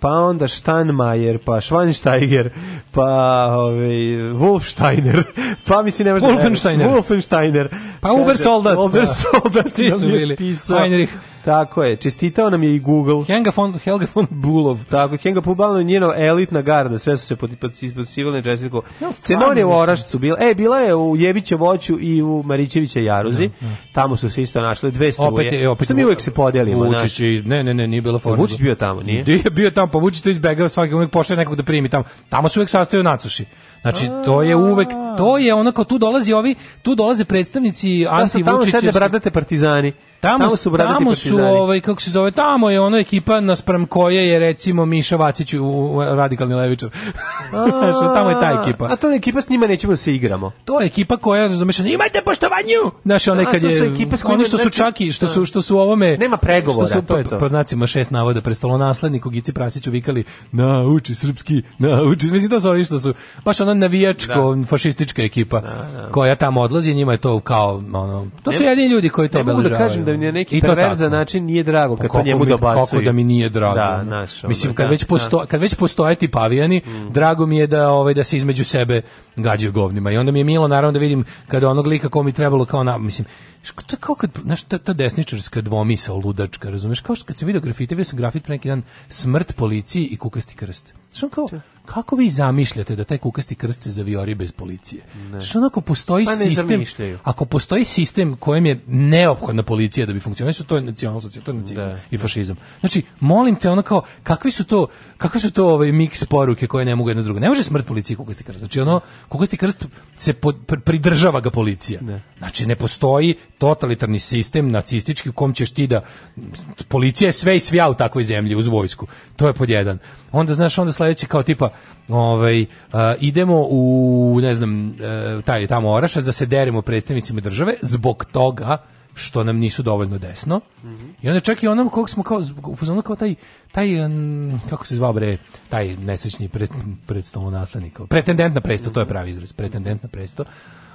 pa onda Steinmeier, pa Schweinsteiger, pa ovaj, Wolfsteiner, [laughs] pa mislim ne možda...
Wolfensteiner.
Wolfensteiner.
Pa Ubersoldat.
Ubersoldat. Da. Pa. Svi su Pisao. Heinrich. Tako je, čestitao nam je i Google.
Helga von, Helga von Bulov.
Tako, Helga von Bulov i njena elitna garda, sve su se ispotivali na čestitku. Cenon je u Orašcu bila, e, bila je u Jeviće voću i u Marićevića Jaruzi, ne, da, ne. Da. tamo su se isto našli dve struje. Opet, je, opet,
Što
mi uvek se podelimo?
Vučić, ne, ne, ne, nije bila forma. Vučić
bio tamo, nije?
Nije bio tamo, pa Vučić to izbegao svaki uvek pošalje nekog da primi tamo. Tamo se uvek sastoje nacuši. Znači to je uvek to je onako tu dolazi ovi, tu dolaze predstavnici anti Vučića. Da su tamo
partizani. Tamo, tamo su,
tamo
su ovaj,
kako
se
zove, tamo je ono ekipa naspram koje je recimo Miša Vacić u, u Radikalni levičar. [laughs] [laughs] tamo je ta ekipa.
A to je ekipa s njima nećemo da se igramo.
To je ekipa koja, razumeš, imajte poštovanju! Znaš, one da, kad je, ekipa ono što su znači- čaki, što da. su, što su ovome...
Nema pregovora, su, to je to.
Pod nacima šest navoda prestalo nasledniku Gici Prasiću vikali, nauči srpski, nauči. Mislim, to su ovi što su, baš ona navijačko, da. fašistička ekipa da, da. koja tamo odlazi, njima je to kao, ono, to su jedini ljudi koji to da
obeležavaju da mi na neki perverzan način nije drago kad to njemu mi,
dobacuju. Kako da mi nije drago. Da, naš, Mislim, kad, da, već posto, da. kad već postoje ti pavijani, mm. drago mi je da, ovaj, da se između sebe gađaju govnima. I onda mi je milo, naravno, da vidim kada onog lika ko mi trebalo kao na... Mislim, to kao kad, znaš, ta, ta desničarska dvomisa, ludačka, razumeš? Kao što kad se vidio grafite, vidio sam grafit pre neki dan smrt policiji i kukasti krst. Što kao, kako vi zamišljate da taj kukasti krst se zaviori bez policije? Ne. Što onako postoji pa sistem, ako postoji sistem kojem je neophodna policija da bi funkcionisao, to je nacionalsocijalizam, to je nacizam da, i da. fašizam. Znači, molim te, ono kao, kakvi su to, kakve su to ovaj miks poruke koje ne mogu jedna s druga? Ne može smrt policije kukasti krst. Znači, ono, kukasti krst se pod, pridržava ga policija. Ne. Znači, ne postoji totalitarni sistem nacistički u kom ćeš ti da policija je sve i svija u takvoj zemlji uz vojsku. To je pod jedan. Onda, znaš, onda sledeće kao tipa, ovaj, a, e, idemo u, ne znam, a, e, taj tamo Orašac da se derimo predstavnicima države zbog toga što nam nisu dovoljno desno. Mm -hmm. I onda čak i onom kog smo kao, ono kao taj, taj um, kako se zvao bre, taj nesrećni pred, predstavno naslednik, pretendent na presto, mm -hmm. to je pravi izraz, pretendent na presto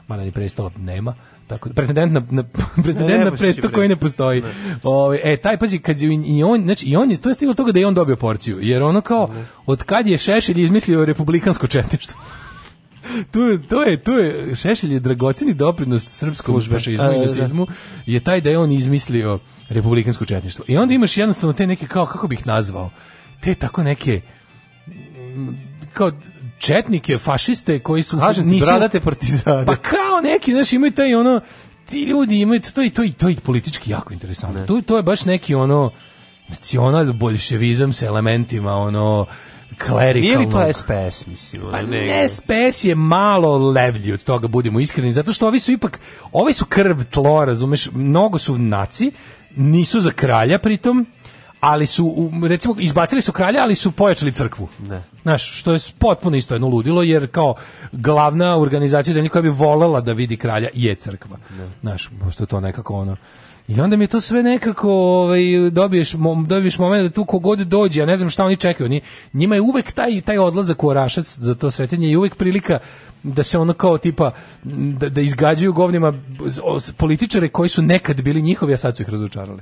mada ni prestala nema, tako pretendent na, na [laughs] pretendent ne, ne, na presto koji ne postoji. Ovaj e taj pazi kad je i on znači i on je to je stiglo toga da je on dobio porciju jer ono kao od kad je Šešelj izmislio republikansko četništvo. tu, [laughs] to je, tu je, Šešelj je dragoceni doprinos srpskom fašizmu i da, da. nacizmu, je taj da je on izmislio republikansko četništvo. I onda imaš jednostavno te neke, kao, kako bih nazvao, te tako neke, kao, četnike, fašiste koji su...
Kažem nisu, bradate
partizane. Pa kao neki, znači imaju taj ono, ti ljudi imaju, to i to, i to je politički jako interesantno. To, to je baš neki ono, nacional bolševizam sa elementima, ono, klerikalno. Ili to
SPS, mislim?
Pa ne, SPS je malo levlji od toga, budimo iskreni, zato što ovi su ipak, ovi su krv tlo, razumeš, mnogo su naci, nisu za kralja pritom, ali su recimo izbacili su kralja, ali su pojačali crkvu. Ne. Da. Znaš, što je potpuno isto jedno ludilo jer kao glavna organizacija zemlje koja bi volela da vidi kralja je crkva. Ne. Da. Znaš, pošto je to nekako ono I onda mi je to sve nekako ovaj, dobiješ, dobiješ moment da tu kogod dođe, ja ne znam šta oni čekaju. Oni, njima je uvek taj, taj odlazak u Orašac za to svetenje i uvek prilika da se ono kao tipa da, da izgađaju govnima političare koji su nekad bili njihovi, a sad su ih razočarali.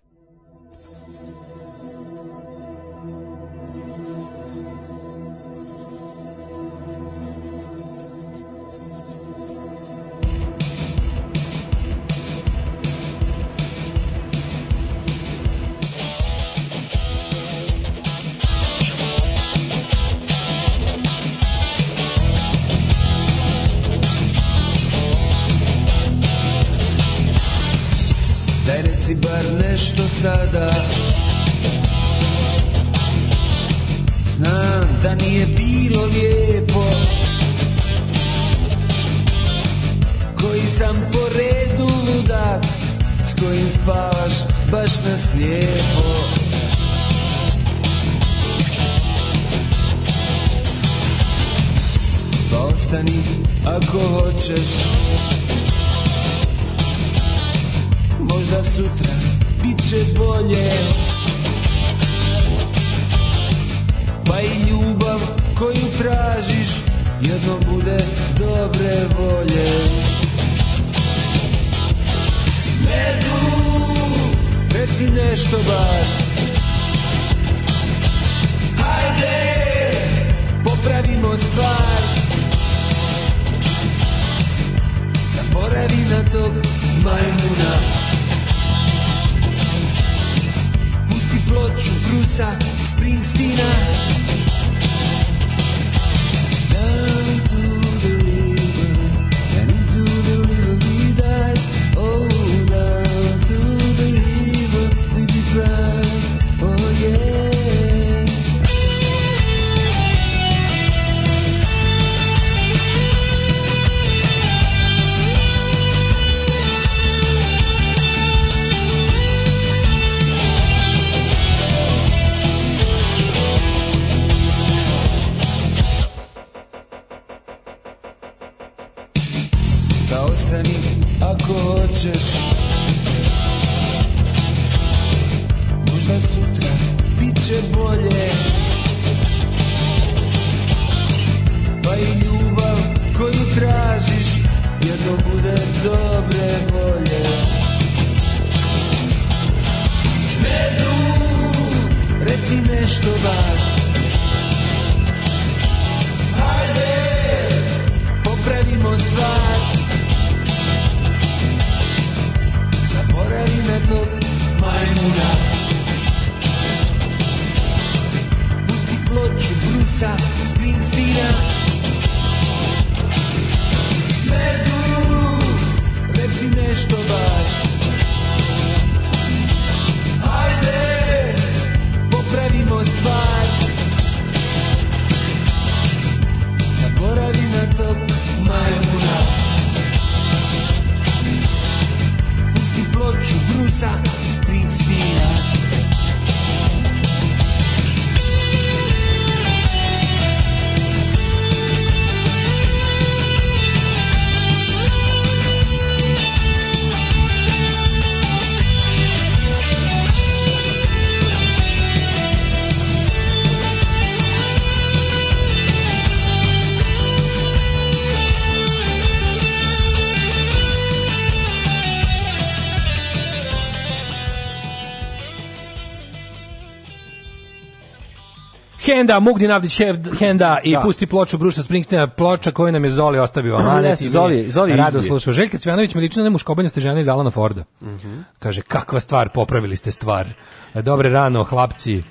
Henda, Mugdi Navdić Henda i da. pusti ploču Bruce Springsteena, ploča koju nam je Zoli ostavio. Amanet,
mhm. Zoli,
Zoli rado slušao. Željka Cvjanović, Miličina nemuškobanjaste žene iz Alana Forda. Mm -hmm. Kaže, kakva stvar, popravili ste stvar. E, dobre rano, hlapci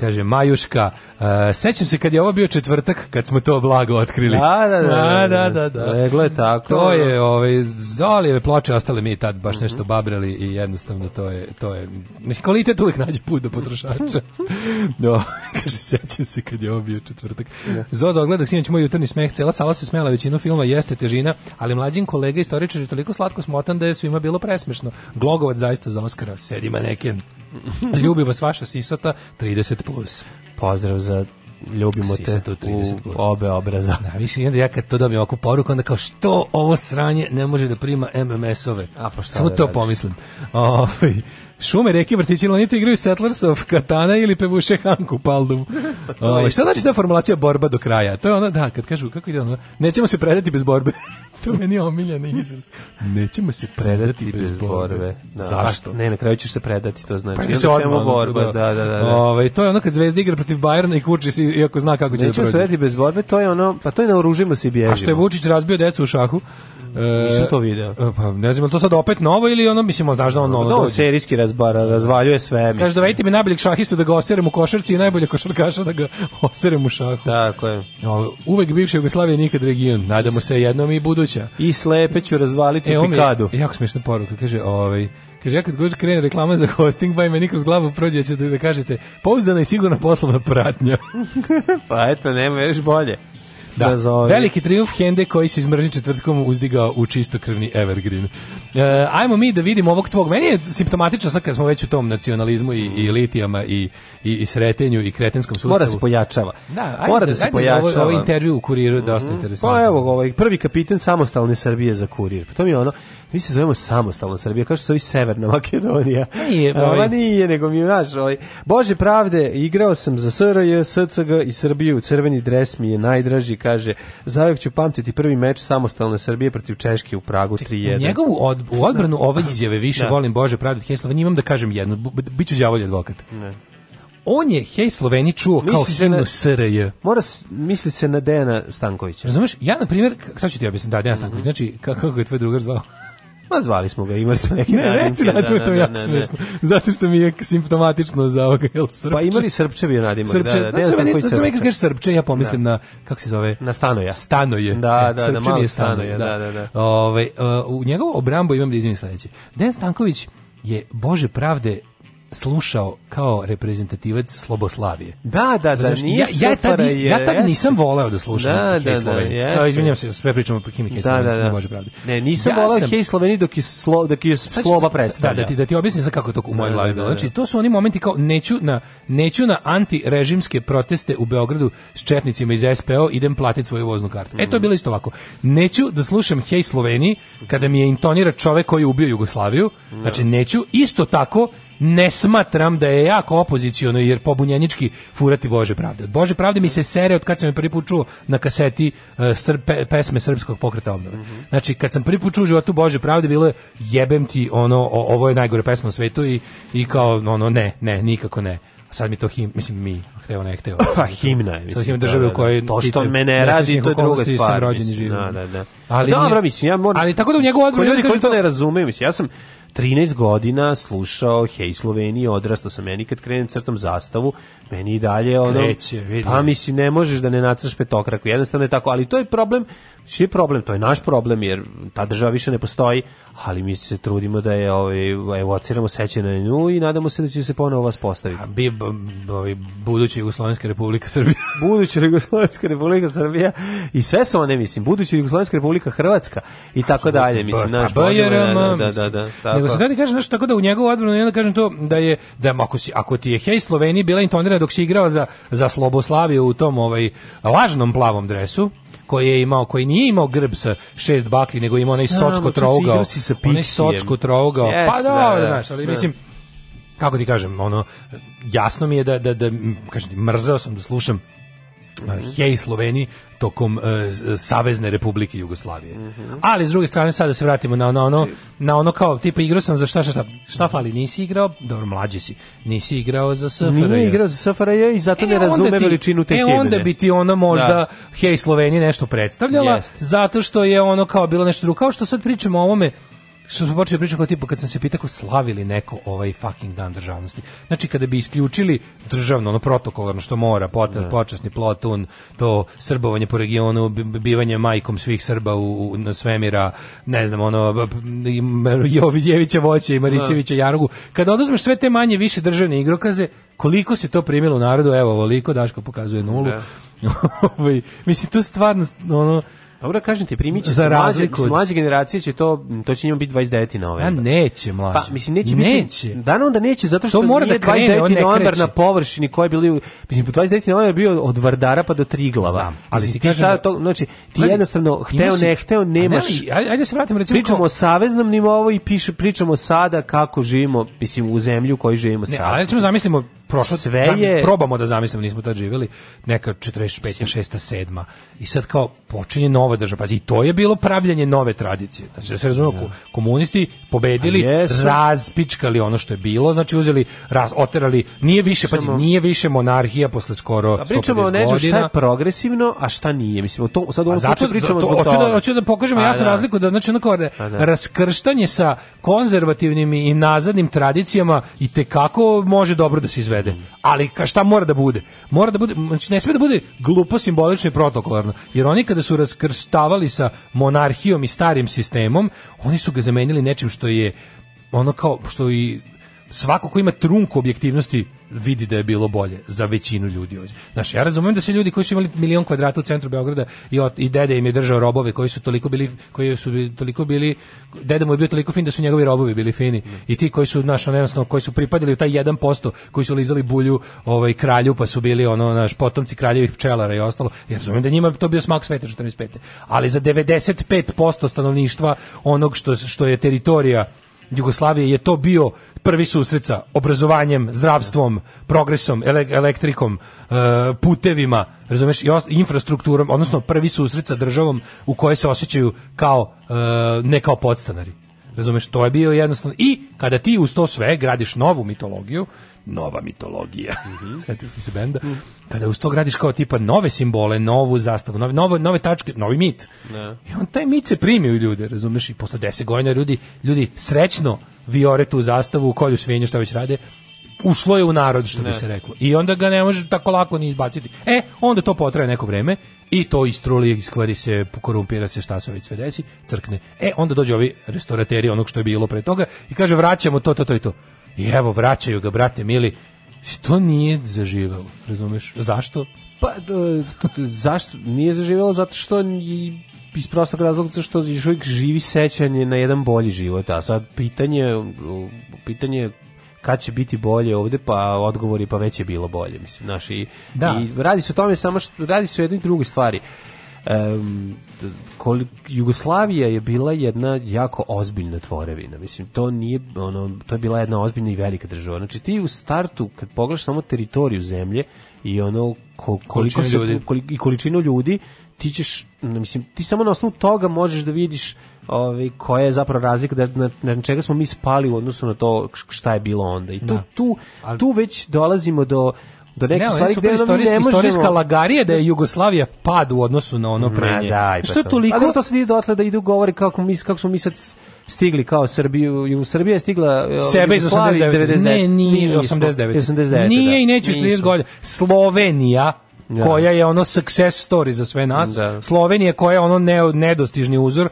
kaže Majuška, uh, sećam se kad je ovo bio četvrtak, kad smo to blago otkrili. Da,
da, da. da, da, da. da. da, da. Leglo je tako.
To je, ovaj, zalijeve ploče ostale mi tad baš nešto mm babrali i jednostavno to je, to je, mislim, kvalitet uvijek nađe put do potrošača. no, [laughs] [laughs] kaže, sećam se kad je ovo bio četvrtak. Yeah. Zozo, ogledak, sinoć moj jutrni smeh, cela sala se smela, većinu filma jeste težina, ali mlađin kolega istoričar je toliko slatko smotan da je svima bilo presmešno. Glogovac zaista za Oskara, sedima neke. [laughs] Ljubi vas vaša sisata, 35 plus.
Pozdrav za ljubimo te u obe obraza.
Da, više jedan ja kad to dobijem ovakvu poruku, onda kao što ovo sranje ne može da prima MMS-ove. Pa Samo da to radiš? pomislim. Ovaj Šume, reke, vrtići, lanite igraju Settlers of Katana ili pevuše Hanku Paldum. pa [laughs] šta znači ta formulacija borba do kraja? To je ono, da, kad kažu, kako ide ono, nećemo se predati bez borbe. [laughs] to meni je omiljeni izraz.
Nećemo se predati bez, bez borbe. Da. Zašto? Ne, na kraju ćeš se predati, to znači. Pa se odmah, borba, da, da, da. da, da. Ove,
ovaj, to je ono kad Zvezda igra protiv Bajerna i kuči se iako zna kako će da prođe.
Nećemo se predati bez borbe, to je ono, pa to je naoružimo se i bježimo.
A što je Vučić razbio decu u šahu? E, Nisam to video. E, pa ne znam, to sad opet novo ili ono mislimo znaš da pa ono Da, No,
serijski razbara, razvaljuje sve.
Kaže dovejte mi najboljeg šahistu da ga oserem u košarci i najboljeg košarkaša da ga [laughs] oserem u šahu. Tako je. Uvek bivša Jugoslavija nikad region. Nadamo se jednom i buduća.
I slepe ću razvaliti e, u pikadu. Je,
jako smišna poruka, kaže, ovaj Kaže, ja kad god krene reklama za hosting, ba i meni kroz glavu prođe će da, da kažete pouzdana i sigurna poslovna pratnja.
[laughs] pa eto, nema još bolje.
Da. da zove. Veliki trijumf Hende koji se izmržni četvrtkom uzdigao u čistokrvni Evergreen. E, ajmo mi da vidimo ovog tvog. Meni je simptomatično sad kad smo već u tom nacionalizmu i, i litijama i, i, i sretenju i kretenskom sustavu.
Mora
da
se pojačava.
Da, ajde, Mora da se pojačava. Ovo,
ovo
intervju u kuriru je dosta mm. interesantno.
Pa evo,
ovaj,
prvi kapiten samostalne Srbije za kurir. Pa to mi je ono, mi se zovemo samostalna Srbija, kao što se ovi Severna Makedonija. Nije, ovaj. Ova nije, nego mi znaš, ovaj, Bože pravde, igrao sam za SRJ, SCG i Srbiju, crveni dres mi je najdraži, kaže, zauvijek ću pamtiti prvi meč samostalne Srbije protiv Češke u Pragu
3-1. Njegovu od, u odbranu ove izjave više da. volim Bože pravde od Heslova, imam da kažem jedno, biću đavolji advokat. Ne. On je Hej Sloveni čuo misli kao da himnu SRJ.
Mora misli se na Dejana Stankovića.
Razumeš? Ja, na primjer, sad ću ti objasniti, da, Dejan Stanković, mhm. znači, kako je tvoj drugar zvao?
Pa zvali smo ga, imali smo [laughs] neke
ne,
nadimke. Ne, reci
da, to da, je da, jako da, smešno. Zato što mi je simptomatično za ovoga, jel srpče?
Pa imali srpče bio nadimak,
srpče. da, da.
Znači, znači, znači, znači, kaže
srpče, ja pomislim da. na, kako se zove?
Na e, stanoje.
Stanoje.
Da, da, srpče
na malo stanoje, da, da, da. Ove, e, u njegovu obrambu imam da izvinim sledeće. Dejan Stanković je, Bože pravde, slušao kao reprezentativac Sloboslavije.
Da, da,
da, nije ja, ja tad, nis, ja tad nisam voleo da slušam da, Hej da, Sloveniji. Da, izvinjam
se,
sve pričamo po Kimi Hej da, da, da. ne može pravdi.
Ne, nisam ja voleo sam... Hej Sloveni dok je, slo, dok je Sloba da, predstavlja.
Da, da, ti, da ti objasnim kako je to u mojoj da, da, glavi bilo. Znači, to su oni momenti kao neću na, neću na antirežimske proteste u Beogradu s četnicima iz SPO, idem platiti svoju voznu kartu. E, to je mhm. bilo isto ovako. Neću da slušam Hej Sloveni kada mi je intonira čovek koji je ubio Jugoslaviju, znači neću, isto tako ne smatram da je jako opoziciono jer pobunjenički furati Bože pravde. Od Bože pravde mi se sere od kad sam je prvi put čuo na kaseti uh, e, sr pesme srpskog pokreta obnove. Mm -hmm. Znači kad sam prvi put čuo u životu Bože pravde bilo je jebem ti ono o, ovo je najgore pesma u svetu i, i kao ono ne, ne, nikako ne A sad mi to him, mislim mi, hteo
ne
hteo. Pa
himna
je,
mislim. Sad himna da,
države da, da, u kojoj to što me ne radi to je druga stvar. Sam
rođen i živim. Da, da, da. Ali pa dobro, mislim, ja moram.
Ali tako da u njegovu odbranu ljudi
koji to ne razumeju, mislim, ja sam 13 godina slušao Hej Sloveniji, odrastao sam ja nikad krenem crtom zastavu, meni i dalje ono,
Kreće,
pa mislim ne možeš da ne nacrš petokraku, jednostavno je tako, ali to je problem, svi problem, to je naš problem jer ta država više ne postoji, ali mi se trudimo da je ovaj evociramo seće na nju i nadamo se da će se ponovo vas postaviti. A bi
ovaj budući Jugoslovenska Republika Srbija,
buduća Jugoslovenska Republika Srbija i sve su one mislim, buduća Jugoslovenska Republika Hrvatska i tako dalje, mislim,
naš da, da, da, da Nego se da pa. ti kaže nešto tako da u njegovu odbranu ja da kažem to da je da ako si ako ti je Hej Sloveniji bila intonirana dok si igrao za za Sloboslaviju u tom ovaj lažnom plavom dresu, koji je imao, koji nije imao grb sa šest bakli, nego ima onaj socko trougao. Onaj socko trougao. Yes, pa da, da, znaš, ali da. mislim, kako ti kažem, ono, jasno mi je da, da, da kažem, mrzao sam da slušam Mhm. Hej Sloveni tokom uh, Savezne Republike Jugoslavije. Mm -hmm. Ali s druge strane sad da se vratimo na ono, ono znači- na ono kao tipa igrao sam za šta šta šta, šta fali nisi igrao, dobro mlađi si. Nisi igrao za
SFRJ. Nije igrao za SFRJ i zato e, ne razume veličinu te
e,
himne. E
onda bi ti ona možda da. Hej Slovenije nešto predstavljala Jest. zato što je ono kao bilo nešto drugo. Kao što sad pričamo o ovome što smo počeli pričati kao tipa kad sam se pitao slavili neko ovaj fucking dan državnosti. Znači kada bi isključili državno, ono protokolarno što mora, potel, da. počasni plotun, to srbovanje po regionu, bivanje majkom svih Srba u, u na svemira, ne znam, ono Jovićevića voće i Marićevića da. Jarugu. Kada oduzmeš sve te manje više državne igrokaze, koliko se to primilo u narodu, evo, ovoliko Daško pokazuje nulu. Da. [laughs] Ovaj mislim to stvarno ono
Dobro, kažem ti, primiće se mlađe, mislim, mlađe generacije će to, to će njima biti 29. novembar.
A neće mlađe. Pa, mislim, neće, neće. biti.
Dan onda neće, zato što to mora da nije da krene, 29. novembar na površini koja je bili, mislim, 29. novembar je bio od Vardara pa do Triglava. Znam, ali mislim, ti, ti sad da- to, znači, ti gleda, jednostavno, hteo, si, ne hteo, nemaš. Ne, ajde,
da se vratimo, recimo.
Pričamo ko... o saveznom nivou i piše, pričamo sada kako živimo, mislim, u zemlju u kojoj živimo ne, sada.
Ne, ali recimo, zamislimo, prošlo sve je probamo da zamislimo nismo tad živeli neka 45. 6. 7. i sad kao počinje nova država pazi to je bilo pravljanje nove tradicije znači, da se razume ja. Da. komunisti pobedili razpičkali ono što je bilo znači uzeli raz oterali nije više pazi nije više monarhija posle skoro a da
pričamo
o nečemu šta
je progresivno a šta nije mislimo to sad
ovo zato
pričamo
to, hoću da hoću da pokažemo jasnu da. razliku da znači onako da. raskrštanje sa konzervativnim i nazadnim tradicijama i te kako može dobro da se izvede uvede. Ali ka šta mora da bude? Mora da bude, znači ne sme da bude glupo simbolično i protokolarno. Jer oni kada su raskrstavali sa monarhijom i starim sistemom, oni su ga zamenili nečim što je ono kao što i svako ko ima trunku objektivnosti vidi da je bilo bolje za većinu ljudi. Znaš, ja razumijem da su ljudi koji su imali milion kvadrata u centru Beograda i, od, i dede im je držao robove koji su toliko bili, koji su toliko bili, deda mu je bio toliko fin da su njegovi robovi bili fini. I ti koji su, znaš, jednostavno, koji su pripadali u taj 1%, koji su lizali bulju ovaj, kralju, pa su bili, ono, naš, potomci kraljevih pčelara i ostalo. Ja razumijem da njima to bio smak sveta 45. Ali za 95% stanovništva onog što, što je teritorija Jugoslavije je to bio prvi susret sa obrazovanjem, zdravstvom, progresom, ele elektrikom, e, putevima, razumeš, i infrastrukturom, odnosno prvi susret sa državom u kojoj se osjećaju kao e, ne kao podstanari. Razumeš, to je bio jednostavno i kada ti uz to sve gradiš novu mitologiju, nova mitologija. Mm -hmm. [laughs] Sjetio sam se benda. Mm. Kada uz to gradiš kao tipa nove simbole, novu zastavu, nove, nove, nove tačke, novi mit. Ne. Da. I on taj mit se primi u ljude, razumeš? I posle deset godina ljudi, ljudi srećno viore tu zastavu, kolju svinje, što već rade, ušlo je u narod, što ne. bi se reklo. I onda ga ne može tako lako ni izbaciti. E, onda to potraje neko vreme i to istruli, iskvari se, korumpira se, šta se već sve desi, crkne. E, onda dođe ovi restaurateri onog što je bilo pre toga i kaže vraćamo to, to, to i to. I evo, vraćaju ga, brate mili. Što nije zaživalo, razumeš? Zašto?
Pa, zašto? Nije zaživalo zato što iz prostog razloga što još uvijek živi sećanje na jedan bolji život, a sad pitanje, pitanje kad će biti bolje ovde, pa odgovori pa već je bilo bolje, mislim, naši. Da. I radi se o tome samo što, radi se o jednoj drugoj stvari um, Jugoslavija je bila jedna jako ozbiljna tvorevina. Mislim to nije ono to je bila jedna ozbiljna i velika država. Znači ti u startu kad pogledaš samo teritoriju zemlje i ono ko, koliko se ljudi. i količinu ljudi ti ćeš mislim ti samo na osnovu toga možeš da vidiš ovaj koja je zapravo razlika da na, na čega smo mi spali u odnosu na to šta je bilo onda i tu da. tu, tu već dolazimo do
do da nekih ne, stvari gde istorijska, ne možemo... istorijska lagarija da je Jugoslavija pad u odnosu na ono pre nje. Da, što pa je toliko... Ali to se vidi dotle da idu govori kako, mi, kako smo mi sad stigli kao Srbiju i u Srbiji je stigla e, sebe iz 89. 99. Ne, nije 89. 89. Nije da. i neće 40 godina. Slovenija ja. Da. koja je ono success story za sve nas. Da. Slovenija koja je ono ne, nedostižni uzor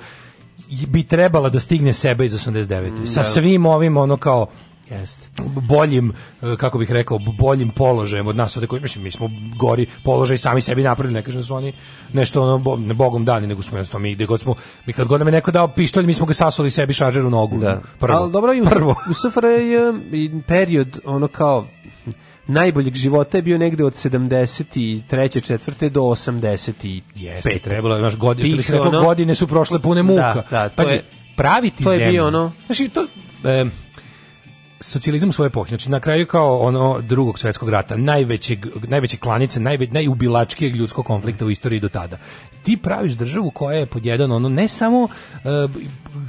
bi trebala da stigne sebe iz 89. Da. Sa svim ovim ono kao Jest. boljim, e, kako bih rekao, boljim položajem od nas, od koji, mislim, mi smo gori položaj sami sebi napravili, ne kažem da su oni nešto ono, ne bogom dani, nego smo jednostavno mi, gde god smo, mi kad god nam je neko dao pištolj, mi smo ga sasuli sebi šaržer u nogu.
Da. Prvo. Ali dobro, i u, prvo. [laughs] u SFR je period, ono kao, najboljeg života je bio negde od 73. četvrte do 80.
Jeste, trebalo, znaš, godine, što bi se rekao, godine su prošle pune da, muka. Da, da, to Pazi, je, praviti to je zemlju. Bio ono, znači, to, e, socijalizam svoje epohe, znači na kraju kao ono drugog svjetskog rata, najvećeg, najveće klanice, najve, najubilačkijeg ljudskog konflikta u istoriji do tada. Ti praviš državu koja je podjedan, ono, ne samo e,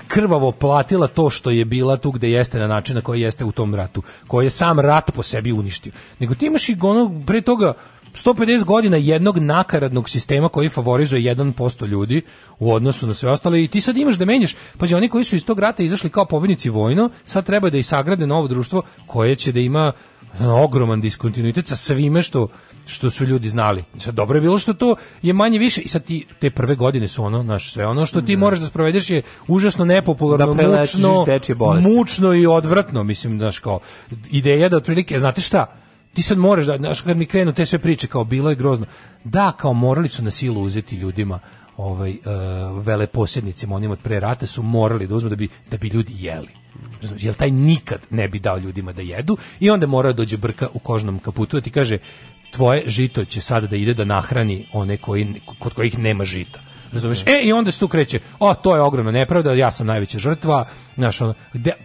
krvavo platila to što je bila tu gde jeste na način na koji jeste u tom ratu, koji je sam rat po sebi uništio, nego ti imaš i ono, pre toga 150 godina jednog nakaradnog sistema koji favorizuje 1% ljudi u odnosu na sve ostale i ti sad imaš da menjaš, pa oni koji su iz tog rata izašli kao pobednici vojno, sad treba da i sagrade novo društvo koje će da ima ogroman diskontinuitet sa svime što što su ljudi znali. Sad dobro je bilo što to je manje više i sad ti te prve godine su ono naš sve ono što ti da. moraš da sprovedeš je užasno nepopularno, da mučno, mučno i odvratno, mislim, znaš kao ideja da otprilike, znate šta, ti sad moraš da, znaš, kad mi krenu te sve priče kao bilo je grozno, da, kao morali su na silu uzeti ljudima ovaj uh, eh, veleposjednicima onim od pre rata su morali da uzmu da bi da bi ljudi jeli. Razumiješ, jel taj nikad ne bi dao ljudima da jedu i onda mora da dođe brka u kožnom kaputu da ti kaže tvoje žito će sada da ide da nahrani one koji, kod kojih nema žita. Razumeš? E, i onda se tu kreće, o, to je ogromna nepravda, ja sam najveća žrtva, znaš, ono,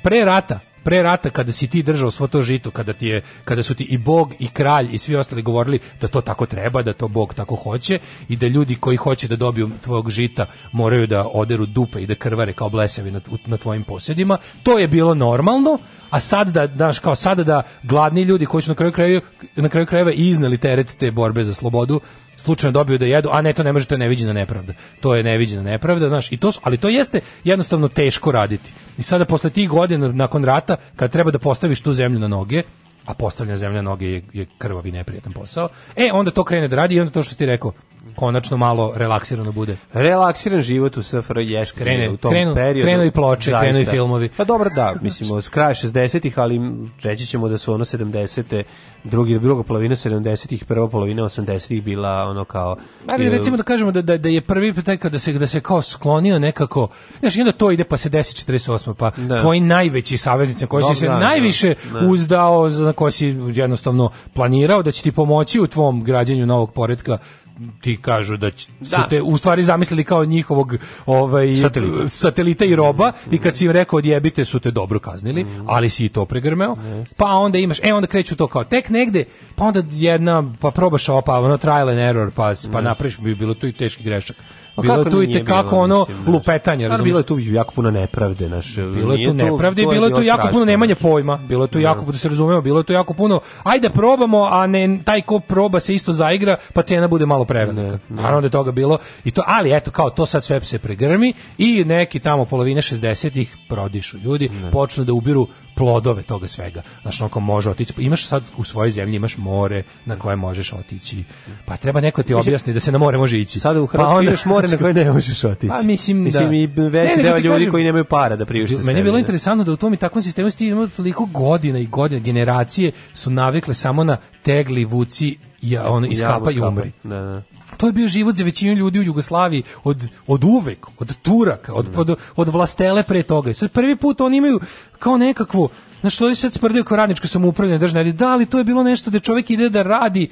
pre rata, pre rata kada si ti držao svo to žito, kada ti je kada su ti i bog i kralj i svi ostali govorili da to tako treba, da to bog tako hoće i da ljudi koji hoće da dobiju tvog žita moraju da oderu dupe i da krvare kao blesevi na, na tvojim posjedima. To je bilo normalno a sad da, znaš, kao sada da gladni ljudi koji su na kraju kraju, na kraju krajeva izneli teret te borbe za slobodu, slučajno dobiju da jedu, a ne, to ne može, to je neviđena nepravda. To je neviđena nepravda, znaš, i to ali to jeste jednostavno teško raditi. I sada posle tih godina nakon rata, kad treba da postaviš tu zemlju na noge, a postavljanje zemlje na noge je, je krvavi neprijatan posao, e, onda to krene da radi i onda to što ti rekao, konačno malo relaksirano bude.
Relaksiran život u SFRJ je krene u tom
krenu,
periodu.
Krenu i ploče, zaista. krenu i filmovi.
Pa dobro da, mislimo od kraja 60-ih, ali reći ćemo da su ono 70-te, drugi druga polovina 70-ih, prva polovina 80-ih bila ono kao
Ali e, recimo da kažemo da, da, da je prvi taj da se da se kao sklonio nekako. Znaš, i onda to ide pa se desi 48 pa da. tvoji najveći saveznici koji si se da, da, najviše da. da. uzdao, za koji si jednostavno planirao da će ti pomoći u tvom građenju novog poretka ti kažu da, će, da. te u stvari zamislili kao njihovog ovaj satelita, satelita i roba mm, i kad si im rekao odjebite su te dobro kaznili, mm. ali si i to pregrmeo. Yes. Pa onda imaš, e onda kreću to kao tek negde, pa onda jedna pa probaš opa, ono trial and error, pa yes. pa mm. napraviš bi bilo tu i teški grešak. Pa bilo je tu i te kako ono mislim, lupetanje, razumiješ?
Bilo je tu jako puno nepravde, naš.
Bilo je tu nepravde, bilo je tu jako puno nemanje pojma, bilo je tu da. jako da se razumemo, bilo je tu jako puno. Ajde probamo, a ne taj ko proba se isto zaigra, pa cena bude malo prevelika. Naravno da toga bilo i to, ali eto kao to sad sve se pregrmi i neki tamo polovine 60-ih prodišu ljudi, počnu da ubiru plodove toga svega. Znaš, on može otići, imaš sad u svojoj zemlji, imaš more na koje možeš otići. Pa treba neko da ti objasni da se na more može ići.
Sada u pa Hrvatskoj pa onda, imaš more na koje ne možeš otići. Pa
mislim,
da... Mislim, i veći ne, deo ljudi kažem, koji nemaju para da priušte
Meni je bilo ne. Da. interesantno da u tom i takvom sistemu ti imamo toliko godina i godina, generacije su navikle samo na tegli, vuci, ja, on iskapa i umri. Da, da. To je bio život za većinu ljudi u Jugoslaviji od, od uvek, od Turaka, od, da. od, od vlastele pre toga. I sad prvi put oni imaju kao nekakvu, znaš, što je sad sprdio kao radničko samoupravljanje državne, ali da, ali to je bilo nešto da čovjek ide da radi,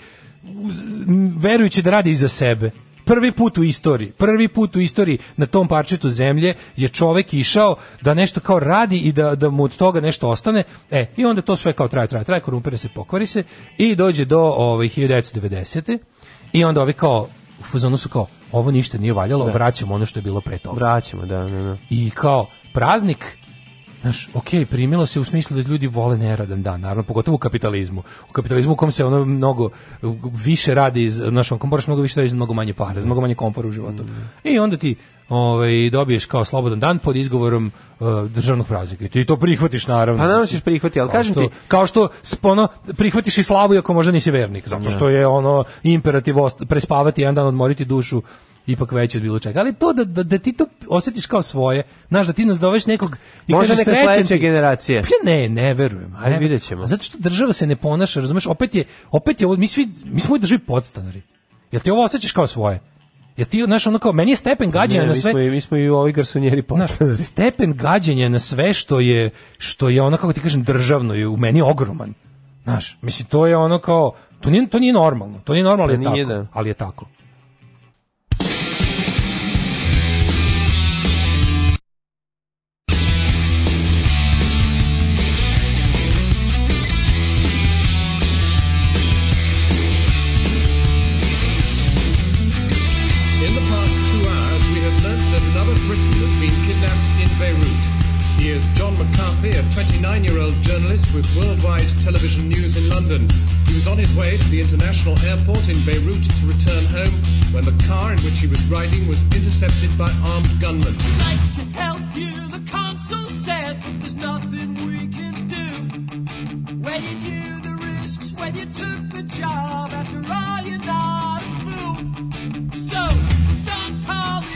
verujući da radi iza sebe prvi put u istoriji, prvi put u istoriji na tom parčetu zemlje je čovek išao da nešto kao radi i da, da mu od toga nešto ostane. E, i onda to sve kao traje, traje, traje, korumpira se, pokvari se i dođe do ovaj, 1990. I onda ovi kao, u fazonu su kao, ovo ništa nije valjalo, da. vraćamo ono što je bilo pre toga.
Vraćamo, da, da, da.
I kao, praznik Znaš, ok, primilo se u smislu da ljudi vole neradan dan, naravno, pogotovo u kapitalizmu. U kapitalizmu u kom se ono mnogo više radi, znaš, on moraš mnogo više radi za mnogo manje para, za mnogo manje komfora u životu. Mm. I onda ti ovaj, dobiješ kao slobodan dan pod izgovorom uh, državnog praznika. I ti to prihvatiš naravno. Pa
naravno da ćeš prihvati, ali kažem ti...
Kao što spono, prihvatiš i slavu, iako možda nisi vernik, zato što je ono imperativ prespavati jedan dan, odmoriti dušu, ipak veće od bilo čega. Ali to da, da, da, ti to osjetiš kao svoje, znaš, da ti nazoveš nekog...
I Možda
neka
sledeća generacija.
Pa ne, ne verujem.
Ajde, vidjet ćemo.
A zato što država se ne ponaša, razumeš, opet je, opet je, mi, svi, mi smo u državi podstanari. Jel ti ovo osjećaš kao svoje? Ja ti, znaš, ono kao, meni je stepen gađanja ne, na sve... Mi
smo, i, mi smo i u ovoj garsonjeri
postali. stepen gađanja na sve što je, što je ono, kako ti kažem, državno je u meni ogroman. Znaš, mislim, to je ono kao, to nije, to nije normalno, to nije normalno, ali je pa tako. Da. Ali je tako. 29 year old journalist with worldwide television news in London. He was on his way to the international airport in Beirut to return home when the car in which he was riding was intercepted by armed gunmen. I'd like to help you, the consul said. There's nothing we can do. When you knew the risks, when you took the job, after all, you're not a fool. So, don't call me.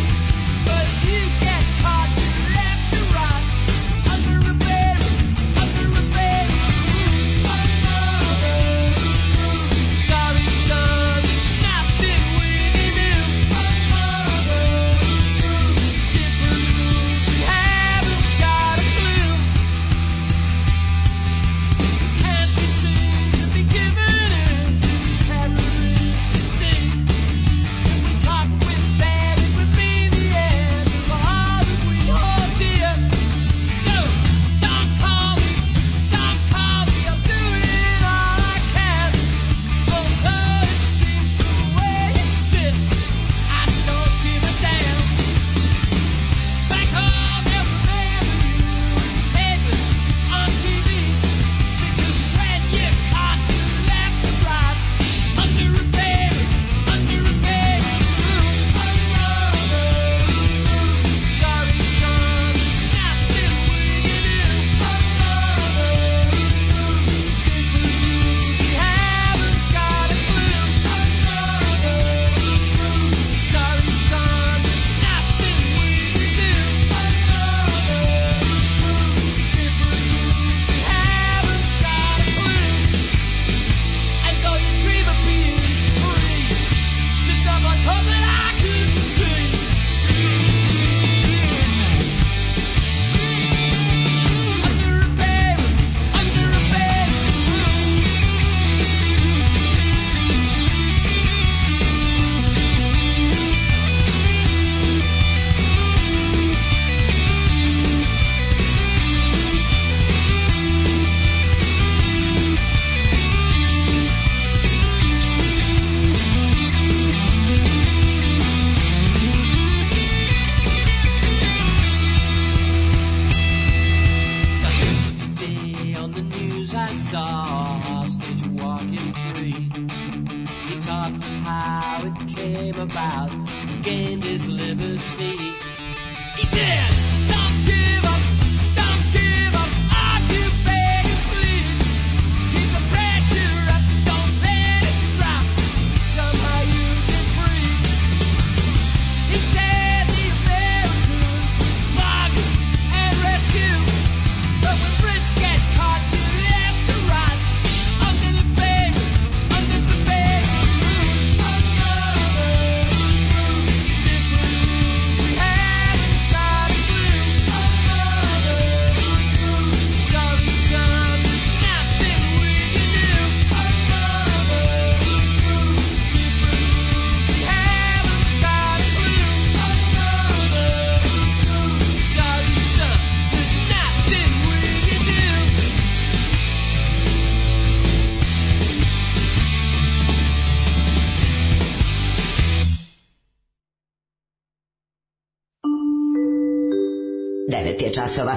časova.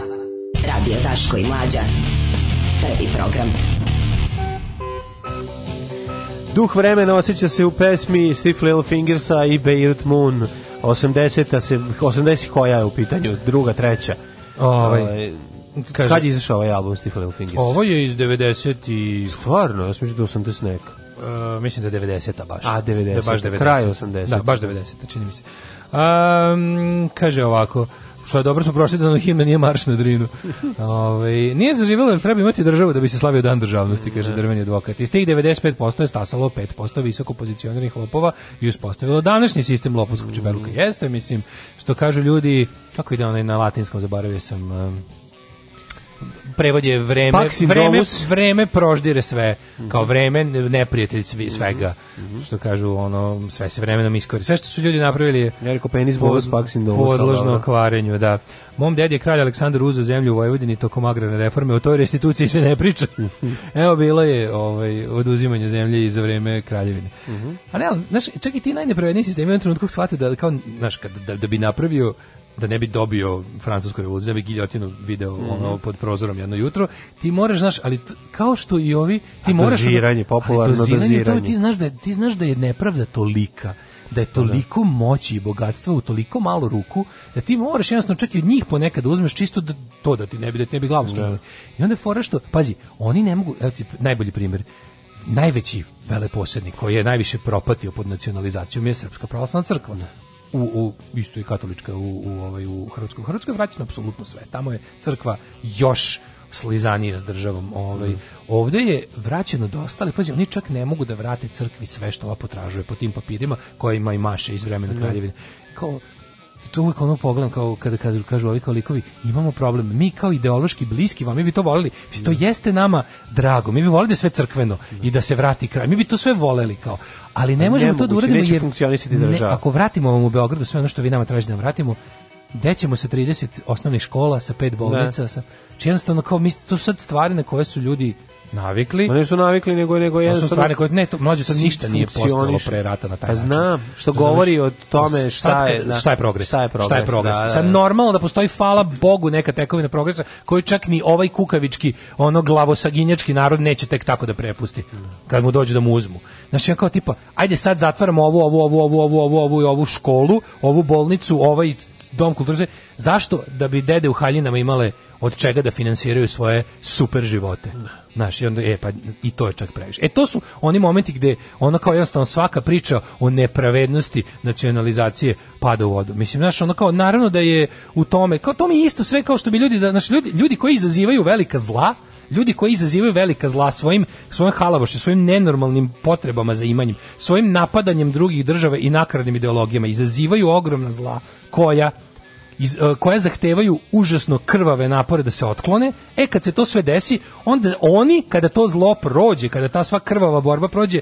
Radio Taško i Mlađa. Prvi program. Duh vremena osjeća se u pesmi Steve Little Fingersa i Beirut Moon. 80 se 80 koja je u pitanju, druga, treća. Ovaj, ovaj kaže Kad je izašao ovaj album Steve Little Fingers? Ovo je iz 90 i stvarno, ja mislim da 80 neka. Uh, mislim da je 90-a baš. A, 90. Da, baš 90. Kraj 80. Da, baš 90, čini mi se. Um, kaže ovako, Što je dobro, smo prošli da himna nije marš na drinu. Ove, nije zaživjelo jer treba imati državu da bi se slavio dan državnosti, kaže da. drveni advokat. Iz tih 95% je stasalo 5% visoko pozicioniranih lopova i uspostavilo današnji sistem lopovskog čubeluka. Jeste, mislim, što kažu ljudi, kako ide onaj na latinskom, zaboravio sam... Um, prevod je vreme, vreme, vreme proždire sve. Mm -hmm. Kao vreme neprijatelj svega. Mm -hmm. Što kažu, ono, sve se vremenom iskori. Sve što su ljudi napravili je... Podložno kvarenju, da. Mom ded je kralj Aleksandar uzeo zemlju u Vojvodini tokom agrarne reforme, o toj restituciji se ne priča. [laughs] Evo bilo je ovaj oduzimanje zemlje i za vreme kraljevine. Mm -hmm. A ne, znaš, čak i ti najnepravedniji sistemi u jednom trenutku shvate da kao znaš kad da, da bi napravio da ne bi dobio francusku revoluciju, da bi giljotinu video mm -hmm. ono pod prozorom jedno jutro, ti moraš, znaš, ali kao što i ovi, ti A moraš...
Doziranje, popularno doziranje. doziranje.
To, ti, znaš da, ti znaš da je nepravda tolika, da je pa da. toliko da. moći i bogatstva u toliko malo ruku da ti moraš jednostavno čak i od njih ponekad uzmeš čisto da, to da ti ne bi da ti ne bi glavu da. skinuli. I onda fora što, pazi, oni ne mogu, evo ti najbolji primjer, najveći veleposednik koji je najviše propatio pod nacionalizacijom je Srpska pravoslavna crkva. Da u, u isto je katolička u, u, ovaj, u Hrvatskoj. U Hrvatskoj je apsolutno sve. Tamo je crkva još slizanije s državom. Ovaj. Mm. Ovde je vraćeno dosta, ali pazi, oni čak ne mogu da vrate crkvi sve što ova potražuje po tim papirima koje ima i maše iz vremena mm. kraljevine. Kao, to uvijek ono pogledam kao kada, kada kažu ovi kao likovi, imamo problem, mi kao ideološki bliski vam, mi bi to mi to mhm. jeste nama drago, mi bi voleli da sve crkveno da. i da se vrati kraj, mi bi to sve voleli kao, Ali ne pa možemo to da uradimo jer funkcionisati ne, ako vratimo vam u Beogradu sve ono što vi nama tražite da vratimo, dećemo sa 30 osnovnih škola, sa pet bolnica, ne. Da. sa, či jednostavno kao, to su sad stvari na koje su ljudi navikli.
Oni su navikli nego nego jedan su stvari koje ne
to mlađe sad ništa nije postalo pre rata na taj
način.
Pa
znam, što govori o tome šta je da.
šta je progres. Šta je progres? Šta je progres? Da, da, Sad da. normalno da postoji fala Bogu neka tekovina progresa koji čak ni ovaj kukavički ono glavosaginjački narod neće tek tako da prepusti kad mu dođe da mu uzmu. Znači kao tipa ajde sad zatvaramo ovu ovu ovu ovu ovu ovu ovu ovu školu, ovu bolnicu, ovaj dom kulture. Zašto? Da bi dede u haljinama imale od čega da finansiraju svoje super živote. Da. Znaš, i onda, e, pa i to je čak previše. E, to su oni momenti gde ona kao jednostavno svaka priča o nepravednosti nacionalizacije pada u vodu. Mislim, znaš, ono kao, naravno da je u tome, kao to mi isto sve kao što bi ljudi, da, znaš, ljudi, ljudi koji izazivaju velika zla, ljudi koji izazivaju velika zla svojim svojim halavošću, svojim nenormalnim potrebama za imanjem, svojim napadanjem drugih država i nakradnim ideologijama izazivaju ogromna zla koja iz, e, koja zahtevaju užasno krvave napore da se otklone, e kad se to sve desi, onda oni, kada to zlo prođe, kada ta sva krvava borba prođe,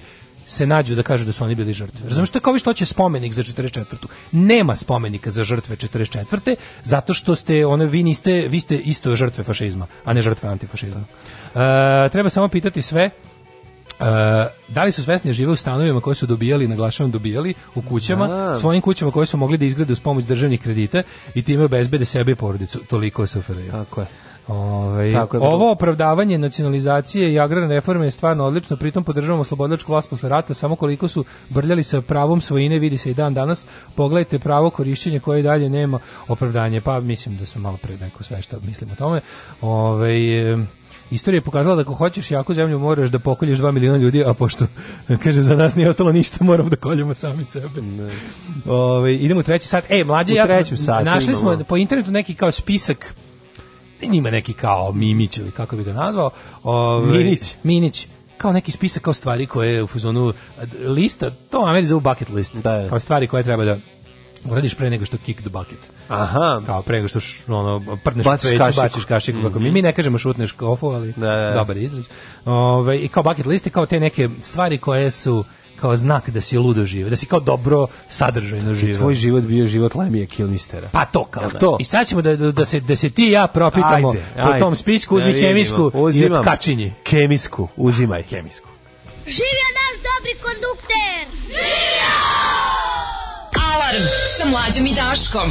se nađu da kažu da su oni bili žrtve. Razumeš što kao vi što će spomenik za 44. Nema spomenika za žrtve 44. zato što ste one vi niste vi ste isto žrtve fašizma, a ne žrtve antifašizma. E, treba samo pitati sve Uh, da li su svesni da žive u stanovima koje su dobijali, naglašavam dobijali, u kućama, da. svojim kućama koje su mogli da izgrade uz pomoć državnih kredita i time obezbede sebe i porodicu. Toliko je suferio.
Tako je.
Ove, ovaj, je, ovo opravdavanje nacionalizacije i agrarne reforme je stvarno odlično, pritom podržavamo slobodilačku vlast posle rata, samo koliko su brljali sa pravom svojine, vidi se i dan danas, pogledajte pravo korišćenje koje dalje nema opravdanje, pa mislim da sam malo pre neko sve što mislim o tome. Ove, ovaj, Istorija je pokazala da ako hoćeš jako zemlju moraš da pokolješ 2 miliona ljudi, a pošto kaže za nas nije ostalo ništa, moramo da koljemo sami sebe. Ne. Ove, ovaj, idemo u treći sat. E, mlađe, u
ja
sam, našli imamo. smo po internetu neki kao spisak ima neki kao Mimić ili kako bi ga nazvao.
Ove, ovaj, Minić.
Minić kao neki spisak kao stvari koje je u fuzonu lista, to Ameri zovu bucket list, da kao stvari koje treba da uradiš pre nego što kick the bucket.
Aha.
Kao pre nego što š, ono, prdneš baciš peću, kašiku. baciš kašiku, mm -hmm. mi, mi ne kažemo šutneš kofu, ali da, da. da. dobar izraz. Ove, ovaj, I kao bucket list liste, kao te neke stvari koje su kao znak da si ludo živ, da si kao dobro sadržajno živ.
Tvoj život bio život Lemije Kilmistera.
Pa to kao. To. I sad ćemo da, da, da se, da se ti ja propitamo ajde, ajde. po tom spisku, uzmi ja, da hemijsku Uzimam. i otkačinji.
Kemijsku, uzimaj kemijsku.
Živio naš dobri kondukter! Živio! Alarm sa mlađom i Daškom.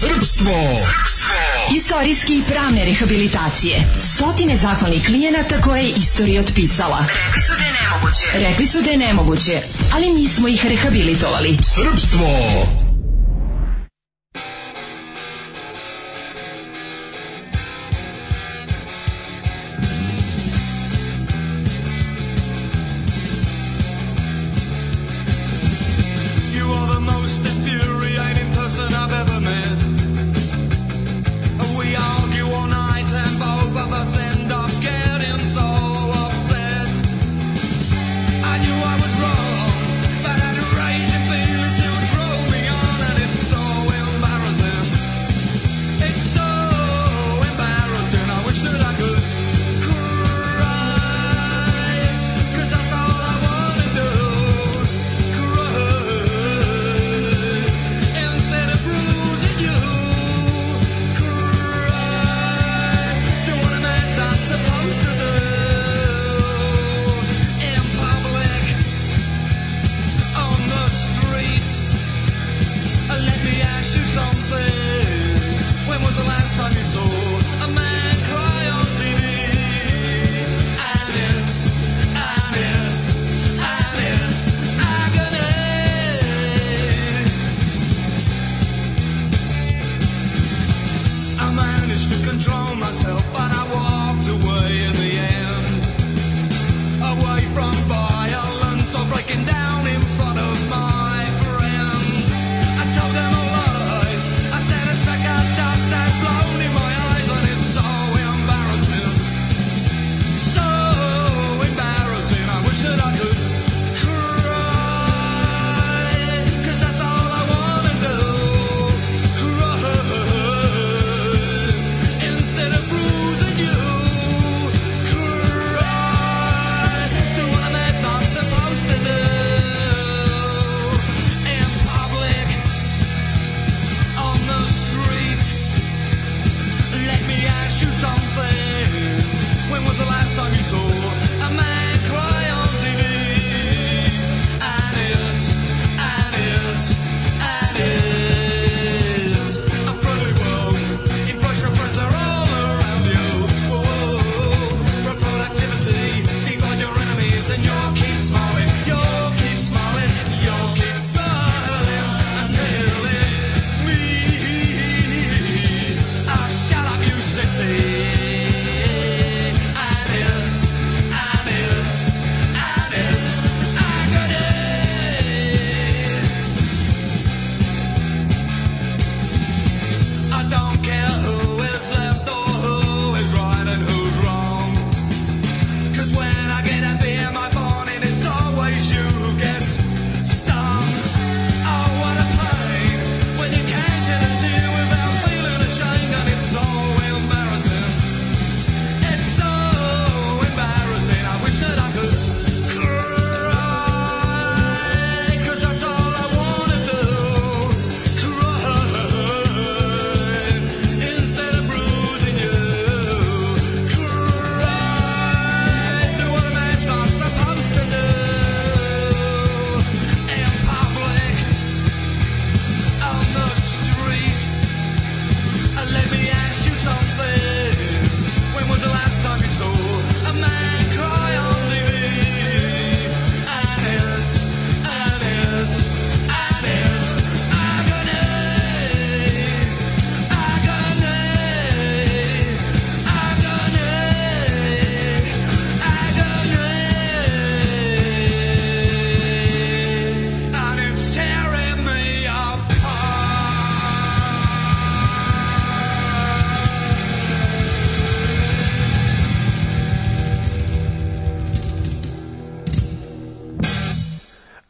Srpstvo. Srpstvo.
Istorijski i pravne rehabilitacije. Stotine zahvalnih klijenata koje je istorija otpisala. Rekli su da je nemoguće. Rekli su da je nemoguće, ali mi smo ih rehabilitovali. Srpstvo.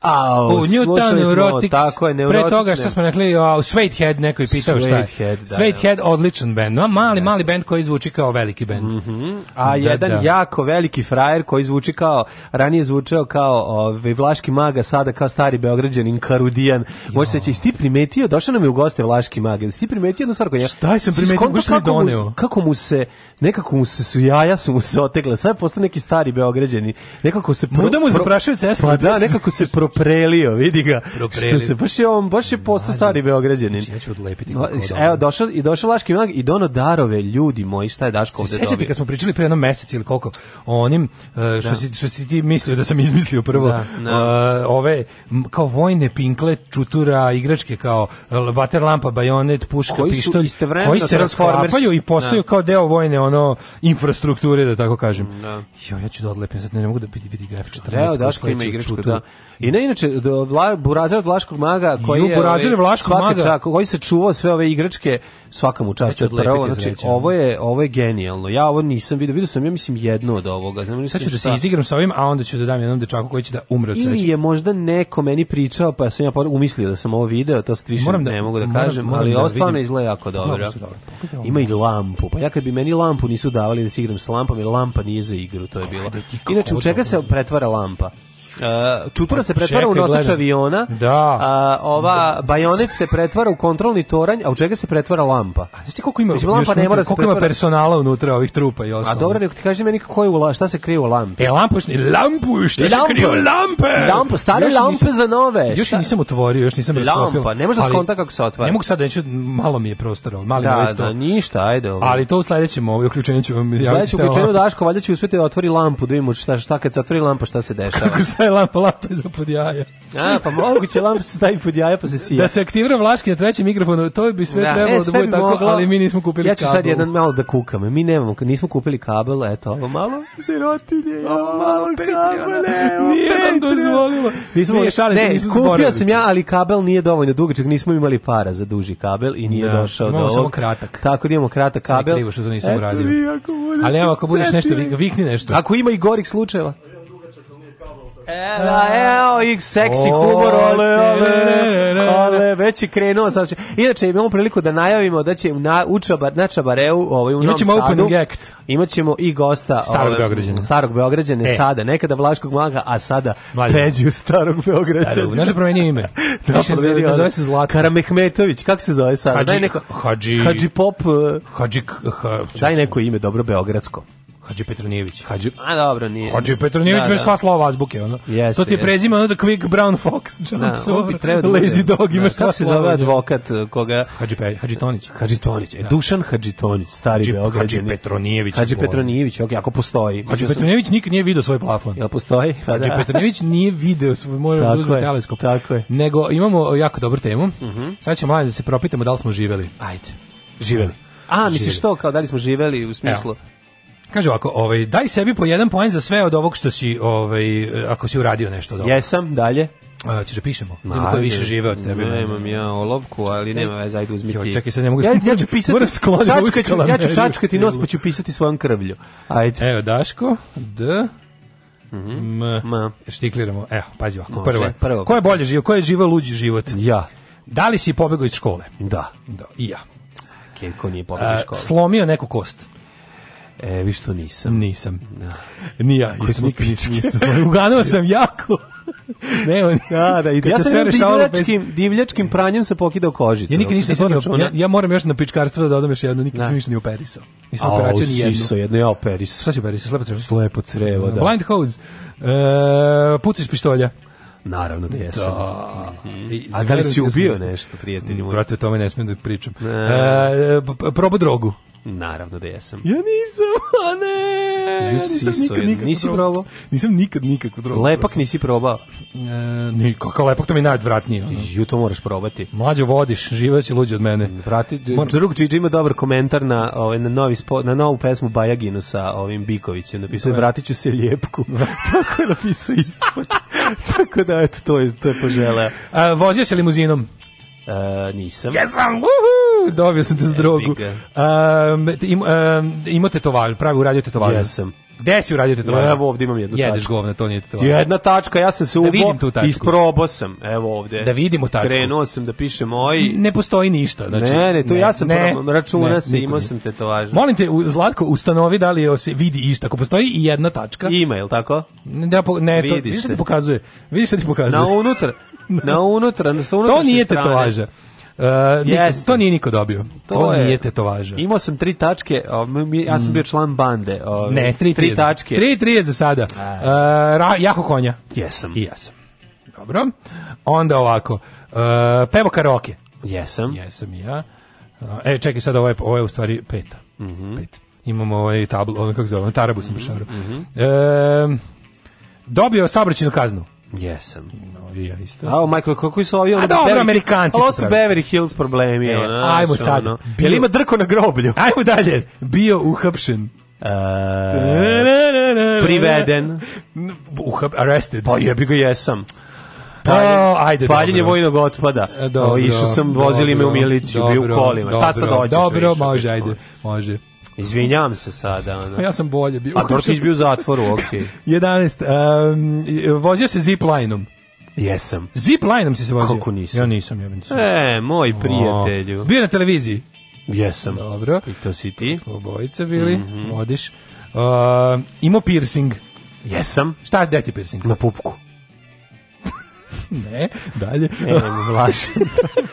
A, u Newton Rotix, tako je, pre toga što smo rekli, o, Sweathead neko je pitao šta je. Sweathead, da, Sweathead, da. odličan band, no, mali, mali band koji zvuči kao veliki band. Mm
-hmm. A da, jedan da. jako veliki frajer koji zvuči kao, ranije zvučao kao ove, ovaj, Vlaški maga, sada kao stari beograđanin Karudijan. Može se će, ti primetio, došao nam je u goste Vlaški maga, jesi ti primetio jednu stvar koja...
Šta je sam primetio, baš mi doneo.
Mu, kako mu se, nekako mu se su jaja su mu se otegla, sad je postao neki stari beograđani. Nekako se... Pro, Muda mu zaprašaju
cestu. Pa da, nekako se pro
proprelio, vidi ga. Proprelio. Što se, baš je on, baš je postao stari Beograđanin. Znači,
ja ću odlepiti kako
Evo, došao, i došao Laški Milag i dono darove, ljudi moji, šta je Daško ovde dobio? Sećate
kad smo pričali pre jednom mesec ili koliko, o onim, e, što, da. si, što si ti mislio da sam izmislio prvo, da, da. E, ove, kao vojne pinkle, čutura, igračke kao bater e, lampa, bajonet, puška, koji pištolj, koji se rasklapaju i postaju da. kao deo vojne ono infrastrukture, da tako kažem.
Da.
Jo, ja ću da odlepim, sad ne mogu da vidi, vidi ga F14. Evo, Daško ima igračku,
da. I ne inače do Vla, Burazir Vlaškog maga koji Ju, je Burazir ovaj, Vlaškog maga čak, koji se čuvao sve ove igračke svaka mu čast je pravo znači ovo je ovo je genijalno. Ja ovo nisam video, video sam ja mislim jedno od ovoga. Znači
sad ću da se izigram sa ovim, a onda ću da dam jednom dečaku koji će da umre od
sreće. Ili je možda neko meni pričao pa sam ja umislio da sam ovo video, to se više moram da, ne mogu da moram, kažem, moram ali da ovo stvarno izgleda jako dobro. dobro. Ima i lampu. Pa ja kad bi meni lampu nisu davali da se igram sa lampom, jer lampa nije za igru, to je bilo. Inače, u čega da se pretvara lampa? Uh, čutura se pa pretvara u nosač aviona. Da. A, ova bajonet se pretvara u kontrolni toranj, a u čega se pretvara lampa? A
znaš ti koliko ima, Mislim, lampa ne mora da koliko ima personala unutra ovih trupa i ostalo?
A dobro, nego ti kaži meni kako je u, šta se krije u lampi? E,
lampušni, lampu, šta se krije u lampe?
Lampu, stare još lampe nisam, za nove.
Još nisam otvorio, još nisam
rasklopio. Lampa, ne možeš da skonta kako se otvara.
Ne mogu sad,
da neću,
malo mi je prostora, mali da, mi
Da, ništa, ajde.
Ovaj. Ali to u sledećem ovaj, uključenju ću vam...
U sledećem uključenju Daško, valjda će uspjeti da otvori lampu, da vidimo šta, šta kad se otvori lampa, šta se dešava
staje lampa, lampa iza pod jaja.
A, pa moguće lampa se stavi pod jaja pa se sija.
Da se aktivira vlaški na trećem mikrofonu, to bi sve da, trebalo e, da sve da bude tako, ali mi nismo kupili kabel.
Ja ću
kabel.
sad jedan malo da kukam, mi nemamo, nismo kupili kabel, eto, ovo
malo sirotinje,
ovo malo
kabele, ovo [laughs] Nije nam dozvolilo. Nismo, nije, šalim ne, nismo
kupio sam ja, ali kabel nije dovoljno dugačak, nismo imali para za duži kabel i nije da, došao do ovog. samo
kratak.
Tako
da
imamo kratak kabel. Sve krivo
što
to nismo
uradio. Ali evo, ako budeš nešto, vikni
nešto. Ako ima i gorih slučajeva. Da, evo ih seksi humor, ole, ole, ole, već je krenuo. Sad će. Inače, imamo priliku da najavimo da će na, u Čabar, na Čabareu, ovaj, u Imaćemo Novom Sadu,
act. imaćemo i gosta
starog ovaj, Beograđana. Starog Beograđana, e. sada, nekada Vlaškog mlaga, a sada Mlađe. Peđu starog Beograđana. Starog,
znaš da promenio ime? da, [laughs] da promenio, da, zove se Zlatan.
Karamehmetović, kako se zove sada?
Hadži,
neko,
Hadži,
Hadži Pop, eh.
Hadži, ha, daj
neko ime, dobro, Beogradsko.
Hadži Petronijević.
Hadži... A dobro, nije.
Hadži Petronijević da, bez da. sva slova azbuke, ono. Jeste, to ti je prezime, ono da Quick Brown Fox, Jumpsor, da, treba da Lazy Dog, da, imaš sva
se zove advokat uh, koga?
Hadži, Pe... Hadži Tonić.
Hadži Tonić, e, da. Dušan Hadži Tonić, stari Hadži, Beograđani.
Hadži Petronijević.
Hadži Petronijević, ok, ako postoji.
Hadži Petronijević nikad nije video svoj plafon.
Jel postoji?
Da, Hadži da. Petronijević nije video svoj, mora teleskop. Tako je. Nego imamo jako dobru temu. Mhm. Sad ćemo malo da se propitamo da li smo živeli.
Ajde. Živeli. A, misliš to, kao da li smo živeli u smislu? Evo.
Kaže ovako, ovaj, daj sebi po jedan poen za sve od ovog što si, ovaj, ako si uradio nešto od ovoga.
Jesam, dalje.
A, ćeš da pišemo? Ma, Nemo koji više žive od tebe.
Ne, imam ja olovku, ali nema veze, ajde uzmi ti. Čekaj,
sad ne mogu...
Ja, ja ću pisati, moram skloniti uskala. Ja ću čačkati nos, pa ću pisati svojom krvlju.
Ajde. Evo, Daško, D, Mm M. Štikliramo. Evo, pazi ovako. prvo, prvo. Ko je bolje živo? Ko je živo luđi život?
Ja.
Da li si pobegao iz škole?
Da. da.
I ja.
Kje, ko nije pobegao iz škole?
slomio neku kost.
E, vi što nisam.
Nisam. No. Da. Ni ja.
Koji smo nikad
Uganuo sam jako.
[laughs] ne, on, ja, da, da, i da se sve rešavalo divljačkim, bez... divljačkim pranjem se pokidao kožicu.
Ja nikad nisam, nisam ja, ja moram još na pičkarstvo da dodam još jedno, nikad nisam više ni operisao.
Nisam operaciju ni jednu. Siso, jedno ja operisao.
Šta
si
operisao? Slepo crevo?
Slepo crevo, da.
da. Blind hose. E, pucaš pištolja.
Naravno da jesam. Da. A da li si ubio nešto, prijatelji moji?
Brate, o tome ne smijem da pričam. E, probu drogu.
Naravno da jesam.
Ja nisam, [laughs] a ne!
nisam nikad, nikad nisi probao. Nisam nikad nikako probao. Lepak nisi probao? E,
nikako, kao lepak to mi je najodvratnije.
Ju,
to
moraš probati.
Mlađo vodiš, živeo si luđi od mene. Mm,
vrati, Mor... Drug Čiđi ima dobar komentar na, ovaj, na, novi spo, na novu pesmu Bajaginu sa ovim Bikovićem. Napisao je, vratit ću se ljepku. [laughs] Tako je napisao ispod. Tako da, eto, to je, to je poželeo.
A, vozio se limuzinom?
E, nisam.
Jesam, uhu! [laughs] Dobio sam te s e, drogu. Um, im, um, imao tetovažu, pravi uradio tetovažu.
Jesam.
Gde si uradio tetovažu?
Evo ovde imam jednu Jedeš
tačku. Jedeš govna, to nije tetovažu.
Jedna tačka, ja sam se da ubo, isprobao sam. Evo ovde.
Da vidimo tačku.
Krenuo sam da piše moji.
Ne postoji ništa. Znači,
ne, ne, tu ne, ja sam ne, računa se, imao sam tetovažu.
Molim te, Zlatko, ustanovi da li se vidi išta. Ako postoji i jedna tačka.
Ima, je li tako?
Ne, ne to, vidi se. ti pokazuje. Vidiš što ti pokazuje.
[laughs] Na unutra. Na unutra, na
To nije tetovaža. Yes. E, to nije niko dobio. To, to je, nije tetovaža.
Imao sam tri tačke, mi, ja sam mm. bio član bande.
Ove, ne, tri, tri, tri tačke. Tri, tri je za sada. E. E, Ra, jako konja.
Jesam. I
ja sam. Dobro. Onda ovako. pevo karaoke.
Jesam.
Jesam i ja. E, čekaj sad, ovo je, ovo je u stvari peta. Mm -hmm. Pet. Imamo ovaj tablo, ono kako zove, tarabu sam mm -hmm. E, dobio saobraćajnu kaznu.
Jesam. No, ja isto.
A,
Michael, kako su ovi... Ono, A dobro, Beverly, Amerikanci su pravi. Beverly Hills problemi.
E, ono, ajmo znači, sad. Bio, Jel ima drko na groblju? [laughs] Ajmo dalje. Bio uhapšen.
Uh, priveden.
Uhap, arrested.
Pa jebi ga jesam. Pa, paljenje, oh, ajde, paljenje dobro. vojnog otpada. E, dobro, o, išao sam, vozili dobro, me u miliciju, bio u kolima. Dobro,
Šta sad
hoćeš?
Dobro, može, ajde, može.
Izvinjavam se sada.
Ono. Pa ja sam bolje
bio. A Dorčić bio u zatvoru, okej. Okay.
11. [laughs] Um, vozio se ziplajnom.
Jesam.
Ziplajnom si se vozio?
Kako nisam?
Ja nisam, ja nisam.
E, moj prijatelju. O,
bio na televiziji?
Jesam.
Dobro.
I to si ti?
Obojica bili, mm -hmm. modiš. Uh, e, imao piercing?
Jesam.
Šta je ti piercing?
Na pupku.
[laughs] ne, dalje. Ne, ne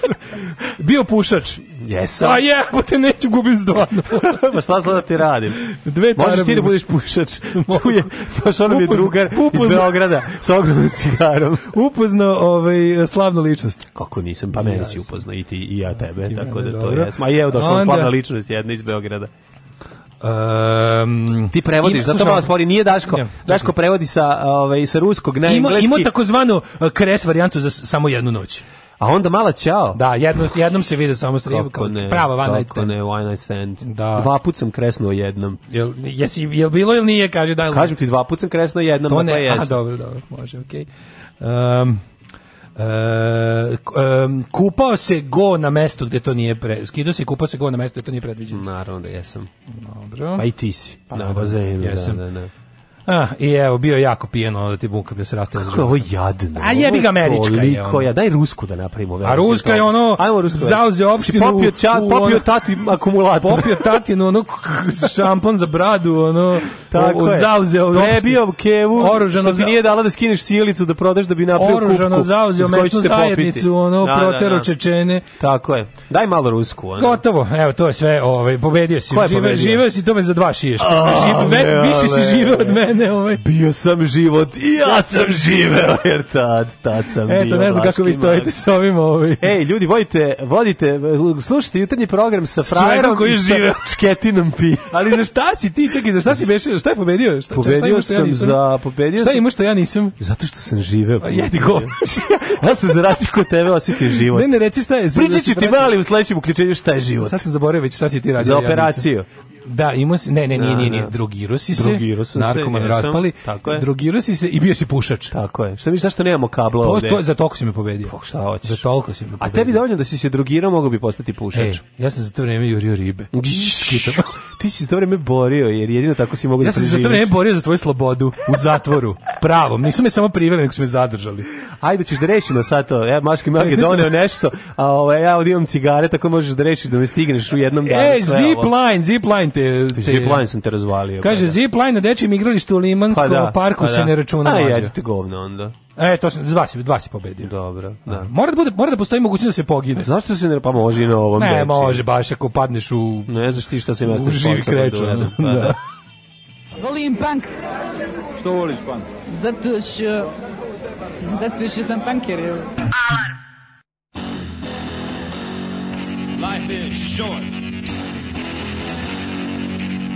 [laughs] Bio pušač.
Jesam.
A je, ako te neću gubiti zdovano.
[laughs] pa šta sad da ti radim? Dve Možeš ti da budeš pušač. Tu je, baš ono mi drugar upozna, iz Beograda sa ogromnim cigarom.
Upozno ovaj, slavnu ličnost.
Kako nisam, pa meni si upozna i ti i ja tebe, ti tako mene, da to dobro. je. Ma je, došla slavna ličnost jedna iz Beograda.
Um, Ti prevodiš, ima, zato slušam, malo spori, nije Daško. Ja, Daško prevodi sa, ovaj, sa ruskog ne ima, engleski. Ima takozvanu eh, kres varijantu za samo jednu noć.
A onda mala ćao.
Da, jednom, jednom se vide samo stribu, kao ne, prava one night stand. ne,
one night stand. Da. Dva put sam kresnuo jednom.
Jel, jesi, jel bilo ili nije, kaže da.
Kažem ti, dva put sam kresnuo jednom, to ne, pa jes.
A, dobro, dobro, može, okej. Okay. Um, ehm, um, kupao se go na mesto gde to nije pre... Skidao se i kupao se go na mesto gde to nije predviđeno.
Naravno da jesam.
Dobro.
Pa i ti si.
Pa, na bazenu, da, jesam. da, da, da. Ah, I evo, bio jako pijeno da ti bunka bi
da
se rastao
za Kako je
jadno. A jebi ga Američka je ono.
daj Rusku da napravimo.
A Ruska je ono, Ajmo Rusku, zauze znači, opštinu.
Popio, čat,
popio
tati
akumulator. Popio tati, no ono, šampon za bradu, ono, Tako o, zauze
opštinu. Prebio kevu, oružano što ti nije dala da skineš silicu, da prodaš da bi napravio kupku. Oružano
zauzeo mesnu zajednicu, ono, da, da protero da, da. Čečene.
Tako je. Daj malo Rusku. Ono.
Gotovo, evo, to je sve, ovaj, pobedio si. Živeo si tome za dva šiješ. Znači, više si živeo od mene mene ovaj.
Bio sam život i ja sam živeo, jer tad, tad sam Eto, bio
ne znam kako vi stojite s ovim ovaj.
Ej, ljudi, vodite, vodite, slušajte jutarnji program sa frajerom koji žive čketinom pi.
Ali za šta si ti, čekaj, za šta si bešao, šta je pobedio? Šta,
pobedio šta, šta sam ja za, pobedio
Šta ima što ja nisam?
Zato što sam živeo. Pa
jedi go.
[laughs] ja sam za razliku od tebe osjetio život.
Ne, ne, reci šta je.
Pričat ću ti mali u sledećem uključenju šta je život.
Sad sam zaboravio već šta si ti raditi.
Za operaciju.
Da, imao si, ne, ne, nije, da, nije, da. nije, drogirao si se,
drogirao
narkoman se, raspali, tako je. si se i bio si pušač.
Tako je. Šta misliš, zašto nemamo kabla to, ovde?
To, za toliko si me pobedio. Pa
šta hoćeš?
Za toliko si me pobedio.
A tebi dovoljno da si se drogirao, mogao bi postati pušač. E,
ja sam za to vreme jurio ribe.
[laughs] Ti si za to vreme borio, jer jedino tako si mogao
ja da preživiš. Ja sam za to vreme borio za tvoju slobodu u zatvoru, pravom. Nisu me samo priveli, nego su me zadržali.
Ajde, ćeš da rešimo sad to. Ja, Maški Mag je doneo da- nešto, a ovaj, ja ovdje imam cigare, tako možeš da rešiš da me stigneš u jednom
danu. E, zip line, zip line, te...
te zipline sam te
razvalio. Kaže, pa, da. zipline na dečjem igralištu u Limanskom pa, da, parku pa, da. se ne računa. A, ja
ti govno onda.
E, to se dva si, dva si pobedio.
Dobro,
da. Mora da, bude, mora da postoji mogućnost da se pogine. A
zašto
se
ne, pa može na
ovom Ne, dečju. može, baš ako padneš u... Ne
znaš ti šta sam ja u
živi krećan. Da da. Pa, da.
Volim punk. Što voliš punk? Zato što... Zato što sam punker, evo. Alarm.
Life is short.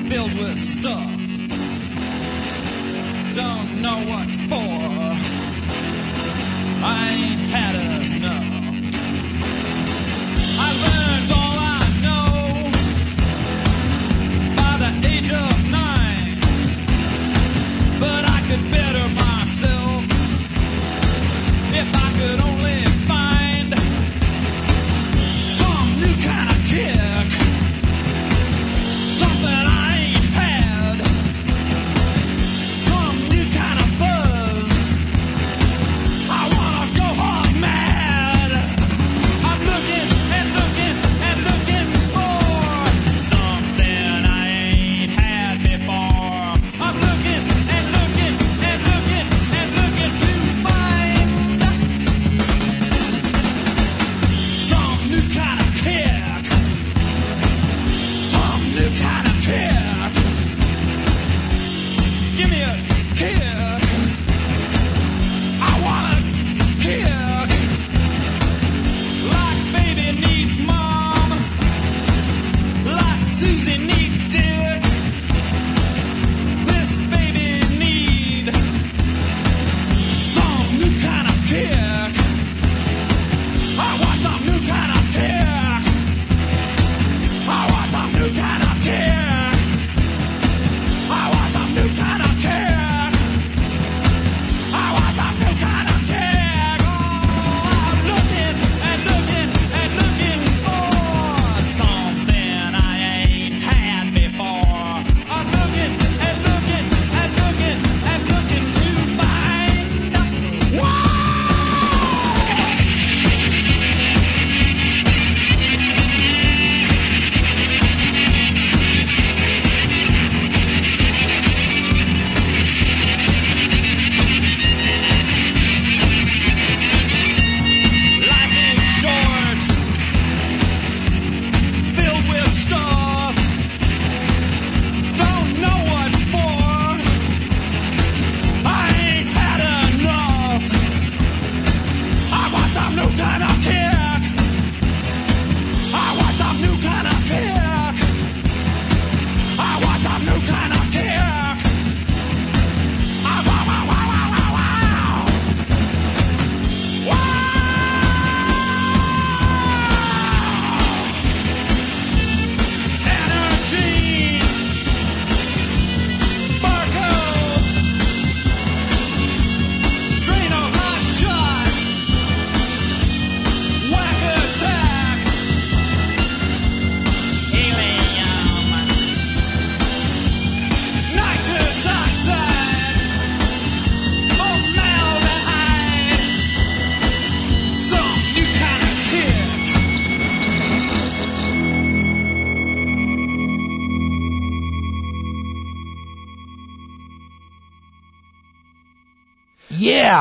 filled with stuff. Don't know what for. I ain't had enough. I learned all I know by the age of.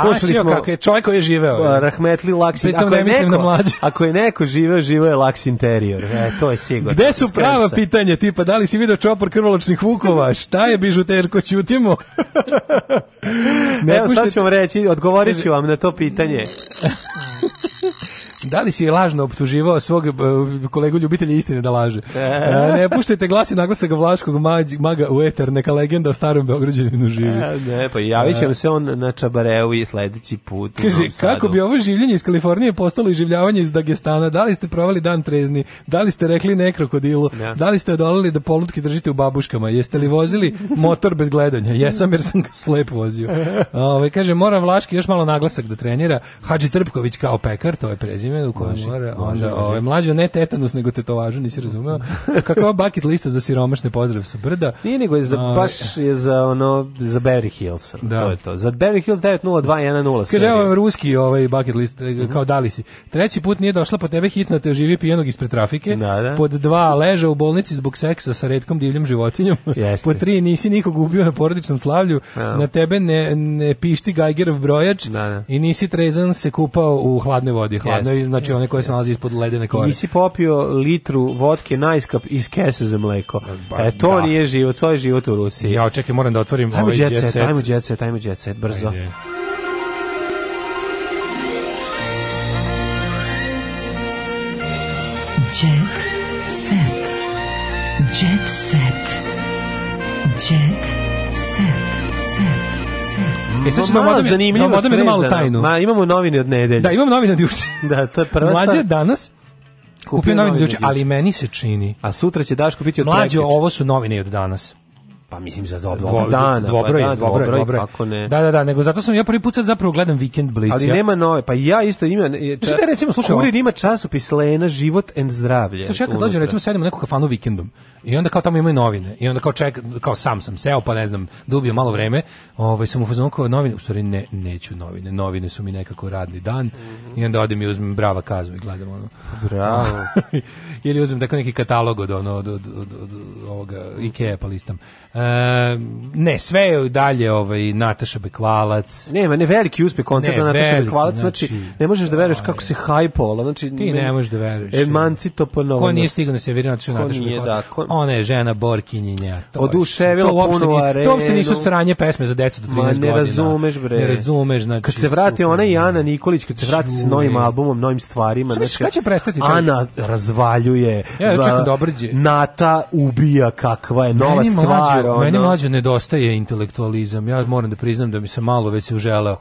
Da, slušali smo kako je čovjek koji je živeo. Pa,
Rahmetli Laksin.
Ako, ne
neko, na [laughs] Ako je neko živeo, živeo je Laks interior. E, to je sigurno. Gde
su prava pitanja, tipa da li si video čopor krvoločnih vukova? [laughs] Šta je bižuterko, ćutimo?
ne, [laughs] Evo, sad ću vam reći, odgovorit ću vam na to pitanje.
Da li si lažno optuživao svog eh, kolegu ljubitelja istine da laže? E. E, ne puštajte glasi naglasak Vlaškog maga u eter, neka legenda o starom Beograđaninu živi.
E, ne, pa javit će se on na Čabareu i sledeći put. Kaže,
kako bi ovo življenje iz Kalifornije postalo i življavanje iz Dagestana? Da li ste provali dan trezni? Da li ste rekli nekrokodilu? Da li ste odolili da polutke držite u babuškama? Jeste li vozili motor bez gledanja? Jesam jer sam ga slep vozio. [laughs] Ove, ovaj, kaže, mora Vlaški još malo naglasak da trenira. Hadži Trpković kao pekar, to je prezime vremena u kojem mora, onda, ovaj, mlađo ne tetanus, nego tetovažu, nisi razumeo. [laughs] Kakva bucket lista za siromašne pozdrave sa brda?
Nije nego je za, Ove, ovaj, baš je za, ono, za Berry Hills, da. to je to. Za Berry Hills 90210.
Kaže, evo ruski ovaj bucket list, e, mhm. kao dali si. Treći put nije došla po tebe hitno, te živi pijenog ispred trafike. Da, da. Pod dva, leže u bolnici zbog seksa sa retkom divljom životinjom. Jeste. Po tri, nisi nikog ubio na porodičnom slavlju. Da. Na tebe ne, ne pišti Geigerov brojač da, da. i nisi trezan se kupao u hladnoj vodi, hladnoj znači one koje se nalaze ispod ledene kore.
Nisi popio litru vodke najskap iz kese za mleko. Ba, e, to da. nije život, to je život u Rusiji.
Ja, očekaj, moram da otvorim
ajmo ovaj jet set. Ajmo jet set, ajmo jet set, brzo.
Ajde. Jet set. Jet set.
E sad ćemo malo zanimljivo. Možda mi malu tajnu.
Ma imamo novine od nedelje.
Da, imamo novine od juče.
da, to je prva stvar. Mlađe
danas kupio, kupio novine od juče, ali meni se čini.
A sutra će Daš kupiti od
Mlađe, ovo su novine od danas.
Pa mislim
za dobro dvo, dana. Da, dvobroj, pa da, dvobroj, dvobroj, dvobroj. Kako ne. Da, da, da, nego zato sam ja prvi put sad zapravo gledam Weekend Blitz.
Ali nema nove, pa ja isto ima... E, ča, da recimo, slušaj, kurir ima časopis Lena, život and zdravlje.
Slušaj, ja kad dođem, recimo, sedim u neku kafanu vikendom i onda kao tamo imaju novine i onda kao ček, kao sam sam seo, pa ne znam, dubio malo vreme, ovaj, sam u fazonu kao novine, u stvari ne, neću novine, novine su mi nekako radni dan mm -hmm. i onda odem i uzmem brava kazu i gledam ono.
Bravo.
[laughs] Ili uzmem tako dakle, neki katalog od, ono, od, od, od, od, od ovoga Ikea pa listam. E, E, ne, sve je dalje ovaj Nataša Bekvalac.
Nema, ne veliki uspeh koncerta Nataša Bekvalac, znači, znači, ne možeš da veruješ kako se hajpovala,
znači
ti
ne možeš da veruješ.
E, Emancito po novom.
Ko nije stigao na Severinu Nataša Nataša Bekvalac. Da, ko... Ona je žena Borkinjenja.
Oduševila puno
arenu. To uopšte nisu sranje pesme za decu do 13 Ma, ne godina. razumeš
bre. Ne razumeš, znači. Kad se vrati ona i Ana Nikolić, kad se vrati s novim albumom, novim stvarima,
znači. Šta će prestati?
Ana razvaljuje.
Ja čekaj, čekam da,
Nata ubija kakva je nova stvar ono...
Meni mlađe nedostaje intelektualizam. Ja moram da priznam da mi se malo već se uželeo.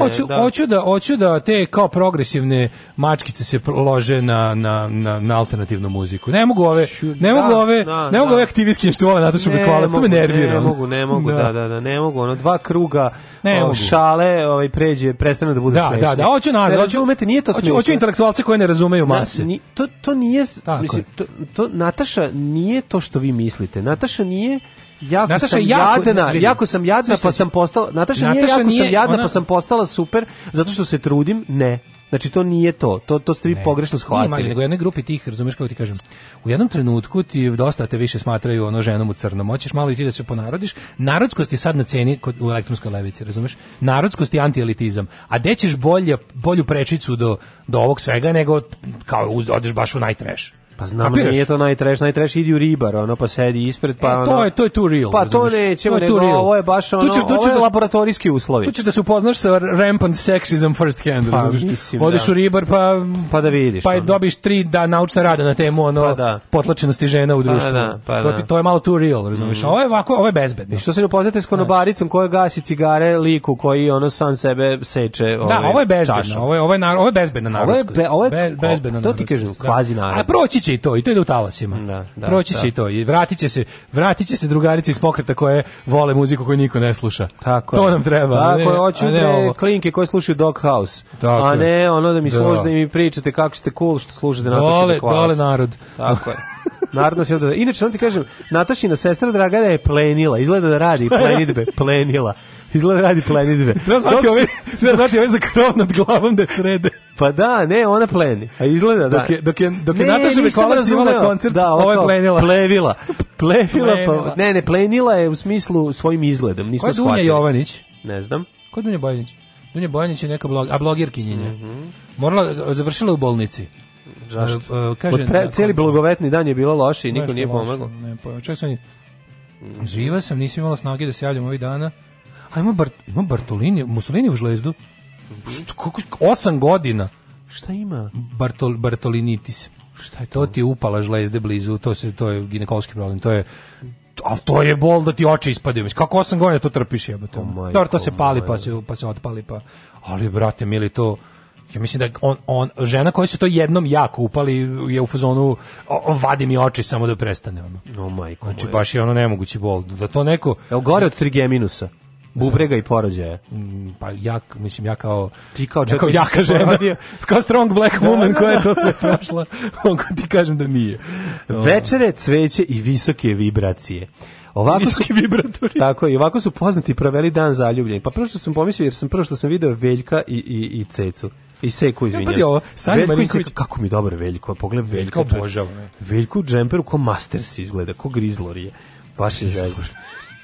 Hoću da. Hoću, da, hoću da te kao progresivne mačkice se lože na, na, na, na alternativnu muziku. Ne mogu ove, ne da, mogu ove, da, ne mogu da. ove aktivistkinje što vole Natašu Bekvalac, to me nervira.
Ne mogu, ne mogu, da. da, da, da, ne mogu, ono, dva kruga ne o, mogu. šale, ovaj, pređe, prestane da bude
da, smešno. Da, da, hoću nazad,
hoću, nije to smešno.
Hoću intelektualce koje ne razumeju mase. Na,
to, to nije, Tako mislim, to, to, Nataša nije to što vi mislite. Nataša nije Jako Nataša sam jako, jadna, vidim. jako sam jadna, pa sam postala... Nataša, Nataša nije jako nije, sam jadna, ona... pa sam postala super, zato što se trudim, ne. Znači to nije to, to, to ste vi ne, pogrešno shvatili. Nije
nego u jednoj grupi tih, razumiješ kako ti kažem, u jednom trenutku ti dosta te više smatraju ono ženom u crnom, hoćeš malo i ti da se ponarodiš, narodskost je sad na ceni kod, u elektronskoj levici, razumiješ? Narodskost je antielitizam, a gde ćeš bolje, bolju prečicu do, do ovog svega nego kao odeš baš u najtreš.
Pa znam da nije to najtreš, najtreš idi u ribar, ono pa sedi ispred pa e, ono.
To je to
je
tu real.
Pa to nećemo, nego real. ovo je baš ono, tu ćeš, tu ćeš da, laboratorijski uslovi.
Tu ćeš da se upoznaš sa rampant sexism first hand, pa, mislim, Odeš da. u ribar pa
pa da vidiš.
Pa ono. dobiš tri da naučna rada na temu ono pa da. potlačenosti žena u pa društvu. Pa da, pa da. To, ti, to je malo too real, razumiješ? Mm. Ovo je ovako, ovo je bezbedno. I
što se ne upoznate s konobaricom koja gasi cigare liku koji ono sam sebe seče, da, ovaj. Da,
ovo je bezbedno.
Ovo je
ovo
je ovo je bezbedno narodsko. Ovo je bezbedno. To ti kažem, da. kvazi narod. A
proći će i to, i to ide u talasima. Da, da, Proći će da. i to, i vratit će se, vratit će se drugarice iz pokreta koje vole muziku koju niko ne sluša. Tako to je. nam treba. Tako ne,
hoću ne klinke koje slušaju Dog House. Tako a ne, ono da mi da. Služi, da mi pričate kako ste cool što slušate
na Dole, dole narod. Tako je.
Narodno se odada. Inače, on ti kažem, Natašina sestra Dragana je plenila. Izgleda da radi [laughs] plenidbe. Plenila. Izgleda da radi plenidbe.
treba zvati ove, treba zvati ove za krov nad glavom da srede.
Pa da, ne, ona pleni. A izgleda da.
Dok je dok je dok je Nataša Bekolac imala koncert, da, ova je plenila.
Plevila. Plevila, pa ne, ne, plenila je u smislu svojim izgledom, nismo shvatili. Ko je Dunja
Jovanić?
Ne znam. Ko
je
Dunja
Bojanić? Dunja Bojanić je neka blog, a blogirkinjenja. Mm -hmm. Morala završila u bolnici.
Zašto? Uh, kaže, pre, da, cijeli blagovetni dan je bilo loše i niko nije pomogao. Ne,
pa čak sam mhm. Živa sam, nisam imala snage da se javljam ovih dana. A ima, Bart, ima Bartolini, Mussolini u žlezdu. Što, koliko, osam godina.
Šta ima?
Bartol, Bartolinitis. Šta je to? To ti je upala žlezde blizu, to, se, to je ginekološki problem, to je ali to je bol da ti oči ispadaju. Kako osam godina to trpiš jebote. Oh Dobro, to se pali pa se, pa se otpali pa. Ali brate mili to Ja mislim da on, on žena koja se to jednom jako upali je u fazonu vadi mi oči samo da prestane ono.
No majko. Znači baš
je ono nemogući bol. Da to neko Jel
gore od trigeminusa? bubrega i porođaja.
Mm, pa ja, mislim, ja kao... Ti kao, ja kao jaka žena, [laughs] kao strong black da, woman da, da, koja je da. to sve prošla, [laughs] on ti kažem da nije.
Večere, cveće i visoke vibracije. Ovako visoki
vibratori.
Tako i ovako su poznati proveli dan zaljubljenih. Pa prvo što sam pomislio jer sam prvo što sam video Veljka i i i Cecu. I Seku, izvinjavam ja, se. Veljko Marinković... Seka, kako mi dobro Veljko, pogledaj Veljko. Veljko
obožavam. Veljko
u džemperu ko Masters izgleda, ko Grizzlor je. Baš je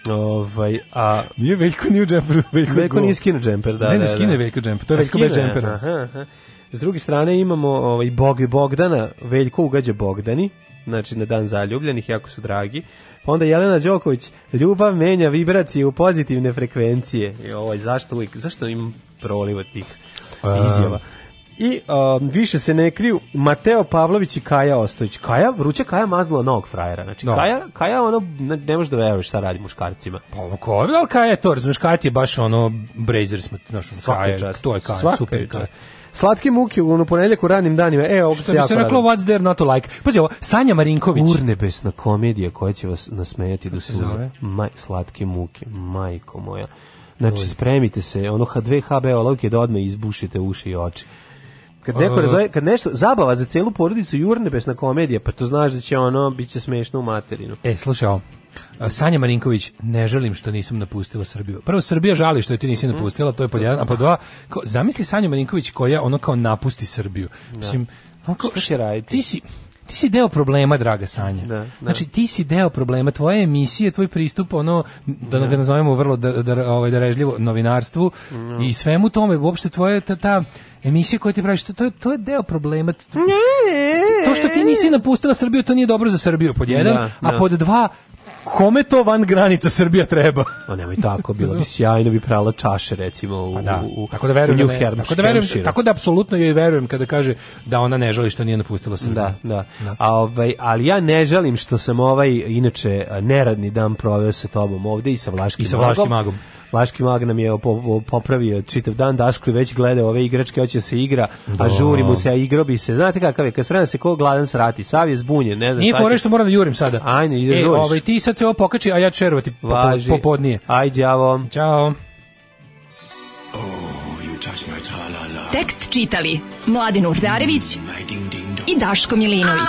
Ovaj,
a... Nije Veljko nije u džemperu.
Veljko, veljko nije skino džemper, da.
Ne, ne,
da,
skine
je
da. Veljko džemper, to je Veljko bez džempera. Aha, aha.
S druge strane imamo ovaj, Bog i Bogdana, Veljko ugađa Bogdani, znači na dan zaljubljenih, jako su dragi. onda Jelena Đoković, ljubav menja vibracije u pozitivne frekvencije. I e, ovaj, zašto uvijek, zašto im proliva tih izjava? I um, više se ne kriju Mateo Pavlović i Kaja Ostojić. Kaja, vruća Kaja maznula novog frajera. Znači, no. Da. Kaja, Kaja ono, ne, ne možeš da veruješ šta radi muškarcima. Pa ono,
ko je, Kaja je to, razumiješ, Kaja ti je baš ono, Brazers, znaš, Kaja, čast. to je Kaja, Svaka super Kaja.
Slatke muke u ponedjeljak u ranim danima. E,
ovo se jako se reklo, what's there not to like? Pazi ovo, Sanja Marinković.
Urnebesna komedija koja će vas nasmejati do se zove. Maj, slatke muke, majko moja. Znači, spremite se, ono dve HB olovke da odme izbušite uši i oči. Kad neko razove, kad nešto zabava za celu porodicu jurnebesna komedija, pa to znaš da će ono biti smešno u materinu.
E, slušaj Sanja Marinković, ne želim što nisam napustila Srbiju. Prvo, Srbija žali što je ti nisi mhm. napustila, to je pod jedan, a pod dva, kao, zamisli Sanju Marinković koja ono kao napusti Srbiju. Da. Mislim, da. Pa Onako, šta će raditi? Ti si, ti si deo problema, draga Sanja. Da, da. Znači, ti si deo problema, tvoje emisije, tvoj pristup, ono, da ga da. nazovemo vrlo da, da, ovaj, darežljivo, novinarstvu no. i svemu tome, uopšte tvoje ta, ta emisija koju ti praviš, to, je, to je deo problema. To što ti nisi napustila Srbiju, to nije dobro za Srbiju, pod jedan, da, a da. pod dva, kome to van granica Srbija treba? Ma [laughs] pa
nemoj tako, bilo bi sjajno bi prala čaše recimo u, pa da. u, u tako da verujem, u da, Herm, tako
da verujem, tako da apsolutno joj verujem kada kaže da ona ne žali što nije napustila Srbiju.
Da, da. da. A ovaj ali ja ne žalim što sam ovaj inače neradni dan proveo sa tobom ovde i sa Vlaškim, I sa Vlaškim magom. magom. Vlaški mag nam je popravio čitav dan, Daško već gleda ove igračke, hoće da se igra, a da. žuri mu se, a igro bi se. Znate kakav je, kad sprema se ko gladan srati, sav je zbunjen, ne znam. Nije fore
što moram da jurim sada. Ajde, ide e, žuriš. Ovaj, ti sad se ovo pokači, a ja čerovati Važi. popodnije.
Aj, đavo. Ćao.
Oh, Tekst čitali Mladin Urdarević i Daško Milinović